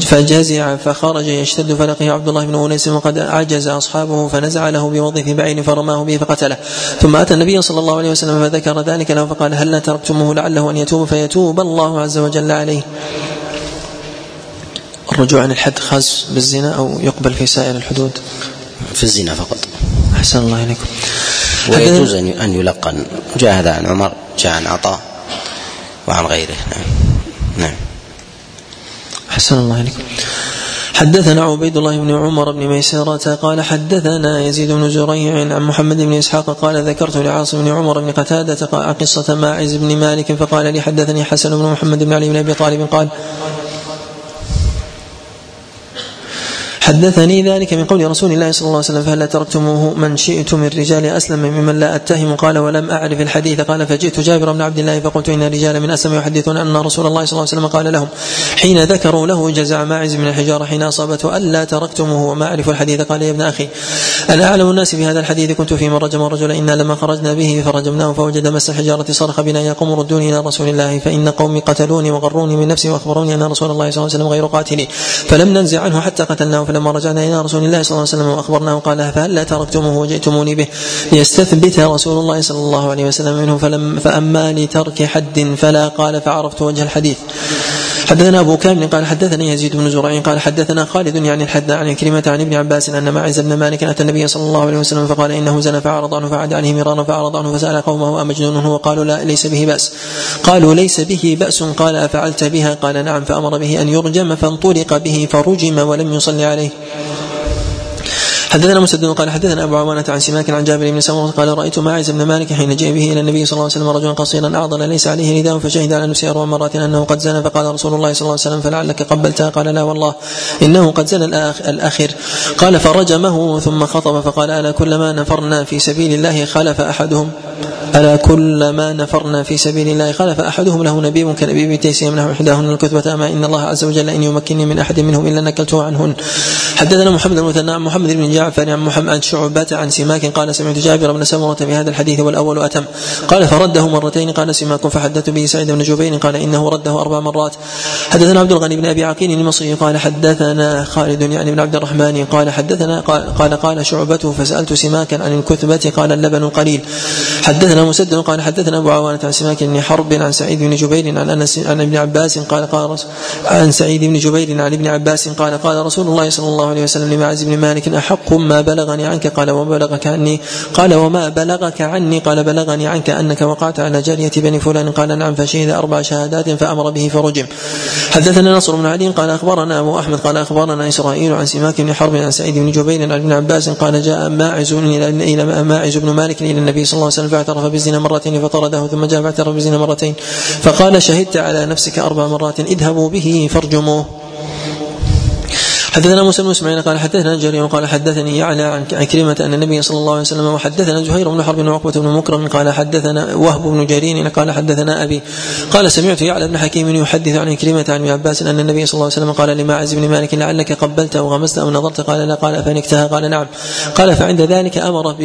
[SPEAKER 4] فجزع فخرج يشتد فلقيه عبد الله بن أنيس وقد عجز أصحابه فنزع له بوظيف بعين فرماه به فقتله. ثم أتى النبي صلى الله عليه وسلم فذكر ذلك له فقال هل تركتموه لعله أن يتوب؟ فيتوب الله عز وجل عليه. الرجوع عن الحد خاص بالزنا أو يقبل في سائر الحدود؟
[SPEAKER 1] في الزنا فقط.
[SPEAKER 4] أحسن الله إليكم.
[SPEAKER 1] ويجوز أن يلقن. جاء هذا عن عمر جاء عن عطاء وعن غيره. نعم. نعم.
[SPEAKER 4] أحسن الله إليكم. حدثنا عبيد الله بن عمر بن ميسرة قال حدثنا يزيد بن زريع عن محمد بن إسحاق قال ذكرت لعاصم بن عمر بن قتادة قصة ماعز بن مالك فقال لي حدثني حسن بن محمد بن علي بن أبي طالب قال حدثني ذلك من قول رسول الله صلى الله عليه وسلم فهل تركتموه من شئت من رجال أسلم ممن لا أتهم؟ قال ولم أعرف الحديث. قال فجئت جابر بن عبد الله فقلت إن رجال من أسلم يحدثون أن رسول الله صلى الله عليه وسلم قال لهم حين ذكروا له جزع ماعز من الحجارة حين أصابته ألا تركتموه وما أعرف الحديث؟ قال يا ابن أخي أنا اعلم الناس بهذا الحديث؟ كنت في من رجم الرجل إنا لما خرجنا به فرجمناه فوجد مس الحجاره صرخ بنا يا قوم ردوني إلى رسول الله فإن قومي قتلوني وغروني من نفسي وأخبروني أن رسول الله صلى الله عليه وسلم غير قاتلي فلم ننزع عنه حتى قتلناه فلما رجعنا إلى رسول الله صلى الله عليه وسلم وأخبرناه قال فهلا تركتموه وجئتموني به؟ ليستثبت رسول الله صلى الله عليه وسلم منه فلم فأما لترك حد فلا قال فعرفت وجه الحديث. حدثنا أبو كامل قال حدثني يزيد بن زرع قال حدثنا خالد يعني الحد عن كلمة عن ابن عباس أن معز بن مالك أتى النبي صلى الله عليه وسلم فقال إنه زنى فعرض عنه فعاد عليه مرارا فعرض عنه فسأل قومه امجنون هو؟ قالوا لا ليس به بأس. قالوا ليس به بأس. قال أفعلت بها؟ قال نعم. فأمر به أن يرجم فانطلق به فرجم ولم يصلي عليه. حدثنا مسدد قال حدثنا أبو عوانة عن سماك عن جابر بن سمرة قال رأيت ماعز بن مالك حين جاء به إلى النبي صلى الله عليه وسلم رجلا قصيرا أعضل ليس عليه نداء فشهد على نفسه أربع مرات أنه قد زنى فقال رسول الله صلى الله عليه وسلم فلعلك قبلتها؟ قال لا والله إنه قد زنى الآخر قال فرجمه ثم خطب فقال ألا كلما نفرنا في سبيل الله خلف أحدهم؟ ألا كلما نفرنا في سبيل الله خلف أحدهم؟ له نبيب كنبيب تيس يمنح إحداهن الكتبة. أما إن الله عز وجل إن يمكنني من أحد منهم إلا نكلته عنهن. حدثنا محمد المثنى محمد بن جعفر عن محمد عن شعبة عن سماك. قال سمعت جابر بن سمرة في هذا الحديث والأول أتم. قال فرده مرتين. قال سماك. فحدثت به سعيد بن جبير. قال إنه رده أربع مرات. حدثنا عبد الغني بن أبي عقيل المصري. قال حدثنا خالد يعني بن عبد الرحمن. قال حدثنا قال قال, قال شعبة فسألت سماكا عن الكتبة قال اللبن قليل. حدثنا مسدد. قال حدثنا أبو عوانة عن سماك بن حرب عن سعيد بن جبير عن أنس عن ابن عباس. قال قال عن سعيد بن جبير عن ابن عباس. قال قال رسول الله صلى الله عليه وسلم لمعز بن مالك احق ما بلغني عنك قال وما بلغك عني قال وما بلغك عني قال بلغني عنك أنك وقعت على جارية بني فلان قال نعم فشهد أربع شهادات فأمر به فرجم. حدثنا نصر بن علي قال أخبرنا أبو أحمد قال أخبرنا إسرائيل عن سماك بن حرب عن سعيد بن جبير عن ابن عباس قال جاء ماعز إلى ماعز بن مالك إلى النبي صلى الله عليه وسلم فاعترف بالزنا مرتين فطرده ثم جاء فاعترف بالزنا مرتين فقال شهدت على نفسك أربع مرات اذهبوا به فارجموه. حدثنا موسى بن إسماعيل قال حدثنا جرير قال حدثني يعلى عن كلمة أن النبي صلى الله عليه وسلم وحدثنا زهير بن حرب وعقبة بن مكرم قال حدثنا وهب بن جرير قال حدثنا أبي قال سمعت يعلى بن حكيم يحدث عن كلمة عن ابن عباس أن النبي صلى الله عليه وسلم قال لماعز بن مالك لعلك قبلت أو غمست أو نظرت؟ قال لا قال فنكتها قال نعم. قال فعند ذلك أمر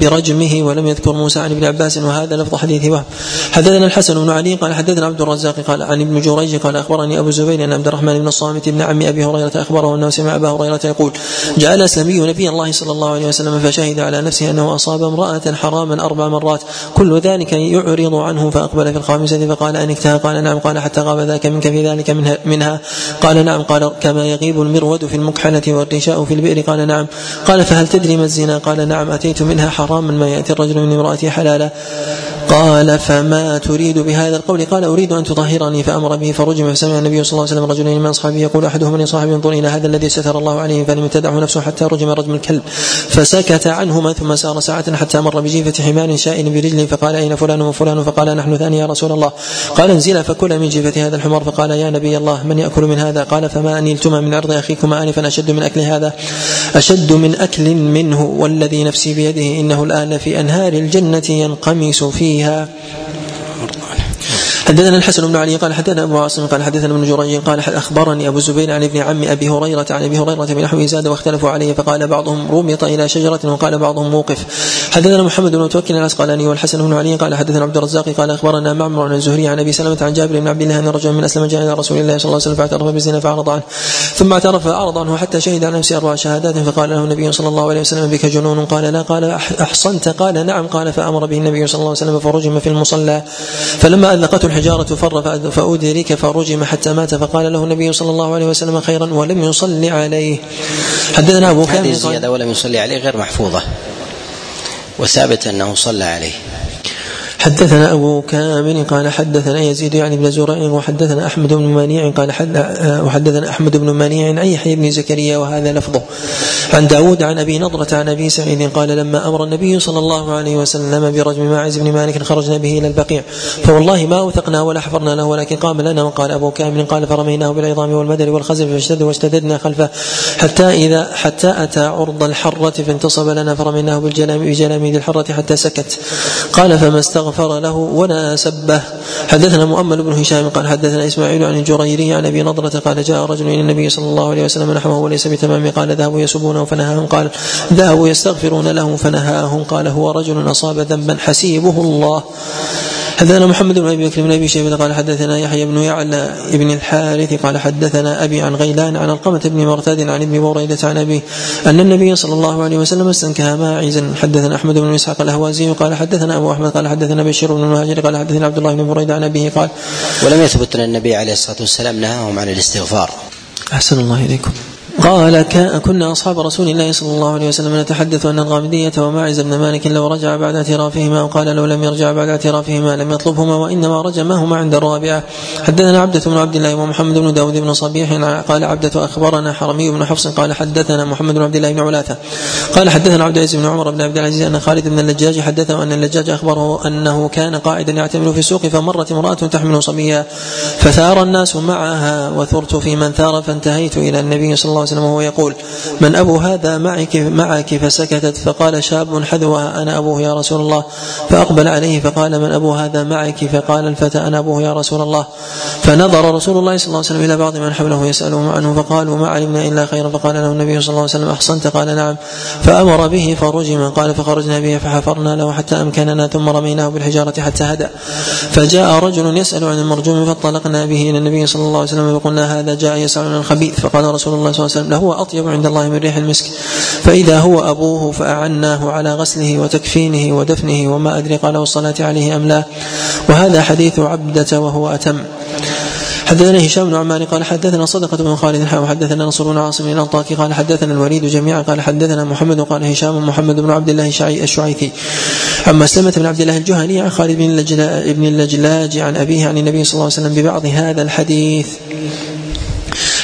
[SPEAKER 4] برجمه ولم يذكر موسى عن ابن عباس وهذا لفظ حديث وهب حدثنا الحسن بن علي قال حدثنا عبد الرزاق قال عن ابن جريج قال أخبرني أبو زبير أن عبد الرحمن بن الصامت بن عم أبي هريرة أخبره أنه سمع أبا هريرة يقول جاء الاسلمي نبي الله صلى الله عليه وسلم فشهد على نفسه أنه أصاب امرأة حراما أربع مرات كل ذلك يعرض عنه فأقبل في الخامسة فقال انكتها قال نعم قال حتى غاب ذاك منك في ذلك منها, منها. قال نعم قال كما يغيب المرود في المكحلة والرشاء في البئر قال نعم. قال فهل تدري ما الزنا؟ قال نعم أتيت منها حراما ما يأتي الرجل من امراته حلالا. قال فما تريد بهذا القول؟ قال أريد أن تطهرني فأمر به فرجم فسمع النبي صلى الله عليه وسلم رجلين من أصحابه يقول أحدهما لصاحبه انظر إلى هذا الذي ستر الله عليه فلم يتدعه نفسه حتى رجم رجم الكلب. فسكت عنهما ثم سار ساعة حتى مر بجيفة حمار شائن برجله فقال أين فلان وفلان؟ فقال نحن ثاني يا رسول الله. قال انزلا فكل من جيفة هذا الحمار. فقال يا نبي الله من يأكل من هذا؟ قال فما أنيلتما من عرض أخيكما آنفا أشد من أكل هذا؟ أشد من أكل منه والذي نفسي بيده إنه الآن في أنهار الجنة ينقمس فيها حدثنا الحسن بن علي قال حدثنا أبو عاصم قال حدثنا ابن جريج قال أخبرني أبو الزبير عن ابن عم أبي هريرة عن أبي هريرة بنحوه زاد واختلفوا عليه فقال بعضهم رمط إلى شجرة وقال بعضهم موقف. حدثنا محمد بن متوكل العسقلاني والحسن بن علي قال حدثنا عبد الرزاق قال أخبرنا معمر عن الزهري عن أبي سلمة عن جابر بن عبد الله أن رجلا من أسلم جاء إلى رسول الله صلى الله عليه وسلم فاعترف بالزنا فأعرض عنه. ثم اعترف فاعرض عنه حتى شهد على نفسه أربع شهادات فقال له النبي صلى الله عليه وسلم بك جنون؟ قال لا. قال أحصنت؟ قال نعم. قال فأمر به النبي صلى الله عليه وسلم فرجم في المصلى. فلما أذقته الحجارة فر فأدرك فرجم حتى مات فقال له النبي صلى الله عليه وسلم خيرا ولم يصلي عليه.
[SPEAKER 1] حدثنا أبو كامل هذه الزيادة ولم يصلي عليه غير محفوظة. وثابت أنه صلى عليه.
[SPEAKER 4] حدثنا أبو كامل قال حدثنا يزيد يعني بن زرع وحدثنا أحمد بن منيع قال حد وحدثنا أحمد بن منيع عن يحيى بن زكريا وهذا لفظه. عن داود عن أبي نضرة عن أبي سعيد قال لما أمر النبي صلى الله عليه وسلم برجم ماعز بن مالك خرجنا به إلى البقيع. فوالله ما أوثقنا ولا حفرنا له ولكن قام لنا وقال أبو كامل قال فرميناه بالعظام والمدر والخزف فاشتد واشتددنا خلفه. حتى إذا حتى أتى عرض الحرة فانتصب لنا فرميناه بجلاميد الحرة حتى سكت. قال فما استغفر غفر له ولا سبه حدثنا مؤمل بن هشام قال حدثنا إسماعيل عن الجريري عن أبي نضرة قال جاء رجل إلى النبي صلى الله عليه وسلم نحوه وليس بتمام قال ذهبوا يسبونه فنهاهم قال ذهبوا يستغفرون له فنهاهم قال هو رجل أصاب ذنبا حسيبه الله. حدثنا محمد بن أبي بكر بن أبي شيبة قال حدثنا يحيى بن يعلى بن الحارث قال حدثنا أبي عن غيلان عن القمة بن مرتاد عن ابن بريدة عن أبيه أن النبي صلى الله عليه وسلم استنكها ماعزا. حدثنا أحمد بن إسحاق الأهوازي قال حدثنا أبو أحمد قال حدثنا بشير بن المهاجر قال حدثنا عبد الله بن بريدة عن أبيه قال
[SPEAKER 1] ولم يثبت أن النبي عليه الصلاة والسلام نهاهم عن الاستغفار.
[SPEAKER 4] أحسن الله إليكم. قال كنا أصحاب رسول الله صلى الله عليه وسلم نتحدث أن الغامدية وماعز بن مالك لو رجع بعد اعترافهما وقال لو لم يرجع بعد اعترافهما لم يطلبهما وإنما رجمهما عند الرابعة. حدثنا عبدة بن عبد الله ومحمد بن داود بن صبيح قال عبدة أخبرنا حرمي بن حفص قال حدثنا محمد بن عبد الله بن علاثة. قال حدثنا عبد العزيز بن عمر بن عبد العزيز أن خالد بن اللجاج حدثه أن اللجاج أخبره أنه كان قاعدا يعتمر في السوق فمرت امرأة تحمل صبيا فثار الناس معها وثرت في من ثار فانتهيت إلى النبي صلى الله عليه وسلم وهو يقول من أبو هذا معك معك فسكتت فقال شاب حذوها أنا أبوه يا رسول الله. فأقبل عليه فقال من أبو هذا معك فقال الفتى أنا أبوه يا رسول الله. فنظر رسول الله صلى الله عليه وسلم إلى بعض من حوله يسألهم عنه فقالوا ما علمنا إلا خيرا. فقال له النبي صلى الله عليه وسلم أحصنت قال نعم. فأمر به فرجم قال فخرجنا به فحفرنا له حتى أمكننا ثم رميناه بالحجارة حتى هدى فجاء رجل يسأل عن المرجوم فانطلقنا به إلى النبي صلى الله عليه وسلم فقلنا هذا جاء يسأل عن الخبيث. فقال رسول الله صلى الله عليه وسلم لهو أطيب عند الله من ريح المسك. فإذا هو أبوه فأعناه على غسله وتكفينه ودفنه وما أدري قال الصلاة عليه أم لا. وهذا حديث عبدة وهو أتم. حدثنا هشام بن عمان قال حدثنا صدقة بن خالد وحدثنا نصر بن عاصم الأنطاكي قال حدثنا الوليد جميعا قال حدثنا محمد قال هشام محمد بن عبد الله الشعيثي. عن مسلمة بن عبد الله الجهني عن خالد بن اللجلاج عن أبيه عن النبي صلى الله عليه وسلم ببعض هذا الحديث.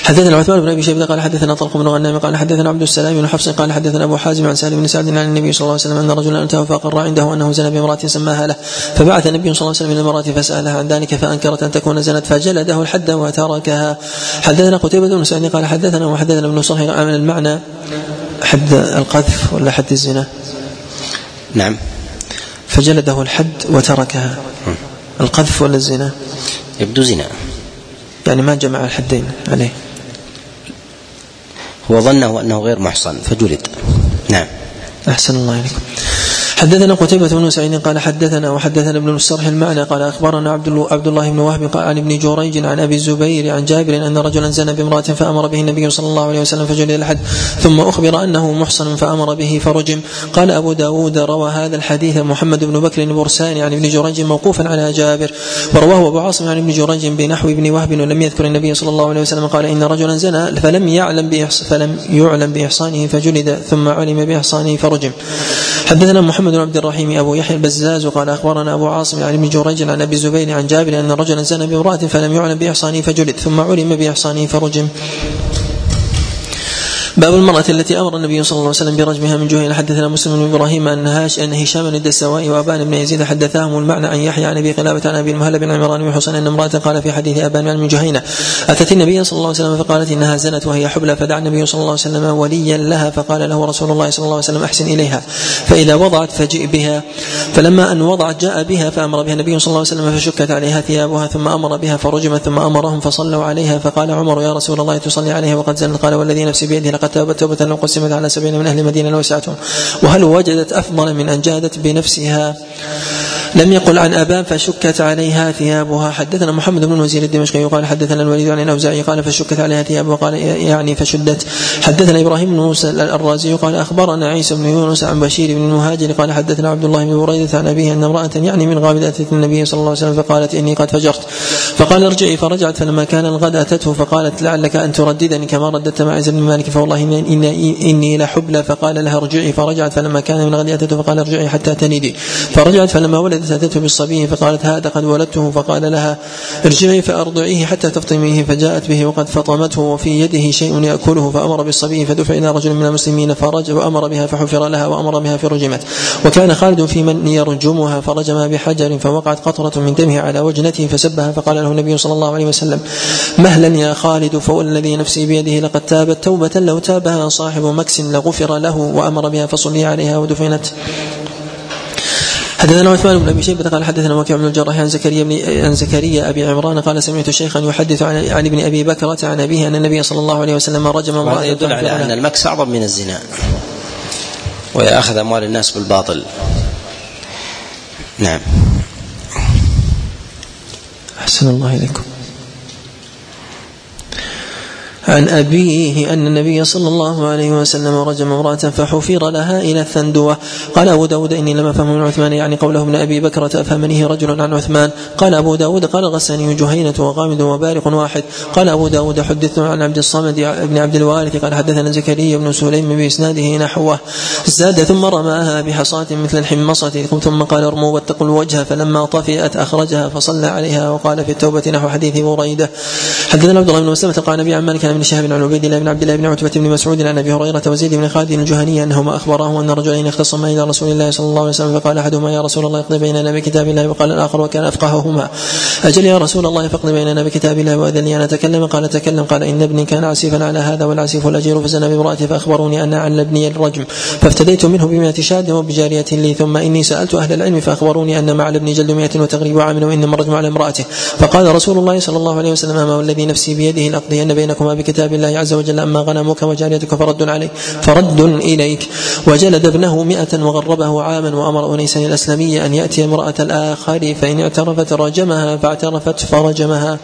[SPEAKER 4] حدثنا عثمان بن أبي شيبة قال حدثنا طلق بن غنام قال حدثنا عبد السلام بن حفص قال حدثنا أبو حازم عن سالم بن سعد عن النبي صلى الله عليه وسلم أن رجلا أتاه فاقر عنده أنه زنى بامرأة سماها له فبعث النبي صلى الله عليه وسلم إلى المرأة فسألها عن ذلك فأنكرت أن تكون زنت فجلده الحد وتركها. حدثنا قتيبة بن سعد قال حدثنا وحدثنا ابن صهير عن المعنى حد القذف ولا حد الزنا.
[SPEAKER 1] نعم.
[SPEAKER 4] فجلده الحد وتركها. القذف ولا الزنا؟
[SPEAKER 1] يبدو زنا.
[SPEAKER 4] يعني ما جمع الحدين عليه.
[SPEAKER 1] هو ظنه أنه غير محصن فجلد. نعم.
[SPEAKER 4] أحسن الله إليكم. حدثنا قتيبة بن سعيد قال حدثنا وحدثنا ابن المسترح المعنى قال أخبرنا عبد عبد الله بن وهب قال عن ابن جريج عن أبي الزبير عن جابر أن رجلا زنى بامرأة فأمر به النبي صلى الله عليه وسلم فجلد الحد ثم أخبر أنه محصن فأمر به فرجم. قال أبو داود روى هذا الحديث محمد بن بكر البرساني عن ابن جريج موقوفا على جابر ورواه أبو عاصم عن ابن جريج بنحو ابن وهب ولم يذكر النبي صلى الله عليه وسلم قال إن رجلا زنى فلم يعلم فلم يعلم بإحصانه فجلد ثم علم بإحصانه فرجم. حدثنا محمد بن عبد الرحيم أبو يحيى البزاز وقال أخبرنا أبو عاصم عن ابن جريج عن أبي الزبير عن جابر أن رجلا زنى بامرأة فلم يعلم باحصانه فجلد ثم علم باحصانه فرجم. باب المرأة التي أمر النبي صلى الله عليه وسلم برجمها من جهين حدثنا مسلم بن إبراهيم أن هاش أن هشام بن الدستوائي وأبان بن يزيد حدثاهم المعنى عن يحيى عن أبي قلابة عن أبي المهلب بن عمران بن حسين أن امرأة قال في حديث أبان بن جهينة أتت النبي صلى الله عليه وسلم فقالت إنها زنت وهي حبلى فدعا النبي صلى الله عليه وسلم وليا لها فقال له رسول الله صلى الله عليه وسلم أحسن إليها. فإذا وضعت فجئ بها. فلما أن وضعت جاء بها فأمر بها النبي صلى الله عليه وسلم فشكت عليها ثيابها ثم أمر بها فرجمت ثم أمرهم فصلوا عليها فقال عمر يا رسول الله تصلي عليها وقد زنت. قال والذي نفسي بيده لقد تابت توبة لو قسمت على سبعين من أهل المدينة لوسعتهم وهل وجدت أفضل من أن جادت بنفسها؟ لم يقل عن أبان فشكت عليها ثيابها. حدثنا محمد بن وزير الدمشقي قال حدثنا الوليد عن الأوزاعي قال فشكت عليها ثيابها قال يعني فشدت. حدثنا إبراهيم بن موسى الرازي قال أخبرنا عيسى بن يونس عن بشير بن المهاجر قال حدثنا عبد الله بن بريدة عن أبيه أن امرأة يعني من غابة أتت النبي صلى الله عليه وسلم فقالت إني قد فجرت. فقال ارجعي فرجعت فلما كان الغد أتته فقالت لعلك أن ترددني كما رددت معز بن مالك فوالله إني, لحبلى فقال لها ارجعي فرجعت فلما كان من غد أتته فقال ارجعي حتى تنيدي فرجعت فلما ولدت أتته بالصبي فقالت هذا قد ولدته فقال لها ارجعي فأرضعيه حتى تفطميه فجاءت به وقد فطمته وفي يده شيء يأكله فأمر بالصبي فدفع إلى رجل من المسلمين فرج وأمر بها فحفر لها وأمر بها فرجمت وكان خالد في من يرجمها فرجمها بحجر فوقعت قطرة من دمه على وجنته فسبها فقال له النبي صلى الله عليه وسلم مهلا يا خالد فوالذي نفسي بيده لقد تابت توبة لو تابها صاحب مكس لغفر له وأمر بها فصلي عليها ودفنت حدثنا عثمان بن أبي شيبة قال حدثنا وكيع بن الجراح عن زكريا بن عن زكريا أبي عمران قال سمعت شيخا يحدث عن عن ابن أبي بكرة عن أبيه أن النبي صلى الله عليه وسلم رجم
[SPEAKER 1] امرأة يدل على أن المكس أعظم من الزنا ويأخذ أموال الناس بالباطل. نعم.
[SPEAKER 4] أحسن الله إليكم. عن أبيه أن النبي صلى الله عليه وسلم رجم امرأة فحفر لها إلى الثندوة. قال أبو داود إني لم أفهم من عثمان يعني قوله ابن أبي بكرة أفهمنيه رجل عن عثمان. قال أبو داود قال غساني جهينة وغامد وبارق واحد. قال أبو داود حدثنا عن عبد الصمد بن عبد الوارث قال حدثنا زكريا بن سليم بإسناده نحوه. زاد ثم رماها بحصاة مثل الحمصة. ثم قال ارموا واتقوا الوجه. فلما طفئت أخرجها فصلى عليها وقال في التوبة نحو حديث بريدة. حدثنا عبد الله بن مسلمة قال نبي عن بن شهاب عن عبيد الله بن عبد الله بن عتبة بن مسعود عن أبي هريرة وزيد بن خالد الجهني أنهما اخبراه أن رجلين اختصما إلى رسول الله صلى الله عليه وسلم فقال أحدهما يا رسول الله اقضي بيننا بكتاب الله وقال الآخر وكان أفقههما. أجل يا رسول الله فاقض بيننا بكتاب الله وأذن لي أن أتكلم. قال تكلم قال إن ابني كان عسيفا على هذا والعسيف الأجير فزنى بامراته فأخبروني أن عن ابني الرجم. فافتديت منه بمئة شاد وبجارية لي. ثم إني سألت أهل العلم فأخبروني أن مع الابن جلد مئة وتغريب عام وإنما الرجم على امرأته. فقال رسول الله صلى الله عليه وسلم ما والذي نفسي بيده لأقضين بينكما بكتاب الله عز وجل أما غنمك وجاريتك فرد عليك فرد إليك. وجلد ابنه مئة وغربه عاما وأمر أنيسا الأسلمي أن يأتي امرأة الآخر فإن اعترفت رجمها فاعترفت فرجمها.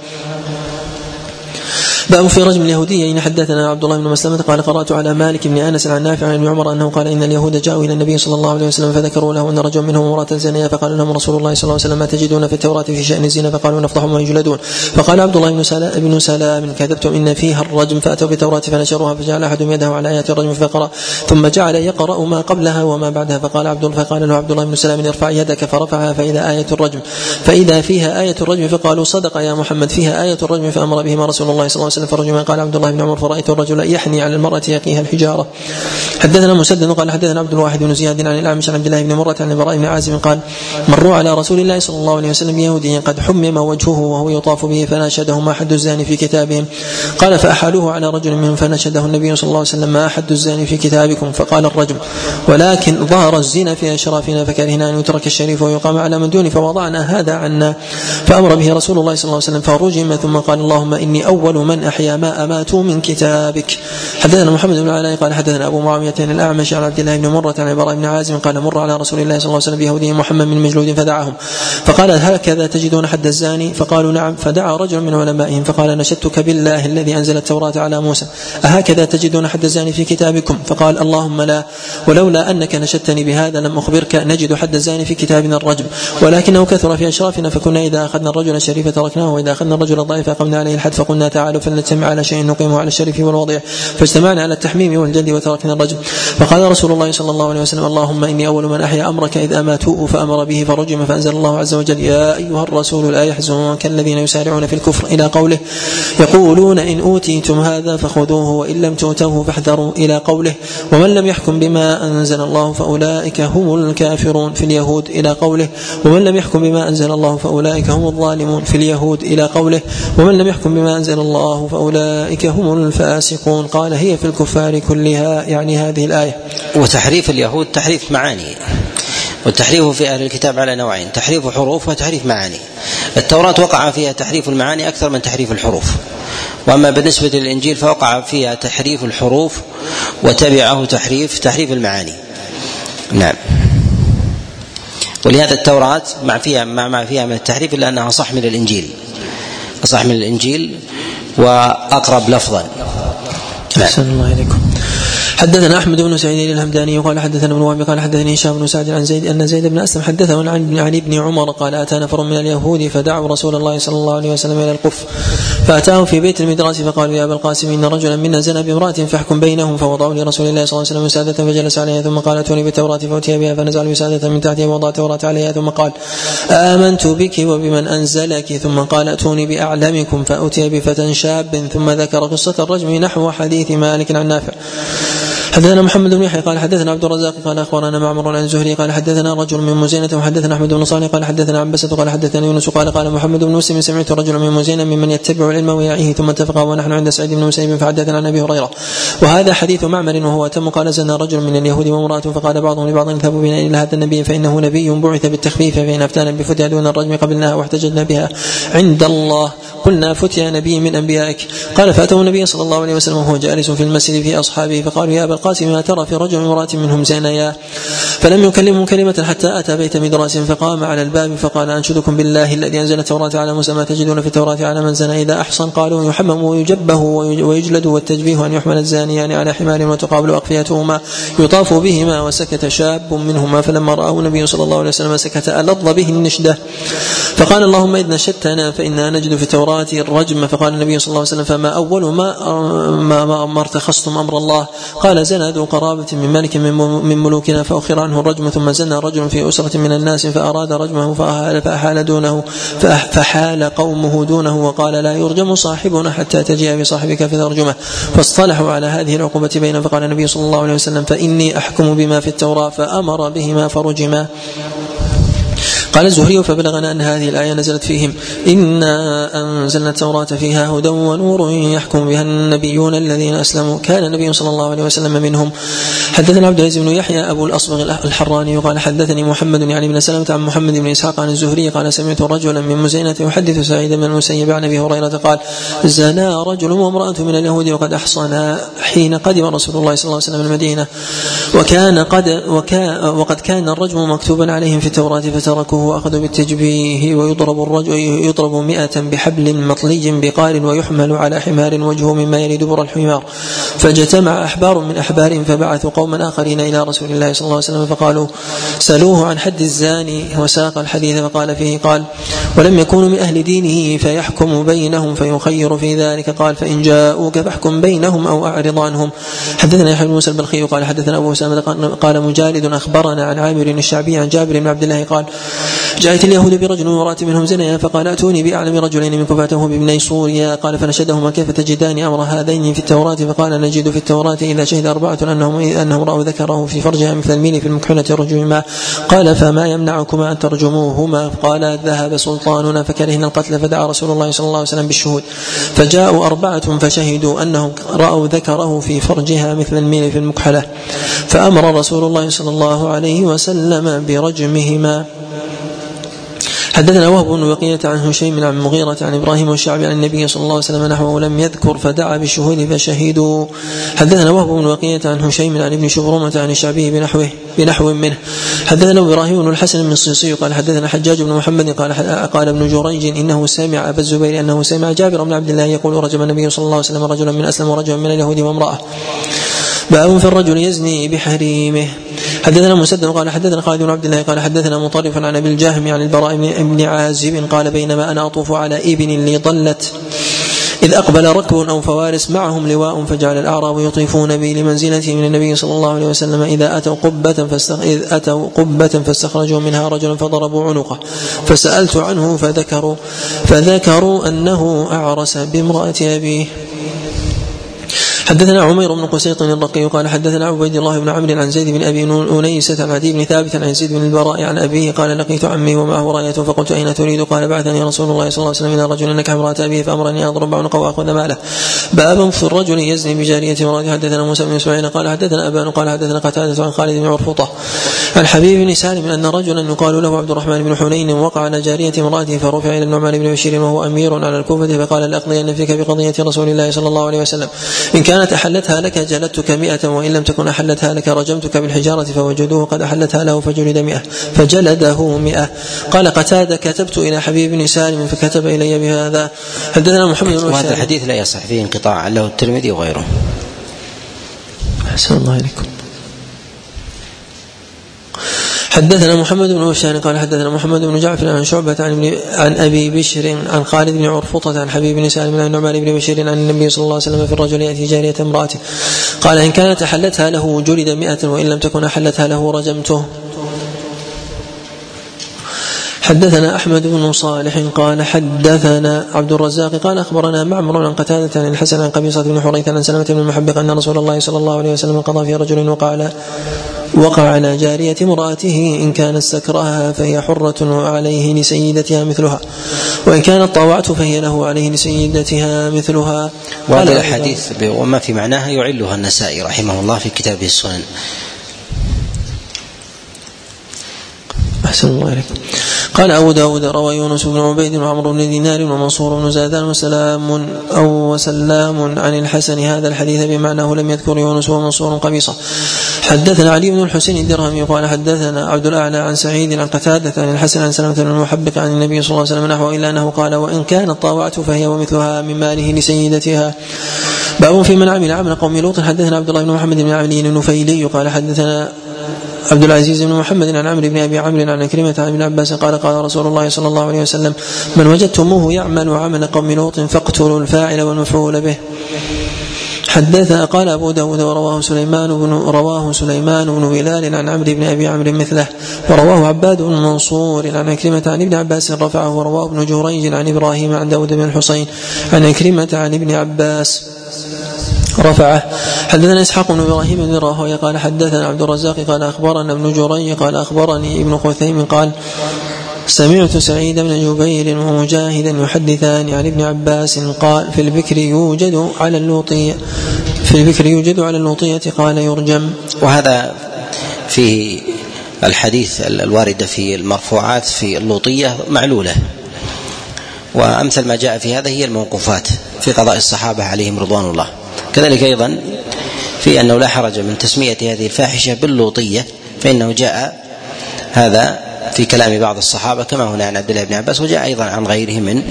[SPEAKER 4] باب في رجم اليهودية. إن حدثنا عبد الله بن مسلمة قال قرأت على مالك بن أنس عن نافع عن عمر أنه قال إن اليهود جاءوا إلى النبي صلى الله عليه وسلم فذكروا له أن رجل منهم امرأة زانية فقال لهم رسول الله صلى الله عليه وسلم ما تجدون في التوراة في شأن الزنا؟ فقالوا نفضحهم ويجلدون. فقال عبد الله بن سلام, بن سلام كذبتم إن فيها الرجم فأتوا بالتوراة فنشروها فجعل أحدهم يده على آيات الرجم فقرأ. ثم جعل يقرأ ما قبلها وما بعدها. فقال عبد فقال له عبد الله بن سلام ارفع يدك فرفعها فإذا آية الرجم. فإذا فيها آية الرجم فقالوا صدق يا محمد. فيها آية الرجم فأمر بهما رسول الله صلى الله عليه وسلم. فرجم قال عبد الله بن عمر فرأيت الرجل يحني على المرأة يقيها الحجارة. حدثنا مسدد قال حدثنا عبد الواحد بن زياد عن الأعمش عن عبد الله بن مرة عن البراء بن عازم قال مروا على رسول الله صلى الله عليه وسلم يهودي قد حمم وجهه وهو يطاف به فناشده ما حد الزاني في كتابهم. قال فأحالوه على رجل منهم فنشده النبي صلى الله عليه وسلم ما حد الزاني في كتابكم. فقال الرجل ولكن ظهر الزنا في أشرافنا فكرهنا أن يترك الشريف ويقام على من دونه فوضعنا هذا عنا. فأمر به رسول الله صلى الله عليه وسلم فرجم ثم قال اللهم إني أول من أحيا ما أماتوا من كتابك. حدثنا محمد بن علاء قال حدثنا أبو معاوية عن الأعمش عن عبد الله بن مرة عن عبارة بن عازم قال مر على رسول الله صلى الله عليه وسلم بيهودي محمد من مجلود فدعاهم. فقال هكذا تجدون حد الزاني؟ فقالوا نعم. فدعا رجل من علمائهم فقال نشدتك بالله الذي أنزل التوراة على موسى. أهكذا تجدون حد الزاني في كتابكم؟ فقال اللهم لا. ولولا أنك نشدتني بهذا لم أخبرك نجد حد الزاني في كتابنا الرجم. ولكنه كثر في أشرافنا فكنا إذا أخذنا الرجل الشريف تركناه وإذا أخذنا الرجل الضعيف أقمنا عليه الحد فقلنا تعالوا فلنجتمع على شيء نقيمه على الشريف والوضيع فاجتمعنا على التحميم والجلد وتركنا الرجم. فقال رسول الله صلى الله عليه وسلم اللهم إني أول من أحيا أمرك اذ اماتوه فأمر به فرجم فأنزل الله عز وجل يا أيها الرسول لا يحزنك الذين يسارعون في الكفر إلى قوله. يقولون إن أوتيتم هذا فخذوه وإن لم تؤتوه فاحذروا إلى قوله. ومن لم يحكم بما أنزل الله فأولئك هم الكافرون في اليهود إلى قوله. ومن لم يحكم بما أنزل الله فأولئك هم الظالمون في اليهود إلى قوله. ومن لم يحكم بما أنزل الله فأولئك هم الفاسقون. قال هي في الكفار كلها يعني هذه الآية.
[SPEAKER 1] وتحريف اليهود تحريف معاني. والتحريف في أهل الكتاب على نوعين تحريف حروف وتحريف معاني. التوراة وقع فيها تحريف المعاني أكثر من تحريف الحروف. وأما بالنسبة للإنجيل فوقع فيها تحريف الحروف وتبعه تحريف تحريف المعاني. نعم. ولهذا التوراة مع فيها مع فيها من التحريف إلا أنها أصح من الإنجيل. أصح من الإنجيل. وأقرب لفظا.
[SPEAKER 4] أحسن الله إليكم. حدثنا أحمد بن سعيد الهمداني قال حدثنا ابن وهب قال حدثني هشام بن سعد عن زيد أن زيد بن أسلم حدثه عن علي بن عمر قال اتى نفر من اليهود فدعوا رسول الله صلى الله عليه وسلم إلى القف فاتاه في بيت المدراس فقالوا يا أبا القاسم إن رجلا منا زنى بامرأة فاحكم بينهم. فوضعوا لرسول الله صلى الله عليه وسلم وساده فجلس عليها ثم قال أتوني بالتوراة فأتي بها فنزع الوساده من تحتها ووضع التوراة عليها ثم قال آمنت بك وبمن أنزلك. ثم قال أتوني بأعلمكم. فأتي بفتى شاب ثم ذكر قصة الرجم نحو حديث مالك عن نافع. حدثنا محمد بن يحيى قال حدثنا عبد الرزاق قال أخبرنا معمر عن الزهري قال حدثنا رجل من مزينة وحدثنا أحمد بن صالح قال حدثنا عبسة قال حدثنا يونس قال قال محمد بن مسلم سمعت رجلا من مزينة ممن يتبع العلم ويعيه ثم اتفقا ونحن عند سعيد بن مسيب فحدثنا عن أبي هريرة. وهذا حديث معمر وهو أتم. قال زنى رجل من اليهود وامرأة فقال بعضهم لبعض اذهبوا بنا إلى هذا النبي فإنه نبي بعث بالتخفيف فإن أفتانا بفتيا دون الرجم قبلناها واحتججنا بها. عند الله. قلنا فتيا نبي من أنبيائك. قال فأتوا النبي صلى الله عليه وسلم وهو جالس في المسجد في أصحابه فقالوا يا أبا القاسم ما ترى في رجل وامراه منهم زانيا فلم يكلمهم كلمة حتى أتى بيت مدراس فقام على الباب فقال أنشدكم بالله الذي أنزل التوراة على موسى ما تجدون في التوراة على من زنى. إذا أحصن قالوا يحمم ويجبه ويجلد والتجبيه أن يحمل الزانيان على حمار وتقابل أقفيتهما. يطاف بهما وسكت شاب منهما. فلما رآه النبي صلى الله عليه وسلم سكت ألظ به النشدة. فقال اللهم إذ نشدتنا فإنا نجد في التوراة الرجم. فقال النبي صلى الله عليه وسلم فما أول ما ما, ما, ما ارتخصتم أمر الله. قال زنى ذو قرابة من ملك من ملوكنا فأخر عنه الرجم ثم زنى رجل في أسرة من الناس فأراد رجمه فأحال, فأحال دونه فحال قومه دونه وقال لا يرجم صاحبنا حتى تجيء بصاحبك فترجمه. فاصطلحوا على هذه العقوبة بينهم فقال النبي صلى الله عليه وسلم فإني أحكم بما في التوراة فأمر بهما فرجما. قال الزهري فبلغنا أن هذه الآية نزلت فيهم. إنا أنزلنا التوراة فيها هدى ونور يحكم بها النبيون الذين أسلموا. كان النبي صلى الله عليه وسلم منهم. حدثنا عبد العزيز بن يحيى أبو الأصبغ الحراني قال حدثني محمد يعني بن سلمة عن محمد بن إسحاق عن الزهري قال سمعت رجلا من مزينة يحدث سعيد بن المسيب عن أبي هريرة قال زنا رجل وامرأة من اليهود وقد أحصنا حين قدم رسول الله صلى الله عليه وسلم المدينة. وكان قد وكا وقد كان الرجم مكتوبا عليهم في التوراة فتركوه وأخذ بالتجبيه ويضرب الرجل يضرب مئة بحبل مطلي بقال ويحمل على حمار وجهه مما يلي دبر الحمار. فاجتمع أحبار من أحبار فبعثوا قوما آخرين إلى رسول الله صلى الله عليه وسلم فقالوا سألوه عن حد الزاني وساق الحديث فقال فيه قال ولم يكونوا من أهل دينه فيحكم بينهم فيخير في ذلك. قال فإن جاءوك فاحكم بينهم أو أعرض عنهم. حدثنا يحيى بن موسى البلخي قال حدثنا أبو أسامة قال مجالد أخبرنا عن عامر الشعبي عن جابر بن عبد الله قال جاءت اليهود برجل وامرأة منهم زنيا فقال أتوني بأعلم رجلين منكم فاتوه بابني سوريا قال فنشدهما كيف تجدان أمر هذين في التوراة؟ فقال نجد في التوراة إذا شهد أربعة أنهم أنهم رأوا ذكره في فرجها مثل الميل في المكحلة رجمهما قال فما يمنعكما أن ترجموهما؟ قال ذهب سلطاننا فكرهنا القتل فدعا رسول الله صلى الله عليه وسلم بالشهود. فجاءوا أربعة فشهدوا أنهم رأوا ذكره في فرجها مثل الميل في المكحلة فأمر رسول الله صلى الله عليه وسلم برجمهما. حدثنا وهب بن بقية عن هشيم عن مغيرة عن إبراهيم والشعبي عن النبي صلى الله عليه وسلم نحوه ولم يذكر فدعا بالشهود فشهدوا. حدثنا وهب بن بقية عن هشيم عن ابن شبرمة عن الشعبي بنحوه بنحو منه. حدثنا إبراهيم بن الحسن بن الصيصي قال حدثنا حجاج بن محمد قال قال ابن جريج إنه سمع أبا الزبير أنه سمع جابر بن عبد الله يقول رجم النبي صلى الله عليه وسلم رجلا من أسلم ورجلا من اليهود وامرأة. باب في الرجل يزني بحريمه. حدثنا مسدد قال حدثنا خالد بن عبد الله قال حدثنا مطرف عن أبي الجهم عن البراء بن عازب قال بينما أنا أطوف على إبن لي ضلت إذ أقبل ركب أو فوارس معهم لواء فجعل الأعراب يطيفون بي لمنزلتي من النبي صلى الله عليه وسلم. إذا أتوا قبة فاستخ... إذ أتوا قبة فاستخرجوا منها رجلا فضربوا عنقه. فسألت عنه فذكروا فذكروا أنه أعرس بامرأة أبيه. حدثنا عمير بن قسيط الرقي قال حدثنا عبيد الله بن عمرو عن زيد بن أبي انيسه عن عدي بن ثابت عن زيد بن البراء عن أبيه قال لقيت عمي ومعه رايه فقلت أين تريد؟ قال بعثني رسول الله صلى الله عليه وسلم إلى رجل إنك امرأة أبيه فأمرني أن أضرب عنقه وأخذ ماله. باب في الرجل يزني بجارية امراته حدثنا موسى بن إسماعيل قال حدثنا أبان قال حدثنا قتادة عن خالد بن عرفطة عن حبيب بن سالم أن رجلا يقال له عبد الرحمن بن حنين وقع على جارية امرأته فرفع إلى النعمان بن بشير وهو أمير على الكوفة فقال لاقضين فيك بقضية رسول الله صلى الله عليه وسلم إن كان كانت أحلتها لك جلدتك مئة وإن لم تكن أحلتها لك رجمتك بالحجارة فوجدوه قد أحلتها له فجلد مئة فجلده مئة. قال قتادة كتبت إلى حبيب بن سالم فكتب إلي بهذا. حدثنا محمد بن
[SPEAKER 1] وهذا الحديث لا يصح فيه انقطاع له الترمذي وغيره.
[SPEAKER 4] أحسن الله إليكم. حدثنا محمد بن بشار قال حدثنا محمد بن جعفر عن شعبة عن, عن أبي بشر عن خالد بن عرفطة عن حبيب بن سالم عن نعمان بن بشير عن النبي صلى الله عليه وسلم في الرجل يأتي جارية امرأته. قال إن كانت أحلتها له جلد مئة وإن لم تكن أحلتها له رجمته. حدثنا أحمد بن صالح قال حدثنا عبد الرزاق قال أخبرنا معمر عن قتادة عن الحسن عن قبيصة بن حريث عن سلمة بن المحبق أن رسول الله صلى الله عليه وسلم قضى في رجل وقع على وقع على جارية امرأته إن كانت سكرها فهي حرة وعليه لسيدتها مثلها وإن كانت طاوعت فهي له عليه لسيدتها مثلها.
[SPEAKER 1] وهذه الأحاديث وما في معناها يعلها النسائي رحمه الله في كتابه السنن.
[SPEAKER 4] أحسن الله عليكم قال أبو داود روى يونس بن عبيد وعمر بن دينار ومنصور بن زادان وسلام أو وسلام عن الحسن. هذا الحديث بمعناه لم يذكر يونس ومنصور قبيصة. حدثنا علي بن الحسين الدرهمي قال حدثنا عبد الأعلى عن سعيد عن قتادة عن الحسن عن سلمة بن المحبق عن النبي صلى الله عليه وسلم نحو إلا أنه قال وإن كانت طاوعت فهي ومثلها من ماله لسيدتها. باب في من عمل عمل قوم لوط. حدثنا عبد الله بن محمد بن عملي النفيلي قال حدثنا عبد العزيز بن محمد عن عمرو بن أبي عمرو عن كلمة عن ابن عباس قال قال رسول الله صلى الله عليه وسلم من وجدتموه يعمل عمل قوم لوط فاقتلوا الفاعل والمفعول به. حدث قال أبو داود ورواه سليمان بن رواه سليمان بن بلال عن عمرو بن أبي عمرو مثله ورواه عباد بن منصور عن عكرمة عن ابن عباس رفعه ورواه ابن جريج عن إبراهيم عن داود بن الحسين عن عكرمة عن ابن عباس. رفعه. حدثنا إسحاق بن إبراهيم بن راهوية قال حدثنا عبد الرزاق قال أخبرنا ابن جري قال أخبرني ابن خثيم قال سمعت سعيد بن جبير ومجاهدا يحدثان عن ابن عباس قال في البكر يوجد على اللوطية في البكر يوجد على اللوطية قال يرجم.
[SPEAKER 1] وهذا فيه الحديث الواردة في المرفوعات في اللوطية معلولة. وأمثل ما جاء في هذا هي الموقوفات في قضاء الصحابة عليهم رضوان الله. كذلك أيضا في أنه لا حرج من تسمية هذه الفاحشة باللوطية فإنه جاء هذا في كلام بعض الصحابة كما هنا عن عبد الله بن عباس وجاء أيضا عن غيره من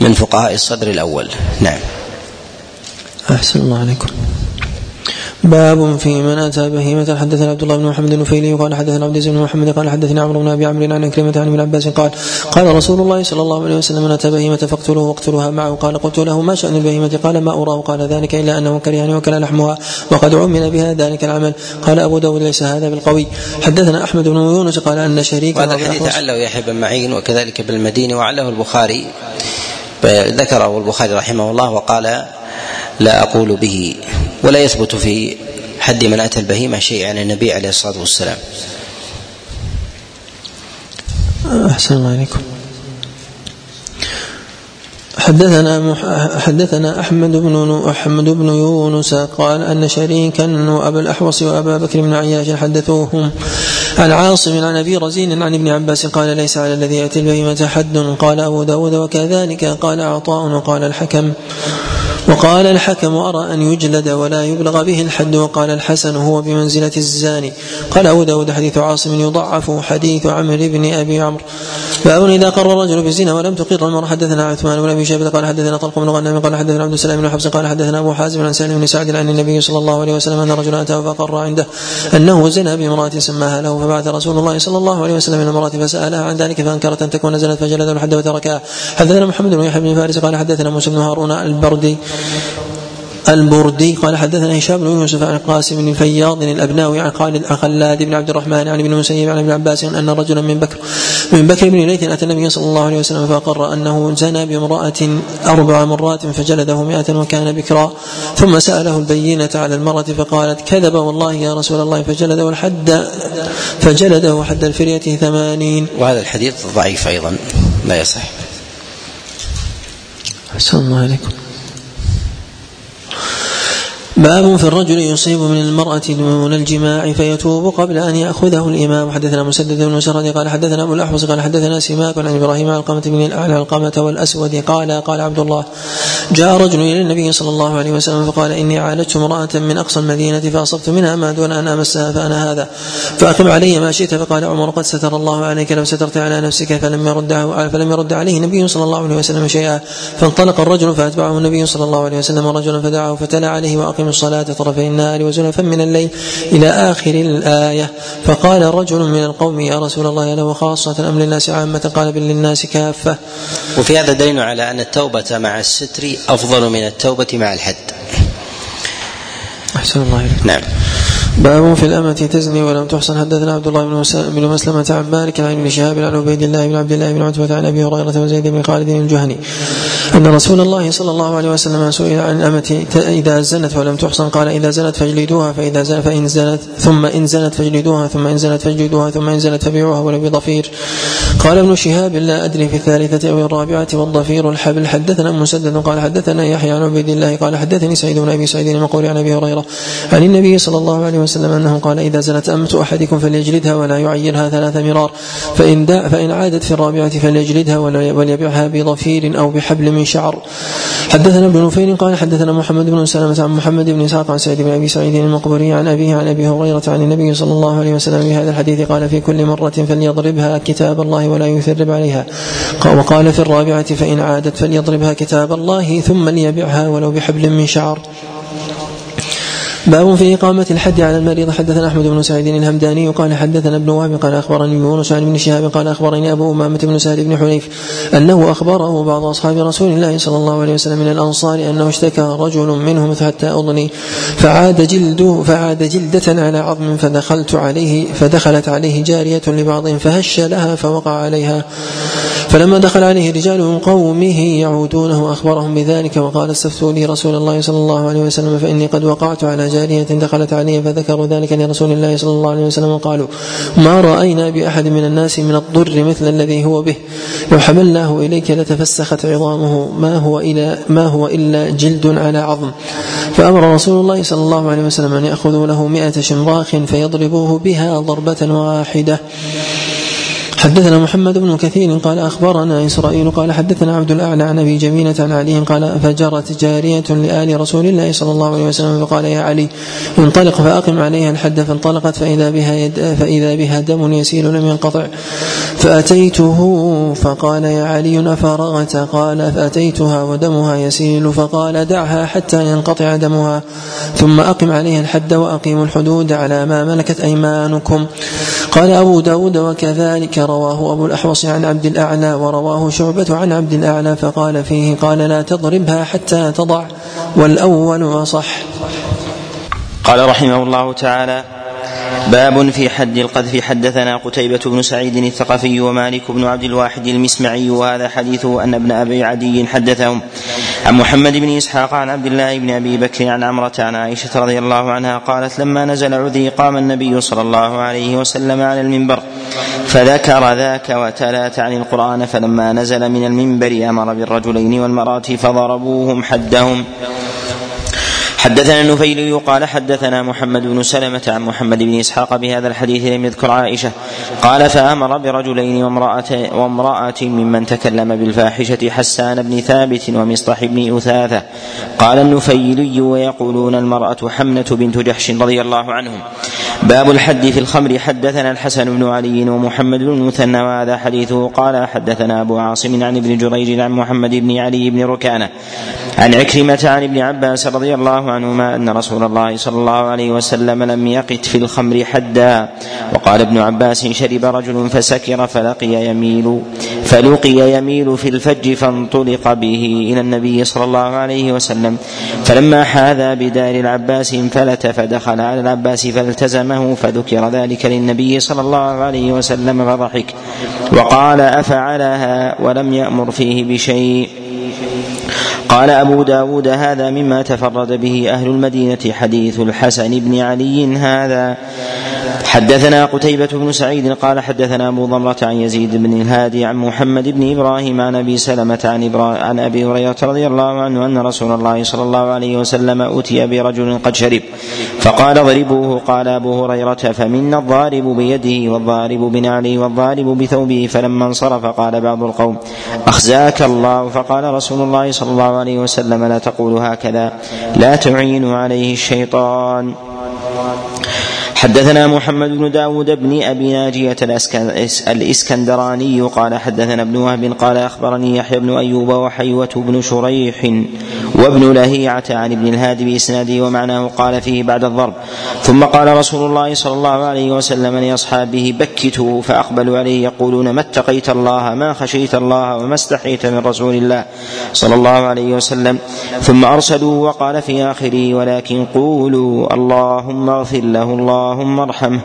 [SPEAKER 1] من فقهاء الصدر الأول. نعم.
[SPEAKER 4] أحسن الله عليكم. باب في من أتى بهيمة حدثنا عبد الله بن محمد النفيلي قال حدثنا عبد بن محمد قال حدثنا عمرو بن أبي عمرو عن كلمة عن ابن عباس قال قال رسول الله صلى الله عليه وسلم من أتى بهيمة فاقتلوه واقتلوها معه. قال قلت له ما شأن البهيمة؟ قال ما أراه. قال ذلك إلا أنه كره ان يؤكل لحمها وقد عمل بها ذلك العمل. قال أبو داود ليس هذا بالقوي. حدثنا أحمد بن يونس قال أن شريك
[SPEAKER 1] وهذا الحديث عله يحيى بن معين وكذلك بالمديني وعله البخاري. ذكره البخاري رحمه الله وقال لا أقول به ولا يثبت في حد من أتى البهيمة شيء عن النبي عليه الصلاة والسلام.
[SPEAKER 4] أحسن الله عليكم حدثنا حدثنا أحمد بن أحمد بن يونس قال أن شريكا وابا الأحوص وأبا بكر بن عياش حدثوهم. عن عاصم عن أبي رزين عن ابن عباس قال ليس على الذي يأتي البهيمة حد. قال أبو داود وكذلك قال عطاء وقال الحكم. وقال الحكم أرى أن يجلد ولا يبلغ به الحد. وقال الحسن هو بمنزلة الزاني. قال أبو داود حديث عاصم يضعف حديث عمرو بن أبي عمرو. باب إذا قر الرجل بالزنا ولم تقر المرأة. حدثنا عثمان بن أبي شيبة قال حدثنا طلق بن غنم قال حدثنا عبد السلام بن حفص قال حدثنا أبو حازم عن سالم بن سعد عن النبي صلى الله عليه وسلم أن رجلا أتاه فقر عنده أنه زنى بامرأة سماها له فبعث رسول الله صلى الله عليه وسلم إلى المرأة فسألها عن ذلك فأنكرت أن تكون زنت فجلد الحد وتركها. حدثنا محمد بن يحيى بن فارس قال حدثنا موسى بن هارون البردي البردي قال حدثنا هشام بن يوسف عن القاسم بن فياض الابناوي عن خالد عن خلاد بن عبد الرحمن عن ابن المسيب عن ابن عباس أن رجلا من بكر من بكر بن ليث أتى النبي صلى الله عليه وسلم فاقر أنه زنى بامرأة أربع مرات فجلده مائة وكان بكرا ثم سأله البينة على المرأة فقالت كذب والله يا رسول الله فجلده الحد فجلده حد الفرية ثمانين
[SPEAKER 1] وهذا الحديث ضعيف أيضا لا يصح.
[SPEAKER 4] أحسن الله عليكم باب في الرجل يصيب من المرأة دون الجماع فيتوب قبل أن يأخذه الإمام. حدثنا مسدد بن مسرد قال حدثنا أبو الأحوص قال حدثنا سماك عن إبراهيم عن القمة بن الأعلى القمة والأسود قال قال عبد الله جاء رجل إلى النبي صلى الله عليه وسلم فقال إني عالجت امرأة من أقصى المدينة فأصبت منها ما دون أن أمسها فأنا هذا. فأقم علي ما شئت فقال عمر قد ستر الله عليك لو سترت على نفسك فلم يرد فلم يرد عليه النبي صلى الله عليه وسلم شيئا. فانطلق الرجل فأتبعه النبي صلى الله عليه وسلم رجلا فدعاه فتلا عليه وأقم الصلاة طرفي النهار وزلفا من الليل إلى آخر الآية. فقال رجل من القوم يا رسول الله له خاصة أم للناس عامة؟ قال بل للناس كافة.
[SPEAKER 1] وفي هذا دليل على أن التوبة مع الستر أفضل من التوبة مع الحد.
[SPEAKER 4] أحسن الله إليك.
[SPEAKER 1] نعم.
[SPEAKER 4] باب في الأمة تزني ولم تحصن. حدثنا عبد الله بن مسلمة عن مالك عن ابن شهاب عن عبيد الله بن عبد الله بن عتبة عن أبي هريرة وزيد بن خالد الجهني. أن رسول الله صلى الله عليه وسلم سئل عن الأمة إذا زنت ولم تحصن قال إذا زنت فاجلدوها فإذا زنت فإن زنت ثم إن زنت فاجلدوها ثم إن زنت فاجلدوها ثم إن زنت فبيعوها ولو بضفير. قال ابن شهاب لا أدري في الثالثة أو الرابعة والضفير الحبل. حدثنا مسدد قال حدثنا يحيى عن عبيد الله قال حدثني سعيد بن أبي سعيد المقول عن أبي هريرة عن النبي صلى الله عليه وسلم أنه قال إذا زنت أمة أحدكم فليجلدها ولا يعيرها ثلاث مرار. فإن دا فإن عادت في الرابعة فليجلدها وليبيعها بضفير أو بحبل من شعر. حدثنا ابن نفيل قال حدثنا محمد بن سلمة عن محمد بن إسحاق عن سعيد بن أبي سعيد المقبري عن أبيه عن أبي هريرة عن النبي صلى الله عليه وسلم في هذا الحديث قال في كل مرة فليضربها كتاب الله ولا يثرب عليها. وقال في الرابعة فإن عادت فليضربها كتاب الله ثم ليبيعها ولو بحبل من شعر. باب في إقامة الحد على المريض. حدثنا أحمد بن سعيد الهمداني قال حدثنا ابن وهب قال أخبرني يونس عن ابن شهاب قال أخبرني أبو أمامة بن سهل بن حنيف أنه أخبره بعض أصحاب رسول الله صلى الله عليه وسلم من الأنصار أنه اشتكى رجل منهم حتى أضني فعاد جلده فعاد جلدة على عظم فدخلت عليه فدخلت عليه جارية لبعضهم فهش لها فوقع عليها. فلما دخل عليه رجال من قومه يعودونه أخبرهم بذلك وقال استفتوا لي رسول الله صلى الله عليه وسلم فإني قد وقعت على جارية دخلت علي فذكروا ذلك لرسول الله صلى الله عليه وسلم وقالوا ما رأينا بأحد من الناس من الضر مثل الذي هو به. لو حملناه إليك لتفسخت عظامه. ما هو إلا ما هو إلا جلد على عظم. فأمر رسول الله صلى الله عليه وسلم أن يأخذوا له مئة شمراخ فيضربوه بها ضربة واحدة. حدثنا محمد بن كثير قال أخبرنا إسرائيل قال حدثنا عبد الأعلى عن أبي جميلة عن علي قال فجرت جارية لآل رسول الله صلى الله عليه وسلم فقال يا علي انطلق فأقم عليها الحد فانطلقت فإذا بها يد فإذا بها دم يسيل لم ينقطع. فأتيته فقال يا علي أفرغت؟ قال فأتيتها ودمها يسيل فقال دعها حتى ينقطع دمها. ثم أقم عليها الحد وأقيموا الحدود على ما ملكت أيمانكم. قال أبو داود وكذلك رواه أبو الأحوص عن عبد الأعلى ورواه شعبة عن عبد الأعلى فقال فيه قال لا تضربها حتى تضع والأول أصح.
[SPEAKER 3] قال رحمه الله تعالى باب في حد القذف. حدثنا قتيبة بن سعيد الثقفي ومالك بن عبد الواحد المسمعي وهذا حديثه أن ابن أبي عدي حدثهم. عن محمد بن إسحاق عن عبد الله بن أبي بكر عن عمرة عن عائشة رضي الله عنها قالت لما نزل عذري قام النبي صلى الله عليه وسلم على المنبر فذكر ذاك وتلا تعني القرآن فلما نزل من المنبر أمر بالرجلين والمرأة فضربوهم حدهم. حدثنا النفيلي قال حدثنا محمد بن سلمة عن محمد بن إسحاق بهذا الحديث لم يذكر عائشة. قال فأمر برجلين وامرأة, وامرأة ممن تكلم بالفاحشة حسان بن ثابت ومصطح بن أثاثة. قال النفيلي ويقولون المرأة حمنة بنت جحش رضي الله عنهم. باب الحد في الخمر. حدثنا الحسن بن علي ومحمد بن المثنى وهذا حديثه قال حدثنا أبو عاصم عن ابن جريج عن محمد بن علي بن ركانة عن عكرمة عن ابن عباس رضي الله عنهما أن رسول الله صلى الله عليه وسلم لم يقت في الخمر حدا. وقال ابن عباس شرب رجل فسكر فلقي يميل فلقي يميل في الفج فانطلق به إلى النبي صلى الله عليه وسلم. فلما حاذى بدار العباس انفلت فدخل على العباس فالتزمه فذكر ذلك للنبي صلى الله عليه وسلم فضحك. وقال أفعلها ولم يأمر فيه بشيء. قال أبو داود هذا مما تفرد به أهل المدينة حديث الحسن بن علي هذا. حدثنا قتيبة بن سعيد قال حدثنا أبو ضمرة عن يزيد بن الهادي عن محمد بن إبراهيم عن أبي سلمة عن. عن أبي هريرة رضي الله عنه أن رسول الله صلى الله عليه وسلم أتي برجل قد شرب فقال ضربوه قال أبو هريرة فمنا الضارب بيده والضارب بنعله والضارب بثوبه فلما انصرف قال بعض القوم أخزاك الله فقال رسول الله صلى الله عليه وسلم لا تقول هكذا لا تعين عليه الشيطان حدثنا محمد بن داود بن أبي ناجية الإسكندراني قال حدثنا ابن وهب قال أخبرني يحيى بن أيوب وحيوة بن شريح وابن لهيعة عن ابن الهادي بإسناده ومعناه قال فيه بعد الضرب. ثم قال رسول الله صلى الله عليه وسلم لأصحابه بكتوا فأقبلوا عليه يقولون ما اتقيت الله ما خشيت الله وما استحيت من رسول الله صلى الله عليه وسلم. ثم أرسلوا وقال في آخره ولكن قولوا اللهم اغفر له الله اللهم ارحمه.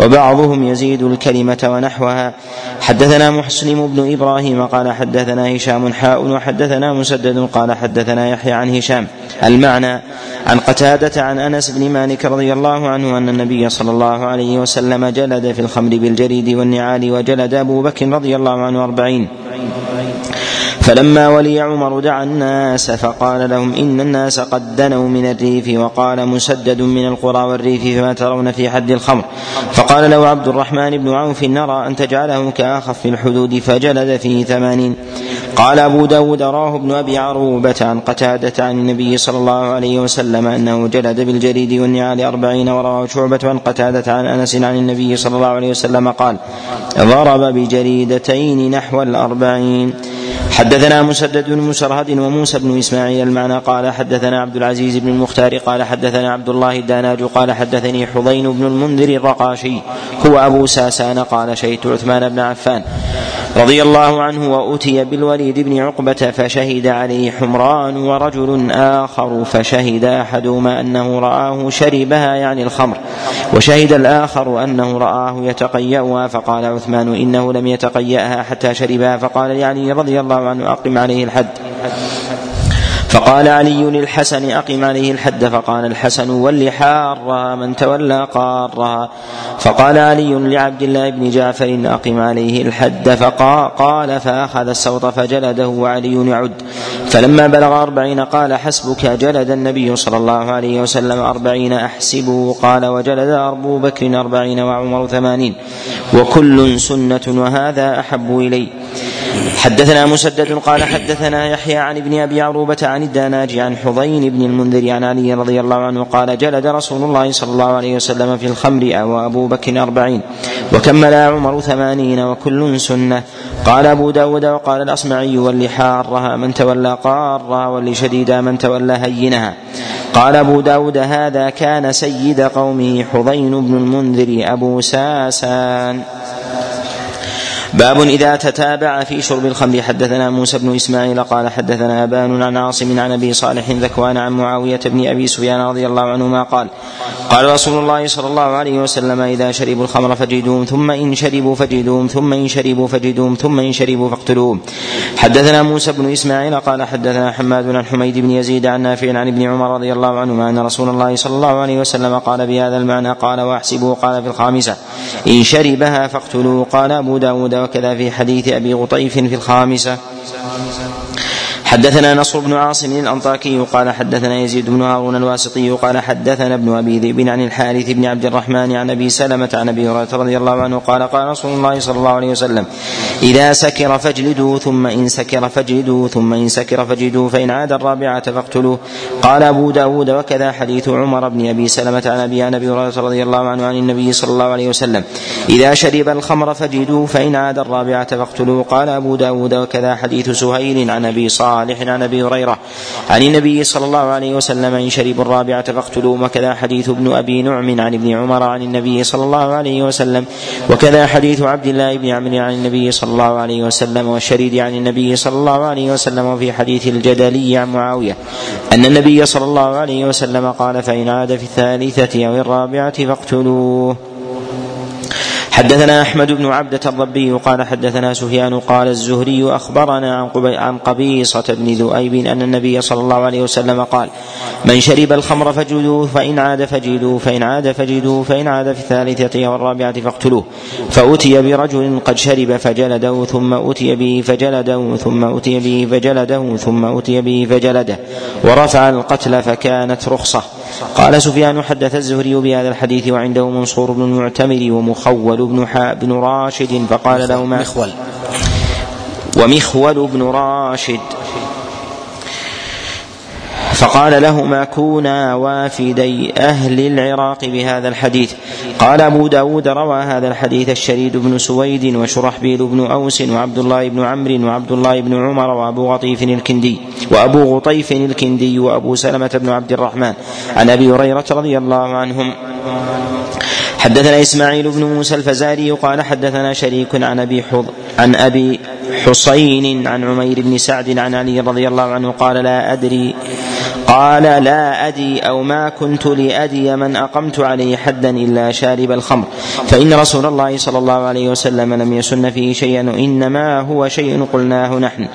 [SPEAKER 3] وبعضهم يزيد الكلمة ونحوها. حدثنا مسلم بن إبراهيم قال حدثنا هشام حاء وحدثنا مسدد قال حدثنا يحيى عن هشام. المعنى عن قتادة عن أنس بن مالك رضي الله عنه أن النبي صلى الله عليه وسلم جلد في الخمر بالجريد والنعال وجلد أبو بكر رضي الله عنه أربعين. فلما ولي عمر دعا الناس فقال لهم إن الناس قد دنوا من الريف وقال مسدد من القرى والريف فما ترون في حد الخمر. فقال له عبد الرحمن بن عوف نرى أن تجعله كأخف الحدود فجلد فيه ثمانين. قال أبو داود راه ابن أبي عروبة عن قتادة عن النبي صلى الله عليه وسلم أنه جلد بالجريد والنعال أربعين ورواه شعبة عن قتادة عن أنس عن النبي صلى الله عليه وسلم قال ضرب بجريدتين نحو الأربعين. حدثنا مسدد بن مسرهد وموسى بن إسماعيل المعنى قال حدثنا عبد العزيز بن المختار قال حدثنا عبد الله الداناج قال حدثني حضين بن المنذر الرقاشي هو أبو ساسان قال شهدت عثمان بن عفان. رضي الله عنه وأتي بالوليد بن عقبة فشهد عليه حمران ورجل آخر فشهد أحدهما أنه رآه شربها يعني الخمر وشهد الآخر أنه رآه يتقيأها فقال عثمان إنه لم يتقيأها حتى شربها فقال يعني رضي الله عنه أقم عليه الحد. فقال علي للحسن أقم عليه الحد فقال الحسن ول حارها من تولى قارها. فقال علي لعبد الله بن جعفر أقم عليه الحد فقال فأخذ السوط فجلده وعلي يعد. فلما بلغ أربعين قال حسبك جلد النبي صلى الله عليه وسلم أربعين أحسبه قال وجلد أبو بكر أربعين وعمر ثمانين. وكل سنة وهذا أحب إلي. حدثنا مسدد قال حدثنا يحيى عن ابن أبي عروبة عن الداناج عن حضين بن المنذر عن علي رضي الله عنه قال جلد رسول الله صلى الله عليه وسلم في الخمر وابو بكر أربعين وكمل عمر ثمانين وكل سنة. قال أبو داود وقال الأصمعي واللي حارها من تولى قارها واللي شديدا من تولى هينها. قال أبو داود هذا كان سيد قومه حضين بن المنذر أبو ساسان. باب إذا تتابع في شرب الخمر. حدثنا موسى بن إسماعيل قال حدثنا أبان عن عاصم عن أبي صالح ذكوان عن معاوية بن أبي سفيان رضي الله عنهما قال قال رسول الله صلى الله عليه وسلم إذا شربوا الخمر فجدوهم ثم إن شربوا فجدوهم ثم إن شربوا فجدوهم ثم إن شربوا فاقتلوهم حدثنا موسى بن إسماعيل قال حدثنا حماد عن حميد بن يزيد عن نافع عن ابن عمر رضي الله عنهما أن رسول الله صلى الله عليه وسلم قال بهذا المعنى قال وأحسبه قال في الخامسة إن شربها فاقتلوه. قال أبو داود وكذا في حديث أبي غطيف في الخامسة. حدثنا نصر بن عاصم الأنطاكي قال حدثنا يزيد بن هارون الواسطي قال حدثنا ابن أبي ذئب عن الحارث بن عبد الرحمن عن أبي سلمة عن أبي هريرة رضي الله عنه قال قال رسول الله صلى الله عليه وسلم إذا سكر فاجلدوا ثم إن سكر فاجلدوا ثم إن سكر فاجلدوا فإن عاد الرابعة فاقتلوه. قال أبو داود وكذا حديث عمر بن أبي سلمة عن أبي عن أبي هريرة رضي الله عنه عن النبي صلى الله عليه وسلم إذا شرب الخمر فاجلدوا فإن عاد الرابعة فاقتلوه. قال أبو داود وكذا حديث سهيل عن أبي صالح عن أبي هريرة. عن النبي صلى الله عليه وسلم إن شربوا الرابعة فاقتلوا وكذا حديث ابن أبي نعم عن ابن عمر عن النبي صلى الله عليه وسلم وكذا حديث عبد الله بن عمرو عن النبي صلى الله عليه وسلم والشريد عن النبي صلى الله عليه وسلم وفي حديث الجدلي عن معاوية. أن النبي صلى الله عليه وسلم قال فإن عاد في الثالثة أو الرابعة فاقتلوه. حدثنا أحمد بن عبدة الضبي قال حدثنا سفيان قال الزهري أخبرنا عن عن قبيصة بن ذؤيب أن النبي صلى الله عليه وسلم قال من شرب الخمر فجلدوه فإن عاد فجلدوه فإن عاد فجلدوه فإن عاد في الثالثة والرابعة فاقتلوه. فأتي برجل قد شرب فجلده ثم أتي به فجلده ثم أتي به فجلده ثم أتي به فجلده ورفع القتل فكانت رخصة. قال سفيان حدث الزهري بهذا الحديث وعنده منصور بن المعتمر ومخول بن بن راشد فقال لهما
[SPEAKER 1] مخول.
[SPEAKER 3] ومخول بن راشد. فقال لهما كونا وافدي أهل العراق بهذا الحديث. قال أبو داود روى هذا الحديث الشريد بن سويد وشرحبيل بن أوس وعبد الله بن عمرو وعبد الله بن عمر وأبو غطيف الكندي وأبو غطيف الكندي وأبو سلمة بن عبد الرحمن. عن أبي هريرة رضي الله عنهم. حدثنا إسماعيل بن موسى الفزاري قال حدثنا شريك عن أبي حض عن أبي حصين عن عمير بن سعد عن علي رضي الله عنه قال لا أدري قال لا أدي أو ما كنت لأدي من أقمت عليه حدا إلا شارب الخمر. فإن رسول الله صلى الله عليه وسلم لم يسن فيه شيئا إنما هو شيء قلناه نحن.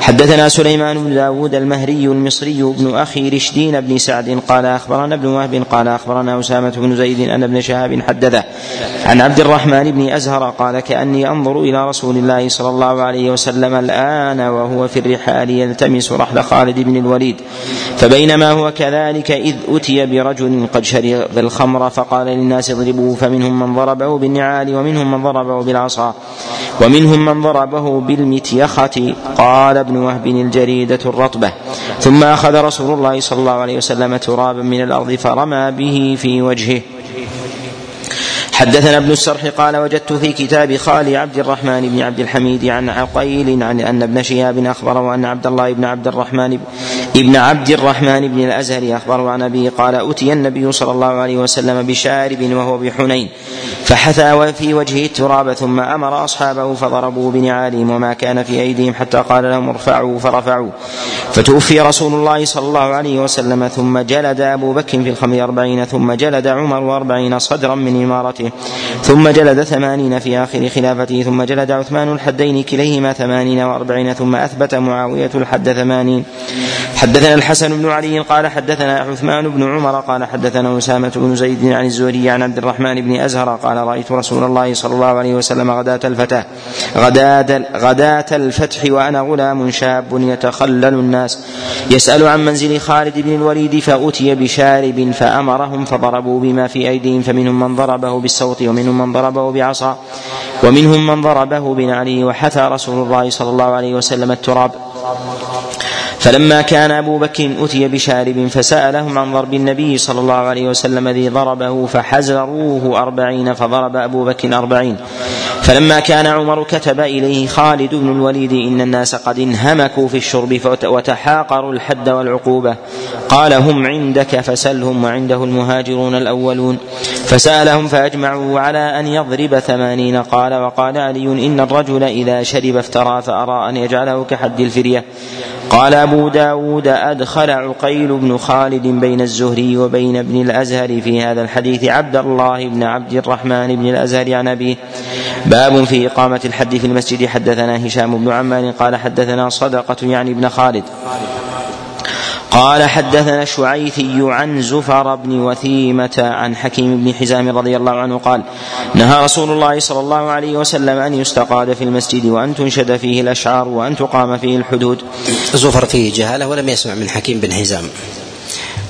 [SPEAKER 3] حدثنا سليمان بن داود المهري المصري بن أخي رشدين بن سعد قال أخبرنا ابن وهب قال أخبرنا أسامة بن زيد أن ابن شهاب حدثه. عن عبد الرحمن بن أزهر قال كأني أنظر إلى رسول الله صلى الله عليه وسلم الآن وهو في الرحال يلتمس رحل خالد بن الوليد. فبينما هو كذلك إذ أتي برجل قد شرب الخمر فقال للناس اضربوه فمنهم من ضربه بالنعال ومنهم من ضربه بالعصا ومنهم من ضربه بالمتيخة قال ابن وهب الجريدة الرطبة. ثم أخذ رسول الله صلى الله عليه وسلم ترابا من الأرض فرمى به في وجهه. حدثنا ابن السرح قال وجدت في كتاب خالي عبد الرحمن بن عبد الحميد عن عقيل عن أن ابن شهاب أخبره أن عبد الله بن عبد الرحمن ابن عبد الرحمن بن الأزهر أخبره عن أبيه قال اتي النبي صلى الله عليه وسلم بشارب وهو بحنين. فحثى في وجهه التراب ثم أمر أصحابه فضربوا بنعالهم وما كان في أيديهم حتى قال لهم ارفعوا فرفعوا. فتوفي رسول الله صلى الله عليه وسلم ثم جلد أبو بكر في الخمر أربعين ثم جلد عمر أربعين صدرا من إمارته ثم جلد ثمانين في آخر خلافته ثم جلد عثمان الحدين كليهما ثمانين وأربعين ثم أثبت معاوية الحد ثمانين. حدثنا الحسن بن علي قال حدثنا عثمان بن عمر قال حدثنا أسامة بن زيد عن الزهري عن عبد الرحمن بن أزهر قال رأيت رسول الله صلى الله عليه وسلم غداة الفتاة. غداة غداة الفتح وأنا غلام شاب يتخلل الناس. يسأل عن منزل خالد بن الوليد فأتي بشارب فأمرهم فضربوا بما في أيديهم فمنهم من ضربه بالصوت ومنهم من ضربه بعصا ومنهم من ضربه بنعله وحثى رسول الله صلى الله عليه وسلم التراب. فلما كان أبو بكر أتي بشارب فسألهم عن ضرب النبي صلى الله عليه وسلم الذي ضربه فحزروه أربعين فضرب أبو بكر أربعين. فلما كان عمر كتب إليه خالد بن الوليد إن الناس قد انهمكوا في الشرب وتحاقروا الحد والعقوبة. قال هم عندك فسلهم وعنده المهاجرون الأولون. فسألهم فأجمعوا على أن يضرب ثمانين. قال وقال علي إن الرجل إذا شرب افترى فأرى أن يجعله كحد الفرية. قال أبو داود أدخل عقيل بن خالد بين الزهري وبين ابن الأزهر في هذا الحديث عبد الله بن عبد الرحمن بن الأزهر عن أبيه باب في إقامة الحد في المسجد. حدثنا هشام بن عمار قال حدثنا صدقة يعني ابن خالد. قال حدثنا الشعيثي عن زفر بن وثيمة عن حكيم بن حزام رضي الله عنه قال نهى رسول الله صلى الله عليه وسلم أن يستقاد في المسجد وأن تنشد فيه الأشعار وأن تقام فيه الحدود.
[SPEAKER 1] زفر فيه جهالة ولم يسمع من حكيم بن حزام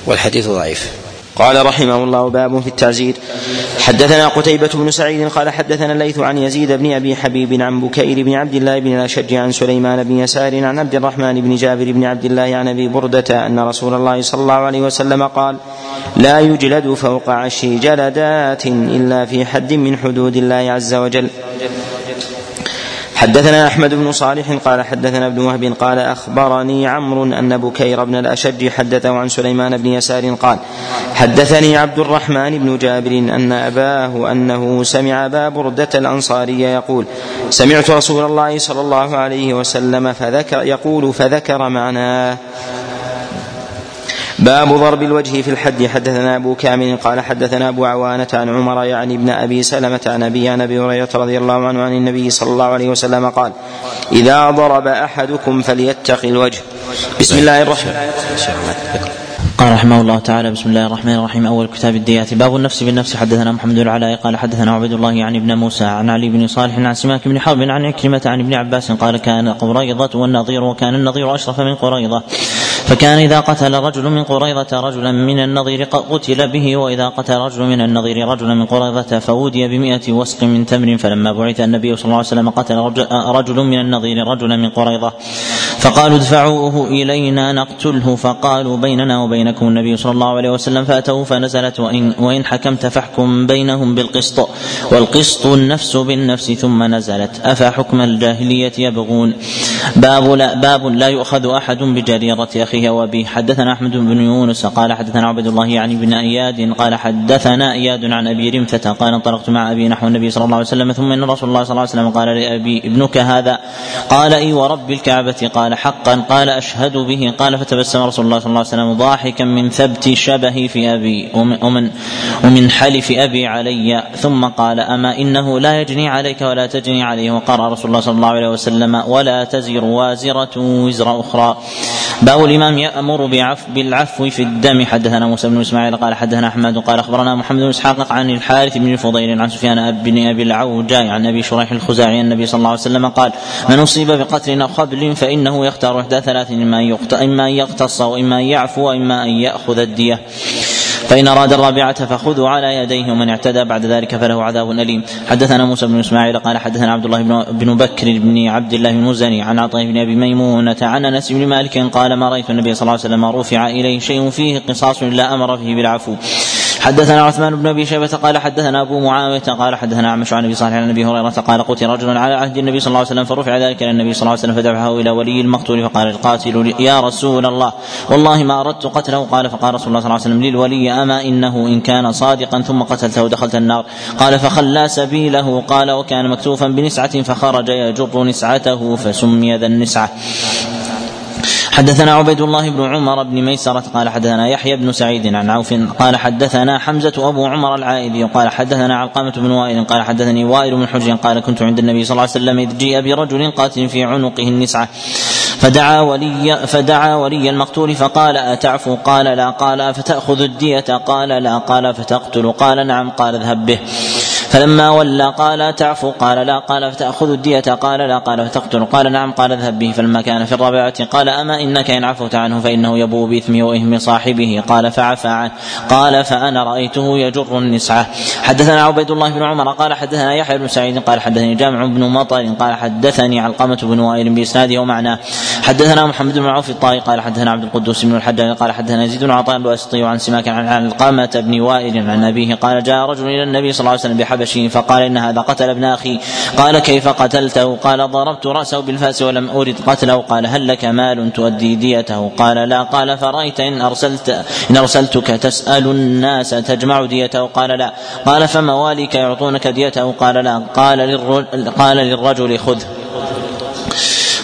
[SPEAKER 1] والحديث ضعيف.
[SPEAKER 3] قال رحمه الله باب في التعزير. حدثنا قتيبة بن سعيد قال حدثنا الليث عن يزيد بن أبي حبيب عن بكير بن عبد الله بن الأشج عن سليمان بن يسار عن عبد الرحمن بن جابر بن عبد الله عن أبي بردة أن رسول الله صلى الله عليه وسلم قال لا يجلد فوق عشر جلدات إلا في حد من حدود الله عز وجل. حدثنا أحمد بن صالح قال حدثنا ابن وهب قال أخبرني عمرو أن بكير بن الأشج حدثه عن سليمان بن يسار قال حدثني عبد الرحمن بن جابر أن أباه أنه سمع أبا بردة الأنصاري يقول سمعت رسول الله صلى الله عليه وسلم فذكر يقول فذكر معناه باب ضرب الوجه في الحد. حدثنا أبو كامل قال حدثنا أبو عوانة عن عمر يعني ابن أبي سلمة عن أبي عن أبي هريرة رضي الله عنه عن النبي صلى الله عليه وسلم قال إذا ضرب أحدكم فليتق الوجه. بسم الله الرحمن الرحيم.
[SPEAKER 2] قال رحمه الله تعالى بسم الله الرحمن الرحيم. أول كتاب الديات. باب النفس بالنفس. حدثنا محمد العلاء قال حدثنا عبد الله يعني ابن موسى عن علي بن صالح عن سماك بن حرب عن عكرمة عن ابن عباس قال كان قريضه والنظير وكان النظير أشرف من قريضة. فكان إذا قتل رجل من قريظة رجلا من النظير قتل به وإذا قتل رجل من النظير رجلا من قريظة فودي بمئة وسق من تمر فلما بعث النبي صلى الله عليه وسلم قتل رجل من النظير رجلا من قريظة. فقالوا ادفعوه إلينا نقتله. فقالوا بيننا وبينكم النبي صلى الله عليه وسلم فأتوه فنزلت وإن, وإن حكمت فاحكم بينهم بالقسط. والقسط النفس بالنفس ثم نزلت. أفحكم الجاهلية يبغون؟ باب لا, باب لا يؤخذ أحد بجريرة أخيه. وأبيه. حدثنا أحمد بن يونس قال حدثنا عبد الله يعني بن أياد قال حدثنا أياد عن أبي رمثة قال انطلقت مع أبي نحو النبي صلى الله عليه وسلم ثم إن رسول الله صلى الله عليه وسلم قال لأبي ابنك هذا. قال إي ورب الكعبة. قال حقا. قال أشهد به. قال فتبسم رسول الله صلى الله عليه وسلم ضاحكا من ثبت شبهي في أبي. ومن ومن حلف أبي علي. ثم قال أما إنه لا يجني عليك ولا تجني عليه. وقال رسول الله صلى الله عليه وسلم ولا تزر وازرة وزر أخرى. باب الإمام يأمر بعفو بالعفو في الدم. حدثنا موسى بن إسماعيل قال حدثنا أحمد قال أخبرنا محمد بن إسحاق عن الحارث بن الفضيل عن سفيان بن أبي العوجاء عن أبي شريح الخزاعي النبي صلى الله عليه وسلم قال من أصيب بقتل أو خبل فإنه يختار إحدى ثلاث إما أن يقتص وإما أن يعفو وإما أن يأخذ الدية. فإن أراد الرابعة فخذوا على يديه ومن اعتدى بعد ذلك فله عذاب أليم. حدثنا موسى بن إسماعيل قال حدثنا عبد الله بن بكر بن عبد الله المزني عن عطاء بن أبي ميمونة عن أنس بن مالك قال ما رأيت النبي صلى الله عليه وسلم رفع إليه شيء فيه قصاص إلا أمر فيه بالعفو. حدثنا عثمان بن أبي شيبة قال حدثنا أبو معاوية قال حدثنا عمش عن أبي صالح عن أبي هريرة قال قتل رجل على عهد النبي صلى الله عليه وسلم فرفع ذلك إلى النبي صلى الله عليه وسلم فدفعه إلى ولي المقتول فقال القاتل يا رسول الله. والله ما أردت قتله. قال فقال رسول الله صلى الله عليه وسلم للولي أما إنه إن كان صادقا ثم قتلته دخلت النار. قال فخلى سبيله. قال وكان مكتوفا بنسعة فخرج يجر نسعته فسمي ذا النسعة. حدثنا عبيد الله بن عمر بن ميسرة قال حدثنا يحيى بن سعيد عن عوف قال حدثنا حمزة أبو عمر العائلي قال حدثنا علقامة بن وائل قال حدثني وائل بن حجر قال كنت عند النبي صلى الله عليه وسلم إذ جيء برجل قاتل في عنقه النسعة. فدعا ولي فدعا ولي المقتول فقال أتعفو؟ قال لا. قال أفتأخذ الدية؟ قال لا. قال فتقتل قال نعم. قال اذهب به. فلما ولى قال تعفو قال لا قال فتأخذ الدية قال لا قال فتقتل قال نعم قال اذهب به فلما كان في الرابعة قال أما إنك إن عفوت عنه فإنه يبوء بإثمه وإثم صاحبه قال فعفى عنه قال فأنا رأيته يجر النسعة حدثنا عبيد الله بن عمر قال حدثنا يحيى بن سعيد قال حدثني جامع بن مطر قال حدثني علقمة بن وائل بإسناده ومعناه حدثنا محمد بن عوف الطائي قال حدثنا عبد القدوس بن الحجاج قال حدثنا يزيد بن عطاء الواسطي عن سماك عن علقمة بن وائل عن أبيه قال جاء رجل إلى النبي صلى الله عليه وسلم بحبش الحبشي فقال إن هذا قتل ابن أخي. قال كيف قتلته؟ قال ضربت رأسه بالفاس ولم أرد قتله. قال هل لك مال تؤدي ديته؟ قال لا. قال فرأيت إن أرسلت إن أرسلتك تسأل الناس تجمع ديته؟ قال لا. قال فمواليك يعطونك ديته؟ قال لا. قال للرجل, قال للرجل خذ.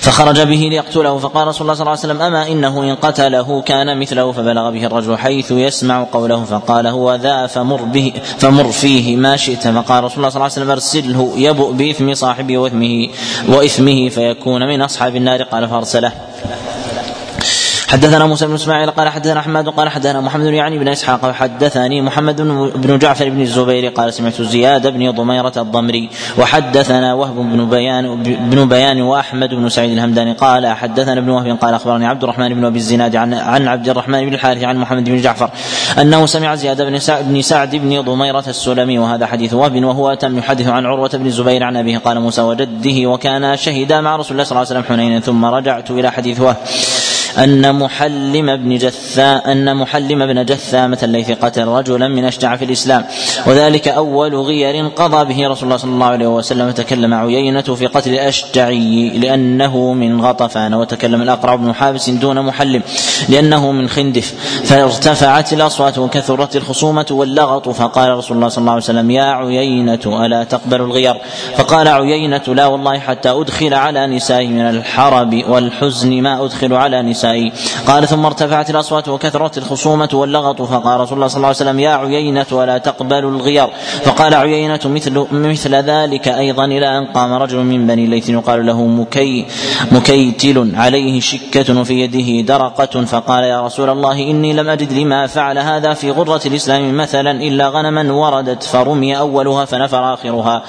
[SPEAKER 2] فخرج به ليقتله فقال رسول الله صلى الله عليه وسلم أما إنه إن قتله كان مثله فبلغ به الرجل حيث يسمع قوله فقال هو ذا فمر به فمر فيه ما شئت. فقال رسول الله صلى الله عليه وسلم ارسله يبؤ بإثم صاحبه وإثمه وإثمه فيكون من أصحاب النار. قال فأرسله. حدثنا موسى بن إسماعيل قال حدثنا أحمد قال حدثنا محمد يعني بن إسحاق حدثني محمد بن جعفر بن الزبير قال سمعت زياد بن ضميرة الضمري وحدثنا وهب بن بيان بن بيان وأحمد بن سعيد الهمداني قال حدثنا ابن وهب قال أخبرني عبد الرحمن بن أبي الزناد عن عن عبد الرحمن بن الحارث عن محمد بن جعفر أنه سمع زياد بن سعد بن سعد بن ضميرة السلمي وهذا حديث وهب وهو اتم يحدث عن عروة بن الزبير عن أبيه قال موسى وجده وكان شهدا مع رسول الله صلى الله عليه وسلم حنين ثم رجعت إلى حديث وهب. أن محلم بن جثا أن محلم بن جثامة الليث قتل رجلا من أشجع في الإسلام. وذلك أول غير قضى به رسول الله صلى الله عليه وسلم. وتكلم عيينة في قتل الأشجعي لأنه من غطفان. وتكلم الأقرع بن حابس دون محلم لأنه من خندف. فارتفعت الأصوات وكثرت الخصومة واللغط. فقال رسول الله صلى الله عليه وسلم يا عيينة ألا تقبل الغير فقال عيينة لا والله حتى أدخل على نسائه من الحرب والحزن ما أدخل على نسائه النسائي قال ثم ارتفعت الأصوات وكثرت الخصومة واللغط فقال رسول الله صلى الله عليه وسلم يا عيينة ولا تقبل الغير. فقال عيينة مثل مثل ذلك أيضا. إلى أن قام رجل من بني ليث يقال له مكي مكيتل عليه شكة وفي يده درقة. فقال يا رسول الله إني لم أجد لما فعل هذا في غرة الإسلام مثلا إلا غنما وردت فرمي أولها فنفر آخرها.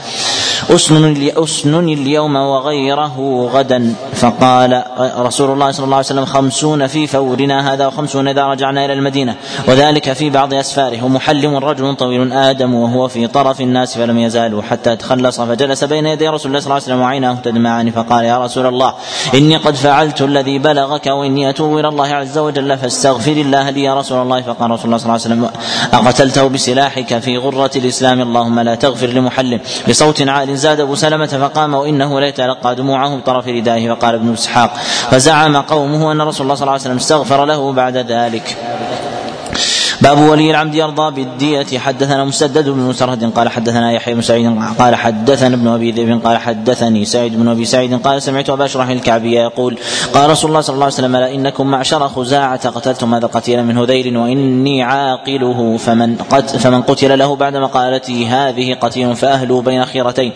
[SPEAKER 2] أسنن اليوم وغيره غدا. فقال رسول الله صلى الله عليه وسلم خمسون في فورنا هذا وخمسون إذا رجعنا إلى المدينة. وذلك في بعض أسفاره. ومحلم رجل طويل آدم وهو في طرف الناس فلم يزالوا حتى تخلص فجلس بين يدي رسول الله صلى الله عليه وسلم وعيناه تدمعان. فقال يا رسول الله إني قد فعلت الذي بلغك وإني أتوب إلى الله عز وجل فاستغفر الله لي يا رسول الله. فقال رسول الله صلى الله عليه وسلم أقتلته بسلاحك في غرة الإسلام؟ اللهم لا تغفر لمحلم. بصوت عال زاد أبو سلمة فقام وإنه ليتلقى دموعه بطرف ردائه. فقال ابن إسحاق فزعم قومه أن رسول الله صلى الله عليه وسلم استغفر له بعد ذلك. باب ولي العمد يرضى بالدية. حدثنا مسدد بن مسرهد قال حدثنا يحيى بن سعيد قال حدثنا ابن أبي ذئب قال حدثني سعيد بن أبي سعيد قال سمعت أبا اشرح الكعبي يقول قال رسول الله صلى الله عليه وسلم لا إنكم معشر خزاعة قتلتم هذا القتيل من هذيل وإني عاقله فمن قتل فمن قتل له بعد مقالته هذه قتيل فأهلوا بين خيرتين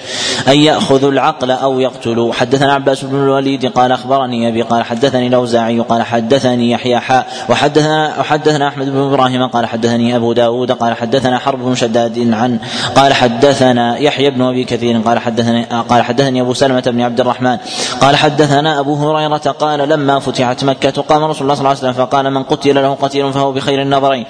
[SPEAKER 2] أن يأخذوا العقل أو يقتلوا. حدثنا عباس بن الوليد قال أخبرني أبي قال حدثني الأوزاعي قال حدثني يحيى حاء وحدثنا وحدثنا أحمد بن إبراهيم قال حدثني أبو داود قال حدثنا حرب بن شداد عن قال حدثنا يحيى بن أبي كثير قال حدثني قال حدثني أبو سلمة بن عبد الرحمن قال حدثنا أبو هريرة قال لما فتحت مكة قام رسول الله صلى الله عليه وسلم فقال من قتل له قتيل فهو بخير النظرين.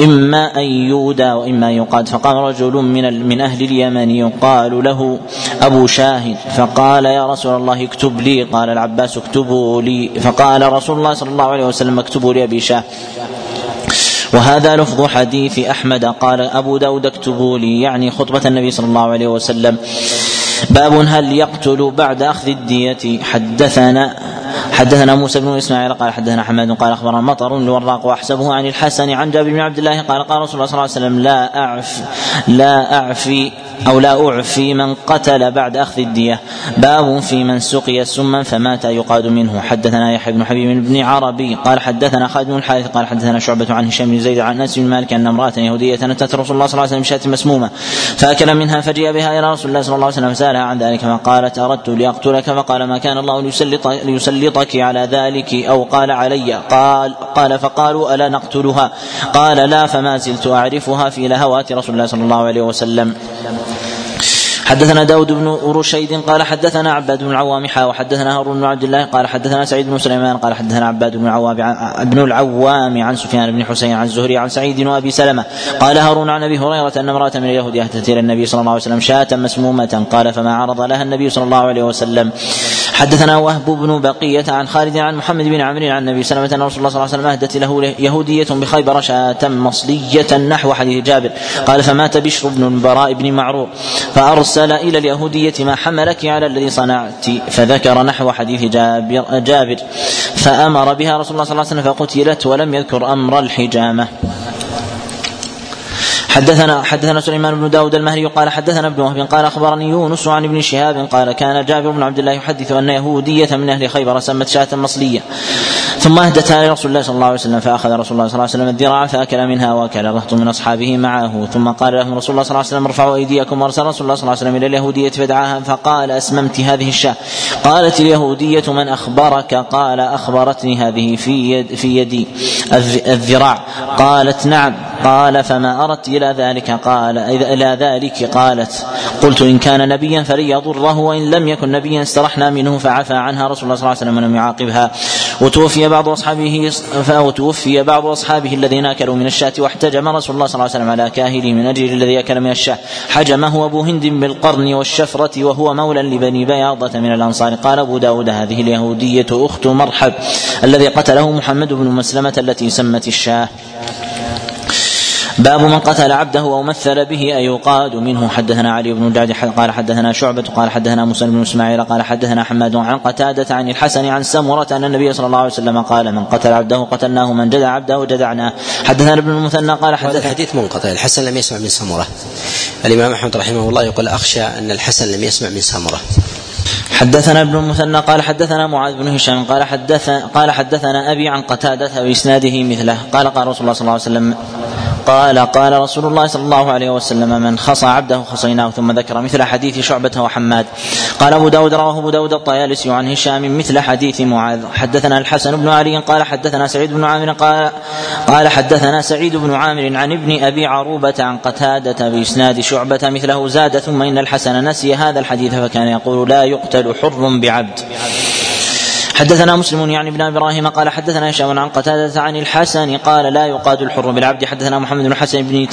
[SPEAKER 2] إما أن يودى وإما أن يقاد. فقام رجل من من أهل اليمن يقال له أبو شاهد. فقال يا رسول الله اكتب لي. قال العباس اكتبوا لي. فقال رسول الله صلى الله عليه وسلم اكتبوا لي أبي شاه وهذا لفظ حديث أحمد. قال أبو داود اكتبوا لي يعني خطبة النبي صلى الله عليه وسلم. باب هل يقتل بعد أخذ الدية؟ حدثنا حدثنا موسى بن إسماعيل قال حدثنا حماد قال أخبرنا مطر الوراق وأحسبه عن الحسن عن جابر بن عبد الله قال قال رسول الله صلى الله عليه وسلم لا أعف لا اعفي أو لا اعفي من قتل بعد أخذ الدية. باب في من سقي سما فمات يقاد منه. حدثنا يحيى بن حبيب بن عربي قال حدثنا خالد بن الحارث قال حدثنا شعبة عن هشام بن زيد عن أنس بن مالك أن امرأة يهودية اتت رسول الله صلى الله عليه وسلم بشاة مسمومة. فأكل منها فجيء بها إلى رسول الله صلى الله عليه وسلم فسألها عن ذلك فقالت أردت لأقتلك فقال ما كان الله ليسلط ليسلطك على ذلك أو قال علي قال قال فقالوا ألا نقتلها؟ قال لا فما زلت أعرفها في لهوات رسول الله صلى الله عليه وسلم. حدثنا داود بن رشيد قال حدثنا عباد بن العوام حا وحدثنا هارون بن عبد الله قال حدثنا سعيد بن سليمان قال حدثنا عباد بن العوام بن العوام عن سفيان بن حسين عن الزهري عن سعيد وابي سلمة قال هارون عن أبي هريرة أن امرأة من اليهود أتت إلى النبي صلى الله عليه وسلم شاة مسمومة قال فما عرض لها النبي صلى الله عليه وسلم. حدثنا وهب بن بقية عن خالد عن محمد بن عمرو عن النبي عليه وسلم رسول الله صلى الله عليه وسلم أهدت له يهودية بخيبر شاة مصلية نحو حديث جابر. قال فمات بشر بن البراء بن معرور فأرسل إلى اليهودية ما حملك على الذي صنعت. فذكر نحو حديث جابر جابر. فأمر بها رسول الله صلى الله عليه وسلم فقتلت ولم يذكر أمر الحجامة. حدثنا حدثنا سليمان بن داود المهري قال حدثنا ابن وهب قال أخبرني يونس عن ابن شهاب قال كان جابر بن عبد الله يحدث أن يهودية من أهل خيبر سمت شاة مصلية. ثم اهدتها لرسول الله صلى الله عليه وسلم فأخذ رسول الله صلى الله عليه وسلم الذراع فأكل منها وأكل. رهط من أصحابه معه. ثم قال لهم رسول الله صلى الله عليه وسلم ارفعوا أيديكم وأرسل رسول الله صلى الله عليه وسلم إلى اليهودية فدعاها فقال أسممت هذه الشاة. قالت اليهودية من أخبرك؟ قال أخبرتني هذه في يد في يدي الذراع. قالت نعم. قال فما أردت إلى ذلك. قال إلى ذلك. قالت قلت إن كان نبيا فلن يضره وإن لم يكن نبيا استرحنا منه فعفى عنها رسول الله صلى الله عليه وسلم ولم يعاقبها. وتوفي بعض اصحابه وتوفي بعض أصحابه الذين أكلوا من الشاة واحتجم رسول الله صلى الله عليه وسلم على كاهله من أجل الذي أكل من الشاة. حجمه أبو هند بالقرن والشفرة وهو مولى لبني بياضة من الأنصار. قال أبو داود هذه اليهودية أخت مرحب الذي قتله محمد بن مسلمة التي سمت الشاة. باب من قتل عبده أو مثل به أيقاد منه. حدثنا علي بن الجعد قال حدثنا شعبة قال حدثنا موسى بن إسماعيل قال حدثنا حماد عن قتادة عن الحسن عن سمرة أن النبي صلى الله عليه وسلم قال من قتل عبده قتلناه من جدع عبده جدعناه حدثنا ابن المثنى قال
[SPEAKER 1] حدثنا الحديث منقطع الحسن لم يسمع من سمرة. الإمام أحمد رحمه الله يقول أخشى أن الحسن لم يسمع من سمرة.
[SPEAKER 2] حدثنا ابن المثنى قال حدثنا معاذ بن هشام قال حدث قال حدثنا أبي عن قتادة باسناده مثله. قال قال رسول الله صلى الله عليه وسلم قال قال رسول الله صلى الله عليه وسلم من خصى عبده خصيناه ثم ذكر مثل حديث شعبة وحماد. قال أبو داود رواه أبو داود الطيالسي عن هشام مثل حديث معاذ. حدثنا الحسن بن علي قال حدثنا سعيد بن عامر قال قال حدثنا سعيد بن عامر عن ابن أبي عروبة عن قتادة بإسناد شعبة مثله زاد ثم إن الحسن نسي هذا الحديث فكان يقول لا يقتل حر بعبد. حدثنا مسلم يعني ابن إبراهيم قال حدثنا هشام عن قتادة عن الحسن قال لا يقاد الحر بالعبد. حدثنا محمد بن حسن بن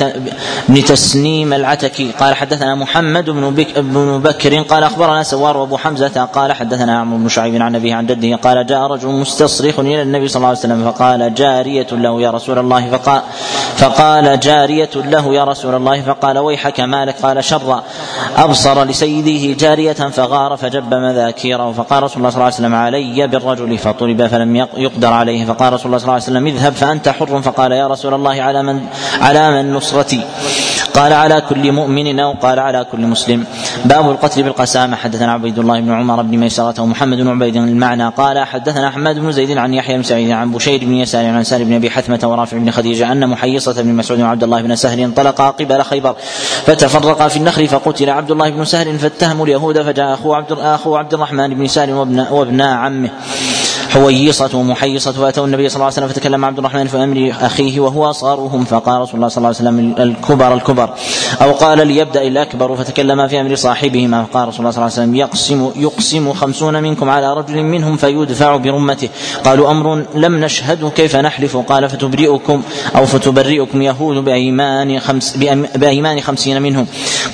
[SPEAKER 2] بن تسنيم العتكي قال حدثنا محمد بن بك بن بكر قال أخبرنا سوار وأبو حمزة قال حدثنا عمرو بن شعيب عن أبيه عن جده قال جاء رجل مستصرخ إلى النبي صلى الله عليه وسلم فقال جارية له يا رسول الله فقال فقال جارية له يا رسول الله فقال ويحك مالك. قال شر. أبصر لسيده جارية فغار فجب مذاكيره فقال رسول الله صلى الله عليه وسلم علي بالرجل فطلب فلم يقدر عليه فقال رسول الله صلى الله عليه وسلم اذهب فأنت حر فقال يا رسول الله على من على من نصرتي. قال على كل مؤمن أو قال على كل مسلم. باب القتل بالقسامه حدثنا عبيد الله بن عمر بن ميسرة ومحمد بن عبيد المعنى. قال حدثنا أحمد بن زيد عن يحيى بن سعيد عن بشير بن يسار عن سار بن أبي حثمة ورافع بن خديجة أن محيصة بن مسعود وعبد الله بن سهل انطلقا قبل خيبر فتفرقا في النخل فقتل عبد الله بن سهل فاتهموا اليهود فجاء أخو عبد أخو عبد الرحمن بن سهل وابن وابنا عمه. حويصة ومحيصة فأتوا النبي صلى الله عليه وسلم فتكلم عبد الرحمن في أمر أخيه وهو أصغرهم فقال رسول الله صلى الله عليه وسلم الكبر الكبر أو قال ليبدأ الأكبر فتكلم في أمر صاحبهما فقال رسول الله صلى الله عليه وسلم يقسم يقسم خمسون منكم على رجل منهم فيدفع برمته. قالوا أمر لم نشهده كيف نحلف؟ قال فتبرئكم أو فتبرئكم يهود بأيمان خمس بأيمان خمسين منهم.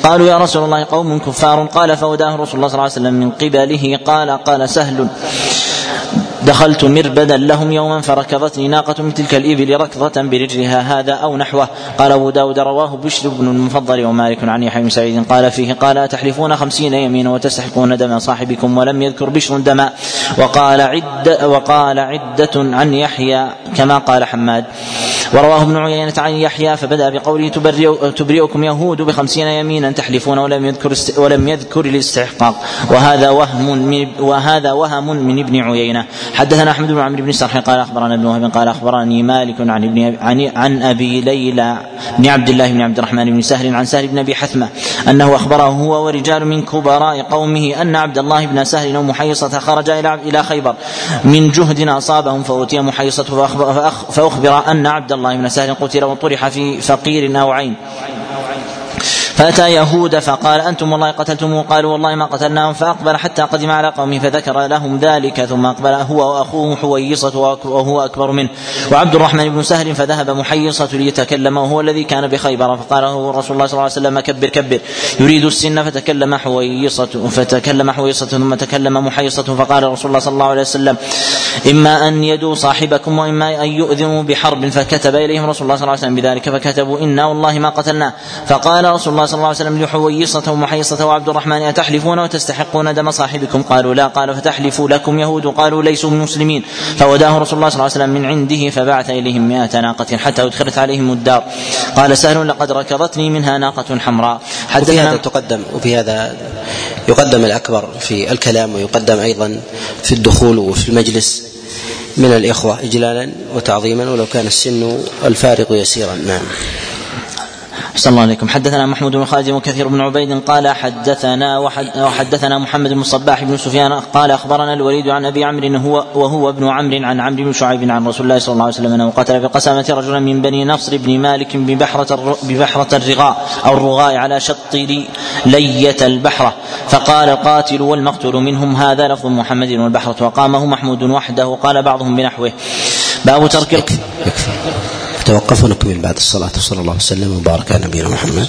[SPEAKER 2] قالوا يا رسول الله قوم كفار. قال فوداه رسول الله صلى الله عليه وسلم من قبله قال قال سهل. دخلت مربدا لهم يوما فركضتني ناقة من تلك الإبل ركضة برجلها هذا أو نحوه. قال أبو داود رواه بشر بن المفضل ومالك عن يحيى بن سعيد. قال فيه قال تحلفون خمسين يمينا وتستحقون دم صاحبكم ولم يذكر بشر دما. وقال عد وقال عدة عن يحيى كما قال حماد. ورواه ابن عيينة عن يحيى فبدأ بقوله تبرئ تبرئكم يهود بخمسين يمينا تحلفون ولم يذكر ولم يذكر الاستحقاق وهذا وهم من وهذا وهم من ابن عيينة. حدثنا أحمد بن عمرو بن السرح قال أخبرنا ابن وهب قال أخبرني مالك عن ابن عن, عن أبي ليلى بن عبد الله بن عبد الرحمن بن سهل عن سهل بن أبي حثمة أنه أخبره هو ورجال من كبراء قومه أن عبد الله بن سهل ومحيصه خرج إلى إلى خيبر. من جهد أصابهم فأوتي محيصة فأخبر أن عبد الله بن سهل قتل وطرح في فقير أو عين. فأتى يهود فقال أنتم والله قتلتموه؟ قالوا والله ما قتلناهم فأقبل حتى قدم على قومه فذكر لهم ذلك ثم أقبل هو وأخوه حويصة وهو أكبر منه. وعبد الرحمن بن سهل فذهب محيصة ليتكلم وهو الذي كان بخيبر فقال له رسول الله صلى الله عليه وسلم كبر كبر. يريد السن فتكلم حويصة فتكلم حويصة ثم تكلم محيصة فقال رسول الله صلى الله عليه وسلم إما أن يدوا صاحبكم وإما أن يؤذنوا بحرب فكتب إليهم رسول الله صلى الله عليه وسلم بذلك فكتبوا إنا والله ما قتلناه. فقال رسول الله صلى الله عليه وسلم لحويصة ومحيصة وعبد الرحمن أتحلفون وتستحقون دم صاحبكم؟ قالوا لا. قال فتحلفوا لكم يهود؟ قالوا ليسوا مسلمين فوداه رسول الله صلى الله عليه وسلم من عنده فبعث إليهم مئة ناقة حتى أدخلت عليهم الدار. قال سهل لقد ركضتني منها ناقة حمراء.
[SPEAKER 1] وفي هذا تقدم وفي هذا يقدم الأكبر في الكلام ويقدم أيضا في الدخول وفي المجلس من الإخوة إجلالا وتعظيما ولو كان السن الفارق يسيرا. نعم.
[SPEAKER 2] صلى الله عليكم. حدثنا محمود بن خالد وكثير بن عبيد قال حدثنا وحدثنا محمد بن الصباح بن سفيان قال أخبرنا الوليد عن أبي عمرو هو وهو ابن عمرو عن عمرو بن شعيب عن رسول الله صلى الله عليه وسلم أنه قتل بقسامة رجلا من بني نصر بن مالك ببحرة ببحرة الرغاء أو الرغاء على شط لية البحرة فقال القاتل والمقتول منهم هذا لفظ محمد والبحرة. وقامه محمود وحده. قال بعضهم بنحوه. باب ترك
[SPEAKER 1] يكفي, يكفي. توقف ونكمل بعد الصلاة. صلى الله وسلم وبارك على نبينا محمد.